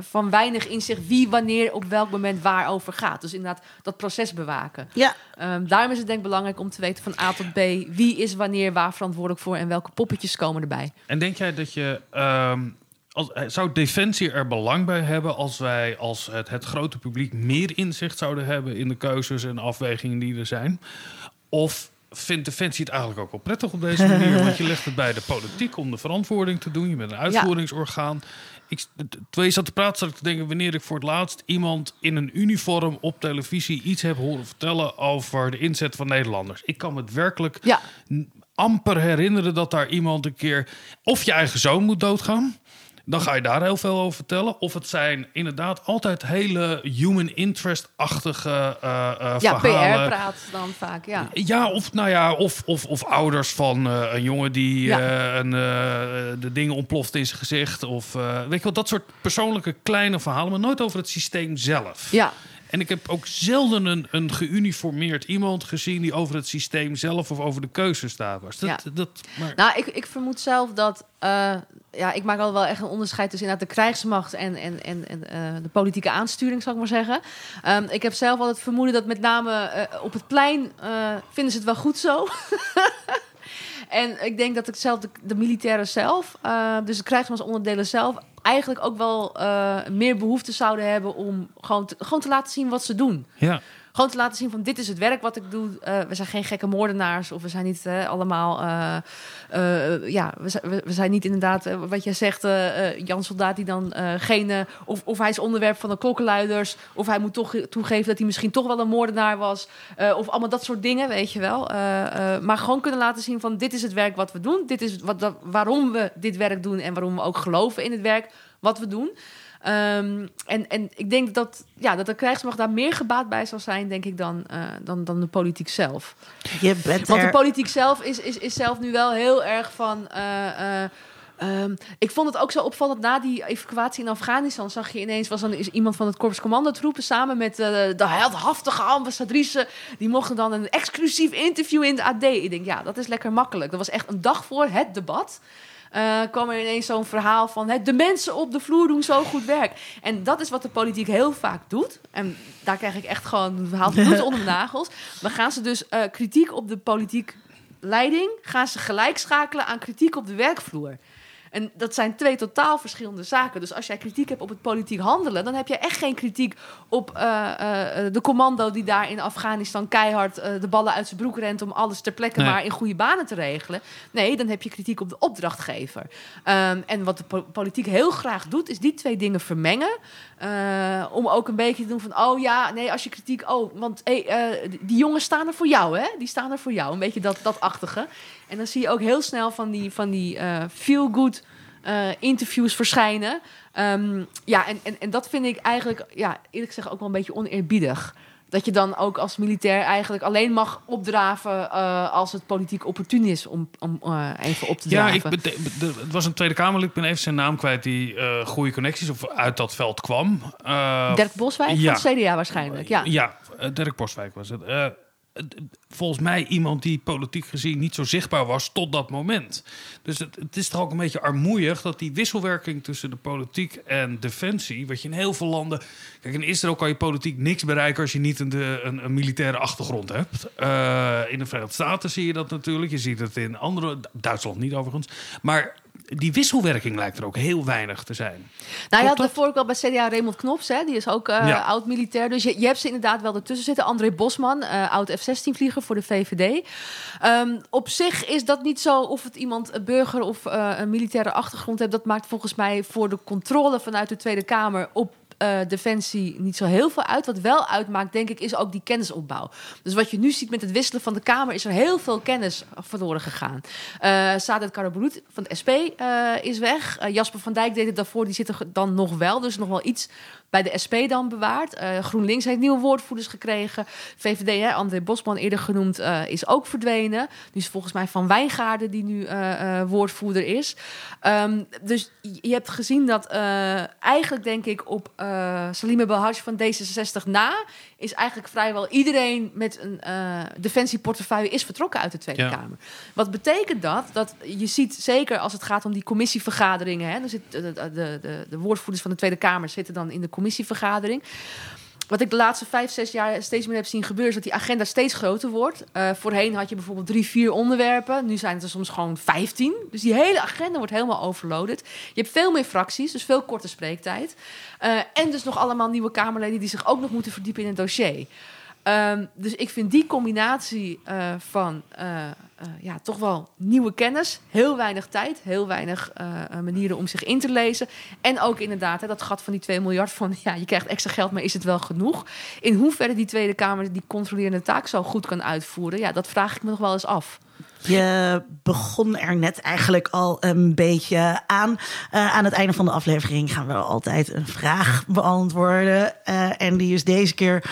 van weinig inzicht wie, wanneer, op welk moment waarover gaat. Dus inderdaad dat proces bewaken. ja. Ehm, daarom is het denk ik belangrijk om te weten van A tot B wie is wanneer waar verantwoordelijk voor en welke poppetjes komen erbij. En denk jij dat je... ehm, als, eh, zou Defensie er belang bij hebben als wij als het, het grote publiek meer inzicht zouden hebben in de keuzes en afwegingen die er zijn? Of vindt Defensie het eigenlijk ook wel prettig op deze manier? Want je legt het bij de politiek om de verantwoording te doen. Je bent een uitvoeringsorgaan. Ik, terwijl je zat te praten, zat ik te denken... wanneer ik voor het laatst iemand in een uniform op televisie... iets heb horen vertellen over de inzet van Nederlanders. Ik kan me het werkelijk Ja, amper herinneren dat daar iemand een keer... of je eigen zoon moet doodgaan. Dan ga je daar heel veel over vertellen. Of het zijn inderdaad altijd hele human interest-achtige eh, ja verhalen. PR-praat dan vaak, ja. Ja, of, nou ja, of, of, of ouders van eh, een jongen die Ja. een, de dingen ontploft in zijn gezicht. Of weet je wel, dat soort persoonlijke kleine verhalen, maar nooit over het systeem zelf. Ja, En ik heb ook zelden een, een geuniformeerd iemand gezien die over het systeem zelf of over de keuzes daar was. Dat, Ja. dat, maar, Nou, ik, ik vermoed zelf dat. eh, ja, ik maak al wel echt een onderscheid tussen inderdaad de krijgsmacht en, en, en, en eh, de politieke aansturing, zal ik maar zeggen. Ehm, ik heb zelf al het vermoeden dat met name eh, op het plein vinden ze het wel goed zo. en ik denk dat ik zelf de, militairen zelf, eh, dus de krijgsmansonderdelen zelf, eigenlijk ook wel eh, meer behoefte zouden hebben om gewoon te, gewoon te laten zien wat ze doen. ja. Gewoon te laten zien van dit is het werk wat ik doe. Eh, we zijn geen gekke moordenaars of we zijn niet eh, allemaal... eh, ja, we zijn, we, zijn niet inderdaad, wat jij zegt, Jan Soldaat die dan geen... of, of hij is onderwerp van de klokkenluiders. Of hij moet toch toegeven dat hij misschien toch wel een moordenaar was. Of allemaal dat soort dingen, weet je wel. Maar gewoon kunnen laten zien van dit is het werk wat we doen. Dit is wat, waarom we dit werk doen en waarom we ook geloven in het werk wat we doen. Ehm, en, en ik denk dat, ja, dat de krijgsmacht daar meer gebaat bij zal zijn, denk ik, dan, eh, dan, dan de politiek zelf. Je bent Want de politiek zelf is, is, is zelf nu wel heel erg van. eh, eh, ehm, ik vond het ook zo opvallend. Na die evacuatie in Afghanistan zag je ineens... was dan is iemand van het Korps Commando troepen... samen met eh, de heldhaftige ambassadrice. Die mochten dan een exclusief interview in de AD. Ik denk, ja, dat is lekker makkelijk. Dat was echt een dag voor het debat. Kwam er ineens zo'n verhaal van... Hè, de mensen op de vloer doen zo goed werk. En dat is wat de politiek heel vaak doet. En daar krijg ik echt gewoon... haalt het bloed onder mijn nagels. Dan gaan ze dus eh, kritiek op de politiek leiding gaan ze gelijk schakelen aan kritiek op de werkvloer. En dat zijn twee totaal verschillende zaken. Dus als jij kritiek hebt op het politiek handelen, dan heb je echt geen kritiek op eh, eh, de commando die daar in Afghanistan keihard eh, de ballen uit zijn broek rent om alles ter plekke Nee. maar in goede banen te regelen. Nee, dan heb je kritiek op de opdrachtgever. Ehm, en wat de po- politiek heel graag doet, is die twee dingen vermengen. Eh, om ook een beetje te doen van, oh ja, nee, als je kritiek, oh, want hey, eh, die jongens staan er voor jou, hè? Die staan er voor jou. Een beetje dat, dat achtige. En dan zie je ook heel snel van die, van die eh, feel-good eh, interviews verschijnen. Ehm, ja, en, en, en dat vind ik eigenlijk, ja, eerlijk gezegd ook wel een beetje oneerbiedig. Dat je dan ook als militair eigenlijk alleen mag opdraven eh, als het politiek opportun is om, om even op te Ja, draven. ik, bete- de- het was een Tweede Kamerlid, ik ben even zijn naam kwijt, die goede connecties of uit dat veld kwam. Dirk Boswijk ja. van CDA waarschijnlijk, ja. Ja, Dirk Postwijk was het. Eh, volgens mij iemand die politiek gezien niet zo zichtbaar was tot dat moment. Dus het, het is toch ook een beetje armoeig dat die wisselwerking tussen de politiek en defensie, wat je in heel veel landen. Kijk, in Israël kan je politiek niks bereiken als je niet een, een militaire achtergrond hebt. Eh, in de Verenigde Staten zie je dat natuurlijk. Je ziet het in andere, Duitsland niet overigens. Maar die wisselwerking lijkt er ook heel weinig te zijn. Nou, je had daarvoor ook al bij CDA Raymond Knops, hè? die is ook eh, Ja. oud-militair. Dus je, je hebt ze inderdaad wel ertussen zitten. André Bosman, eh, oud F-16-vlieger voor de VVD. Ehm, op zich is dat niet zo of het iemand een burger of eh, een militaire achtergrond heeft. Dat maakt volgens mij voor de controle vanuit de Tweede Kamer op eh, defensie niet zo heel veel uit. Wat wel uitmaakt, denk ik, is ook die kennisopbouw. Dus wat je nu ziet met het wisselen van de Kamer, is er heel veel kennis verloren gegaan. Eh Sadat Karabulut van de SP eh, is weg. Jasper van Dijk deed het daarvoor, die zit er dan nog wel. Dus nog wel iets bij de SP dan bewaard. Eh, GroenLinks heeft nieuwe woordvoerders gekregen. VVD, hè, André Bosman eerder genoemd, eh, is ook verdwenen. Nu is volgens mij Van Wijngaarden die nu eh, woordvoerder is. Ehm, dus je hebt gezien dat eigenlijk denk ik op eh Salime Belhaj van D66 na... is eigenlijk vrijwel iedereen met een eh, defensieportefeuille is vertrokken uit de Tweede Ja. Kamer. Wat betekent dat? Dat je ziet, zeker als het gaat om die commissievergaderingen... Hè, dan zit de, de, de woordvoerders van de Tweede Kamer zitten dan in de commissievergadering... Wat ik de laatste vijf, zes jaar steeds meer heb zien gebeuren... is dat die agenda steeds groter wordt. Eh, voorheen had je bijvoorbeeld drie, vier onderwerpen. Nu zijn het er soms gewoon vijftien. Dus die hele agenda wordt helemaal overloaded. Je hebt veel meer fracties, dus veel korte spreektijd. Eh, en dus nog allemaal nieuwe Kamerleden... die zich ook nog moeten verdiepen in het dossier. Ehm, dus ik vind die combinatie eh, van eh, ja, toch wel nieuwe kennis, heel weinig tijd, heel weinig eh, eh, manieren om zich in te lezen. En ook inderdaad hè, dat gat van die 2 miljard van ja, je krijgt extra geld, maar is het wel genoeg? In hoeverre die Tweede Kamer die controlerende taak zo goed kan uitvoeren, ja, dat vraag ik me nog wel eens af. Je begon er net eigenlijk al een beetje aan. Aan het einde van de aflevering gaan we altijd een vraag beantwoorden. En die is deze keer: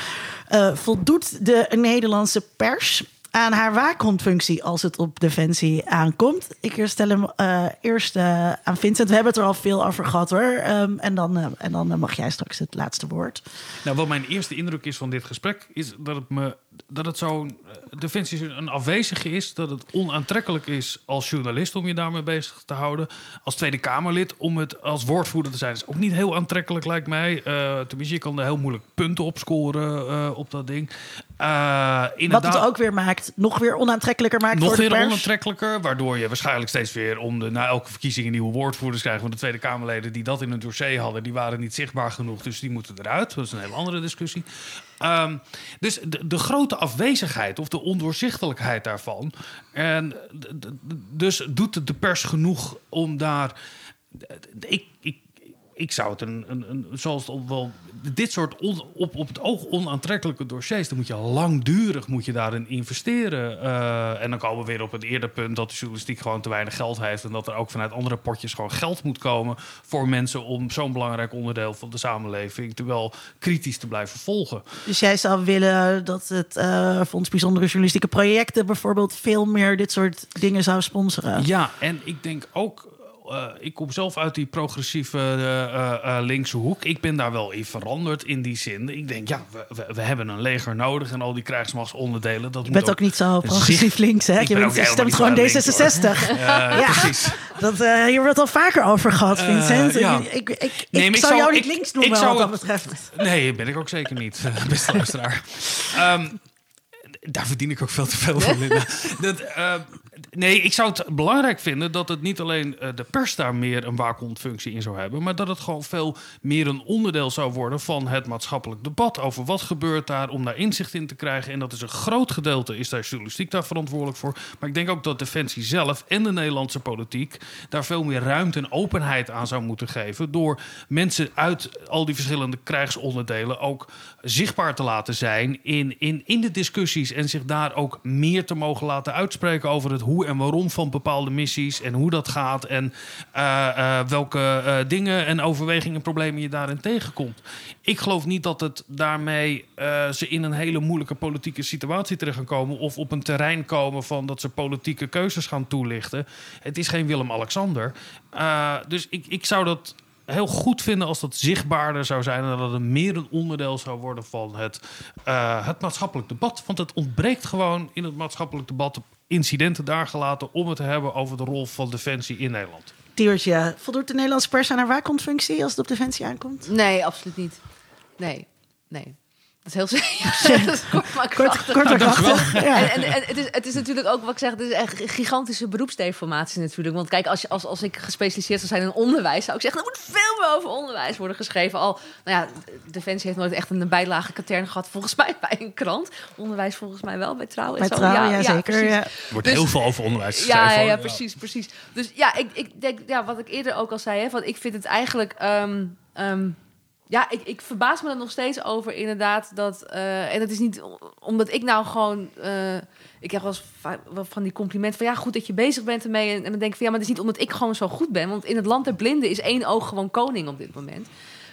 voldoet de Nederlandse pers aan haar waakhondfunctie als het op defensie aankomt? Ik stel hem eh, eerst eh, aan Vincent. We hebben het er al veel over gehad hoor. Ehm, en dan, eh, en dan mag jij straks het laatste woord. Nou, wat mijn eerste indruk is van dit gesprek, is dat het me dat het zo'n eh, defensie een afwezige is, dat het onaantrekkelijk is als journalist om je daarmee bezig te houden, als Tweede Kamerlid om het als woordvoerder te zijn, is ook niet heel aantrekkelijk lijkt mij. Eh tenminste, je kan er heel moeilijk punten op scoren eh, op dat ding. Wat het ook weer maakt, nog weer onaantrekkelijker maakt nog voor de weer pers. onaantrekkelijker, waardoor je waarschijnlijk steeds weer om de na elke verkiezing nieuwe woordvoerders krijgt. Want de Tweede Kamerleden die dat in hun dossier hadden, die waren niet zichtbaar genoeg, dus die moeten eruit. Dat is een hele andere discussie. Ehm, dus de, grote afwezigheid of de ondoorzichtelijkheid daarvan. En dus doet de pers genoeg om daar. Ik, ik, ik zou het een, een, een zoals het op wel dit soort on- op, op het oog onaantrekkelijke dossiers, dan moet je langdurig moet je daarin investeren. Eh, en dan komen we weer op het eerder punt dat de journalistiek gewoon te weinig geld heeft en dat er ook vanuit andere potjes gewoon geld moet komen voor mensen om zo'n belangrijk onderdeel van de samenleving te wel kritisch te blijven volgen. Dus jij zou willen dat het eh Fonds Bijzondere Journalistieke Projecten bijvoorbeeld veel meer dit soort dingen zou sponsoren? Ja, en ik denk ook. Eh, ik kom zelf uit die progressieve eh, eh, linkse hoek. Ik ben daar wel in veranderd in die zin. Ik denk, ja, we, we, we hebben een leger nodig en al die krijgsmachtsonderdelen. Dat Je bent ook niet zo progressief zicht- links, hè? Ik Je, bent, je stemt gewoon zo links, hoor. D66. Eh, Ja. Precies. Dat, eh, hier wordt al vaker over gehad, Eh, Vincent. ja. Ik, ik, ik, Nee, ik zou jou niet links ik noemen zou wat dat betreft. Nee, ben ik ook zeker niet, beste luisteraar. Ehm, daar verdien ik ook veel te veel van. Dat, eh, nee, ik zou het belangrijk vinden dat het niet alleen eh, de pers daar meer een waakhondfunctie in zou hebben, maar dat het gewoon veel meer een onderdeel zou worden van het maatschappelijk debat over wat gebeurt daar, om daar inzicht in te krijgen. En dat is een groot gedeelte, is daar journalistiek daar verantwoordelijk voor. Maar ik denk ook dat Defensie zelf en de Nederlandse politiek daar veel meer ruimte en openheid aan zou moeten geven. Door mensen uit al die verschillende krijgsonderdelen ook zichtbaar te laten zijn in, in, in de discussies. En zich daar ook meer te mogen laten uitspreken over het hoe en waarom van bepaalde missies. En hoe dat gaat. En eh, eh, welke eh, dingen en overwegingen en problemen je daarin tegenkomt. Ik geloof niet dat het daarmee ze in een hele moeilijke politieke situatie terecht gaan komen. Of op een terrein komen van dat ze politieke keuzes gaan toelichten. Het is geen Willem-Alexander. Dus ik, ik zou dat heel goed vinden als dat zichtbaarder zou zijn en dat het meer een onderdeel zou worden van het, eh, het maatschappelijk debat. Want het ontbreekt gewoon in het maatschappelijk debat incidenten daar gelaten om het te hebben over de rol van defensie in Nederland. Tiertje, voldoet de Nederlandse pers aan haar waakhondfunctie als het op Defensie aankomt? Nee, absoluut niet. Nee, nee. Dat is heel dat is kort maar Kort, krachtig. kort en krachtig. Ja. En, en, en het, is, het is natuurlijk ook wat ik zeg, het is echt een gigantische beroepsdeformatie natuurlijk. Want kijk, als, je, als, als ik gespecialiseerd zou zijn in onderwijs, zou ik zeggen, er moet veel meer over onderwijs worden geschreven. Al, nou ja, Defensie heeft nooit echt een bijlage katern gehad, volgens mij bij een krant. Onderwijs volgens mij wel, bij Trouw en Bij zo. trouw, ja, zeker. precies. Ja. Er wordt Dus- heel veel over onderwijs Ja, geschreven. ja, ja, precies, precies. Dus ja, ik, ik denk, ja, wat ik eerder ook al zei, hè, van, ik vind het eigenlijk. ehm, ehm, ja, ik, ik verbaas me er nog steeds over, inderdaad. Dat, eh, en het is niet omdat ik nou gewoon. eh, ik heb wel eens van die complimenten van ja, goed dat je bezig bent ermee. En, en dan denk ik van ja, maar het is niet omdat ik gewoon zo goed ben. Want in het land der blinden is één oog gewoon koning op dit moment.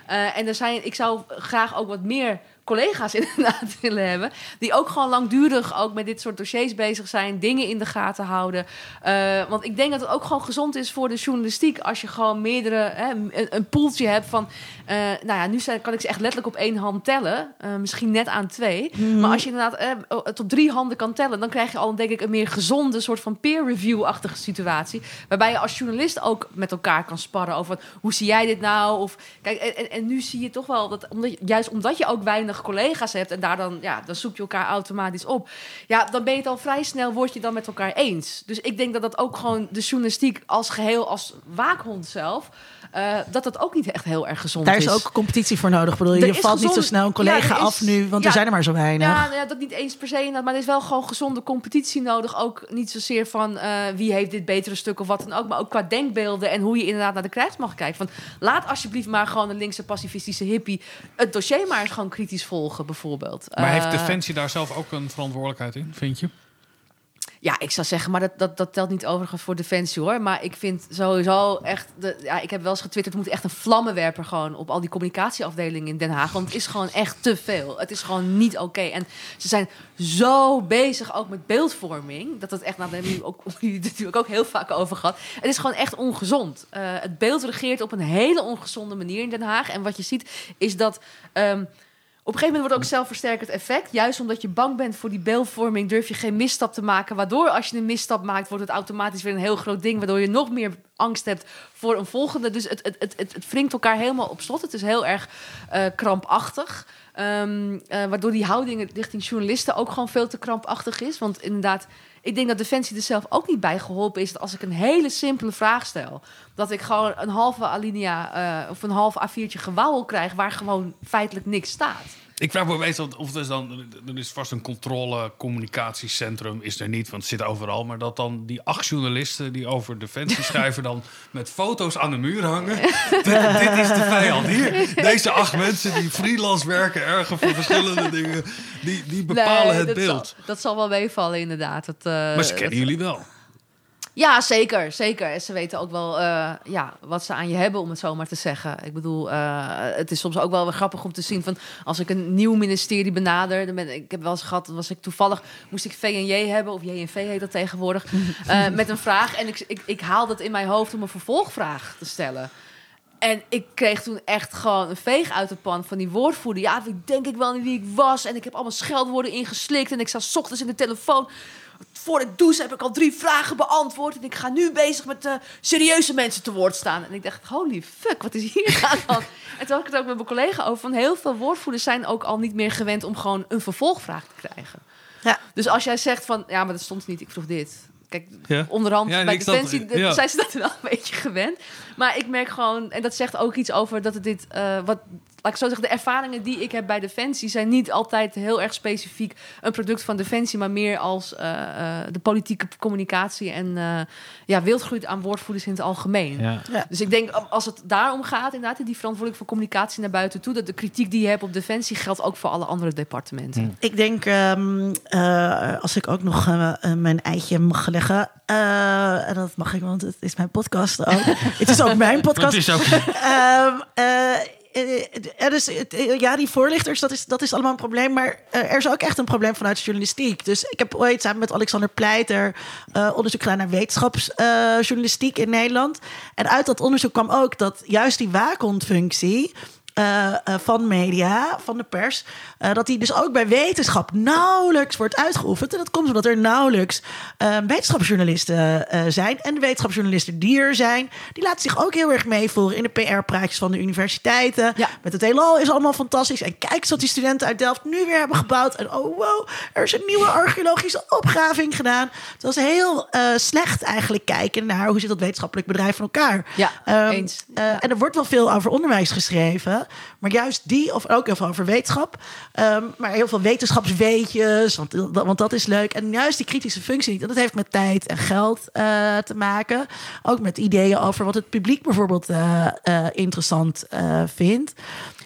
Eh, en er zijn, ik zou graag ook wat meer collega's inderdaad willen hebben. Die ook gewoon langdurig ook met dit soort dossiers bezig zijn. Dingen in de gaten houden. Eh, want ik denk dat het ook gewoon gezond is voor de journalistiek. Als je gewoon meerdere, hè, een, een poeltje hebt van... eh, nou ja, nu zijn, kan ik ze echt letterlijk op één hand tellen. Eh, misschien net aan twee. Maar als je inderdaad het op drie handen kan tellen... dan krijg je al denk ik een meer gezonde soort van peer review-achtige situatie. Waarbij je als journalist ook met elkaar kan sparren over... hoe zie jij dit nou? Of, kijk, en, en, nu zie je toch wel dat omdat, juist omdat je ook weinig collega's hebt... en daar dan, ja, dan zoek je elkaar automatisch op. Ja, dan ben je het al vrij snel, word je dan met elkaar eens. Dus ik denk dat dat ook gewoon de journalistiek als geheel, als waakhond zelf... eh, dat dat ook niet echt heel erg gezond Daar is. is ook competitie voor nodig. Bedoel, je is valt niet zo snel een collega Ja, is- af nu, want ja. er zijn er maar zo weinig. Ja, nou ja, dat niet eens per se maar er is wel gewoon gezonde competitie nodig. Ook niet zozeer van eh, wie heeft dit betere stuk of wat dan ook, maar ook qua denkbeelden en hoe je inderdaad naar de krijgsmacht kijkt. Van, laat alsjeblieft maar gewoon een linkse pacifistische hippie het dossier maar eens gewoon kritisch volgen, bijvoorbeeld. Maar heeft Eh, Defensie daar zelf ook een verantwoordelijkheid in, vind je? Ja, ik zou zeggen, maar dat, dat, dat telt niet overigens voor Defensie hoor. Maar ik vind sowieso echt. De, ja, ik heb wel eens getwitterd. Er moet echt een vlammenwerper gewoon op al die communicatieafdelingen in Den Haag. Want het is gewoon echt te veel. Het is gewoon niet oké. En ze zijn zo bezig ook met beeldvorming. Dat het echt. Nou, daar hebben jullie ook, het natuurlijk ook heel vaak over gehad. Het is gewoon echt ongezond. Eh, het beeld regeert op een hele ongezonde manier in Den Haag. En wat je ziet is dat. ehm, op een gegeven moment wordt ook zelfversterkend effect. Juist omdat je bang bent voor die beeldvorming, durf je geen misstap te maken. Waardoor als je een misstap maakt, wordt het automatisch weer een heel groot ding. Waardoor je nog meer angst hebt voor een volgende. Dus het, het, het, het, het wringt elkaar helemaal op slot. Het is heel erg eh, krampachtig. Ehm, eh, waardoor die houding richting journalisten ook gewoon veel te krampachtig is. Want inderdaad, ik denk dat Defensie er zelf ook niet bij geholpen is. Dat als ik een hele simpele vraag stel, dat ik gewoon een halve alinea eh, of een half A4'tje gewauwel krijg waar gewoon feitelijk niks staat. Ik vraag me meestal of er is dan... Er is vast een controle-communicatiecentrum. Is er niet, want het zit overal. Maar dat dan die acht journalisten die over Defensie schrijven... dan met foto's aan de muur hangen. dit, dit is de vijand. Hier, deze acht mensen die freelance werken... ergen voor verschillende dingen. Die, die bepalen Nee, het dat beeld. Zal, dat zal wel meevallen, inderdaad. Dat, eh, maar ze kennen dat- jullie wel. Ja, zeker, zeker. En ze weten ook wel eh, ja, wat ze aan je hebben, om het zo maar te zeggen. Ik bedoel, eh, het is soms ook wel weer grappig om te zien van als ik een nieuw ministerie benader, dan ben ik heb wel eens gehad, was ik toevallig moest ik VNJ hebben of JNV heet dat tegenwoordig, eh, met een vraag en ik, ik, ik haal dat in mijn hoofd om een vervolgvraag te stellen. En ik kreeg toen echt gewoon een veeg uit de pan van die woordvoerder. Ja, ik denk ik wel niet wie ik was. En ik heb allemaal scheldwoorden ingeslikt. En ik 's ochtends in de telefoon. Voor de douche heb ik al drie vragen beantwoord. En ik ga nu bezig met eh, serieuze mensen te woord staan. En ik dacht, holy fuck, wat is hier aan de hand? En toen had ik het ook met mijn collega over. Van heel veel woordvoerders zijn ook al niet meer gewend om gewoon een vervolgvraag te krijgen. Ja. Dus als jij zegt van, ja, maar dat stond niet, ik vroeg dit. Kijk, Ja. onderhand Ja, bij Defensie de- ja. zijn ze dat wel een beetje gewend. Maar ik merk gewoon, en dat zegt ook iets over dat het dit, eh, wat, laat ik zo zeggen, de ervaringen die ik heb bij Defensie zijn niet altijd heel erg specifiek een product van Defensie, maar meer als eh, eh, de politieke communicatie en eh, ja, wildgroei aan woordvoerders in het algemeen. Ja. Dus ik denk, als het daarom gaat, inderdaad, die verantwoordelijk voor communicatie naar buiten toe, dat de kritiek die je hebt op Defensie geldt ook voor alle andere departementen. Hm. Ik denk, ehm, eh, als ik ook nog mijn eitje mag leggen. eh, en dat mag ik, want het is mijn podcast ook. het is ook mijn Het podcast. is ook... Ehm, eh, eh, er is, eh, ja, die voorlichters, dat is, dat is allemaal een probleem. Maar eh, er is ook echt een probleem vanuit journalistiek. Dus ik heb ooit samen met Alexander Pleiter eh, onderzoek gedaan naar wetenschapsjournalistiek in Nederland. En uit dat onderzoek kwam ook dat juist die waakhondfunctie. Eh, eh, van media, van de pers, eh, dat die dus ook bij wetenschap nauwelijks wordt uitgeoefend. En dat komt omdat er nauwelijks wetenschapsjournalisten zijn. En de wetenschapsjournalisten die er zijn, die laten zich ook heel erg meevoeren in de PR-praatjes van de universiteiten. Ja. Met het heelal is allemaal fantastisch. En kijk eens wat die studenten uit Delft nu weer hebben gebouwd. En oh wow, er is een nieuwe archeologische opgraving gedaan. Het was heel slecht eigenlijk kijken naar hoe zit dat wetenschappelijk bedrijf van elkaar. Ja, Ehm, eens. en er wordt wel veel over onderwijs geschreven. Maar juist die, of ook heel veel over wetenschap. ehm, maar heel veel wetenschapsweetjes, want, want dat is leuk. En juist die kritische functie niet. En dat heeft met tijd en geld eh, te maken. Ook met ideeën over wat het publiek bijvoorbeeld eh, eh, interessant vindt.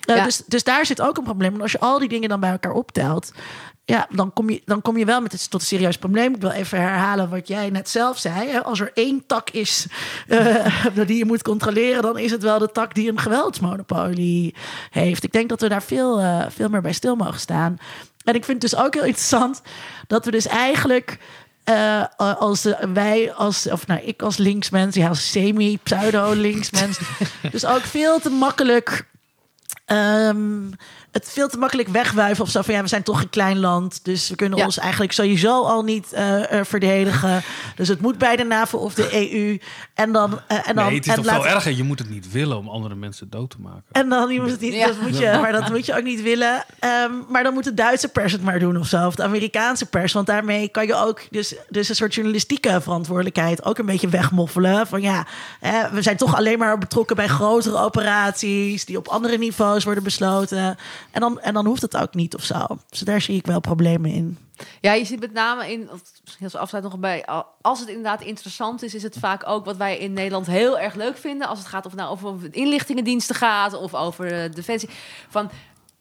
Ja. dus, dus daar zit ook een probleem. En als je al die dingen dan bij elkaar optelt... Ja, dan kom je, dan kom je wel met het, tot een serieus probleem. Ik wil even herhalen wat jij net zelf zei. Hè. Als er één tak is eh, die je moet controleren, dan is het wel de tak die een geweldsmonopolie heeft. Ik denk dat we daar veel, eh, veel meer bij stil mogen staan. En ik vind het dus ook heel interessant dat we dus eigenlijk. eh, als wij als, of nou, ik als linksmens, ja, als semi-pseudo-linksmens, dus ook veel te makkelijk ehm, het veel te makkelijk wegwuiven of zo van ja, we zijn toch een klein land, dus we kunnen Ja. ons eigenlijk sowieso al niet eh, verdedigen. Dus het moet bij de NAVO of de EU. En dan eh, en dan Nee, het is en toch laat- veel erger. Je moet het niet willen om andere mensen dood te maken. en dan je moet het niet, Ja. dat moet je, maar dat moet je ook niet willen. Ehm, maar dan moet de Duitse pers het maar doen of zo, of de Amerikaanse pers, want daarmee kan je ook dus, dus een soort journalistieke verantwoordelijkheid ook een beetje wegmoffelen. Van ja, hè, we zijn toch alleen maar betrokken bij grotere operaties die op andere niveaus worden besloten. En dan, en dan hoeft het ook niet of zo. Dus daar zie ik wel problemen in. Ja, je ziet met name in, als afsluit nog bij, al- als het inderdaad interessant is, is het vaak ook wat wij in Nederland heel erg leuk vinden. Als het gaat of nou over inlichtingendiensten gaat of over eh, defensie. Van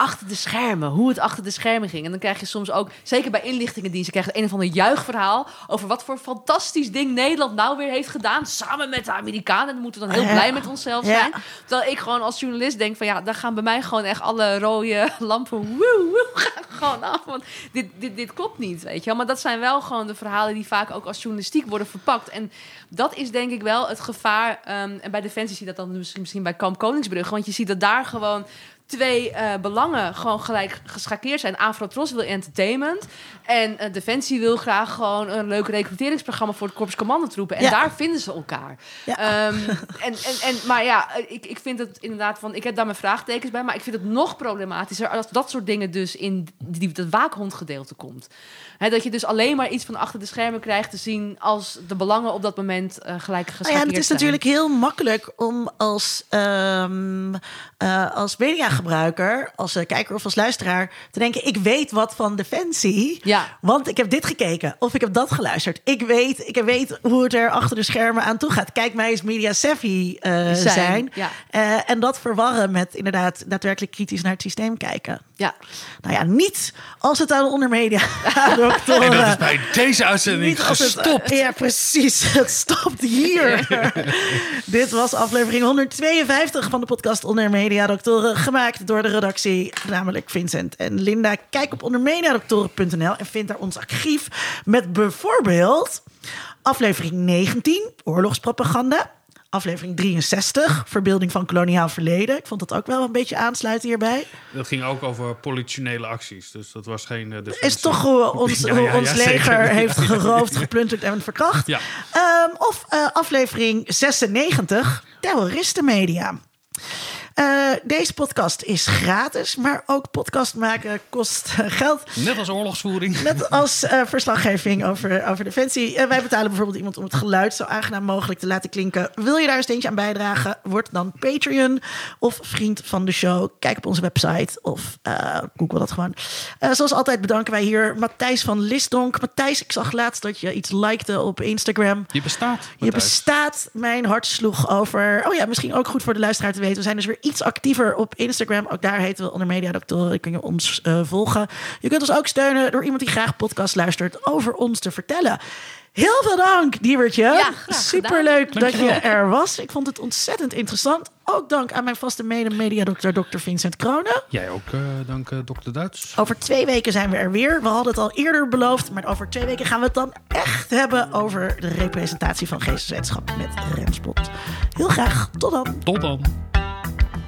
achter de schermen, hoe het achter de schermen ging. En dan krijg je soms ook, zeker bij inlichtingendiensten, krijg je een of ander juichverhaal over wat voor fantastisch ding Nederland nou weer heeft gedaan. Samen met de Amerikanen. En dan moeten we dan heel Ja. blij met onszelf Ja. zijn. Terwijl ik gewoon als journalist denk van ja, daar gaan bij mij gewoon echt alle rode lampen woe, woe, gaan gewoon af. Want dit, dit, dit klopt niet, weet je wel. Maar dat zijn wel gewoon de verhalen die vaak ook als journalistiek worden verpakt. En dat is denk ik wel het gevaar. ehm, en bij Defensie zie je dat dan misschien, misschien bij Kamp Koningsbrug. Want je ziet dat daar gewoon twee eh, belangen gewoon gelijk geschakeerd zijn. Afrotros wil entertainment. En eh, Defensie wil graag gewoon een leuk recruteringsprogramma voor het Korps Commandotroepen. En Ja. daar vinden ze elkaar. Ja. Ehm, en, en, en, maar ja, ik, ik vind het inderdaad van... Ik heb daar mijn vraagtekens bij. Maar ik vind het nog problematischer als dat soort dingen dus in die, dat waakhondgedeelte komt. Dat je dus alleen maar iets van achter de schermen krijgt te zien... als de belangen op dat moment eh, gelijk geschakeerd Nou ja, het is zijn. natuurlijk heel makkelijk om als, eh, als gebruiker, als eh, kijker of als luisteraar, te denken: ik weet wat van Defensie. Ja. Want ik heb dit gekeken of ik heb dat geluisterd. Ik weet, ik weet hoe het er achter de schermen aan toe gaat. Kijk mij eens media savvy eh, zijn. Zijn, ja. Eh, en dat verwarren met inderdaad daadwerkelijk kritisch naar het systeem kijken. Ja. Nou ja, niet als het aan de ondermedia. En dat is bij deze uitzending Niet als het- gestopt. ja, precies. Het stopt hier. Dit was aflevering 152 van de podcast Onder Media Doctoren. Gemaakt door de redactie, namelijk Vincent en Linda. Kijk op ondermediadoktoren.nl en vind daar ons archief met bijvoorbeeld aflevering 19, oorlogspropaganda. Aflevering 63, verbeelding van koloniaal verleden. Ik vond dat ook wel een beetje aansluiten hierbij. Dat ging ook over politionele acties. Dus dat was geen uh, Is toch hoe ons, Ja, ja, ons ja, leger heeft geroofd, geplunderd en verkracht. Ja. Ehm, of eh, aflevering 96, terroristenmedia. Eh, deze podcast is gratis, maar ook podcast maken kost geld. Net als oorlogsvoering. Net als eh, verslaggeving over, over defensie. Eh, wij betalen bijvoorbeeld iemand om het geluid zo aangenaam mogelijk te laten klinken. Wil je daar een steentje aan bijdragen? Word dan Patreon of vriend van de show. Kijk op onze website of google dat gewoon. Zoals altijd bedanken wij hier Matthijs van Lisdonk. Matthijs, ik zag laatst dat je iets likte op Instagram. Je bestaat. Je bestaat. Mijn hart sloeg over. Oh ja, misschien ook goed voor de luisteraar te weten. We zijn dus weer iets actiever op Instagram. Ook daar heten we onder Media Doctoren. Kun je ons eh, volgen. Je kunt ons ook steunen door iemand die graag podcast luistert over ons te vertellen. Heel veel dank, Diewertje. Ja, Superleuk dat je er was. Ik vond het ontzettend interessant. Ook dank aan mijn vaste mede-mediadokter, Dr. Vincent Kronen. Jij ook, eh, dank eh, dokter Duits. Over twee weken zijn we er weer. We hadden het al eerder beloofd, maar over twee weken gaan we het dan echt hebben over de representatie van geesteswetenschap met Remspot. Heel graag, tot dan. Tot dan.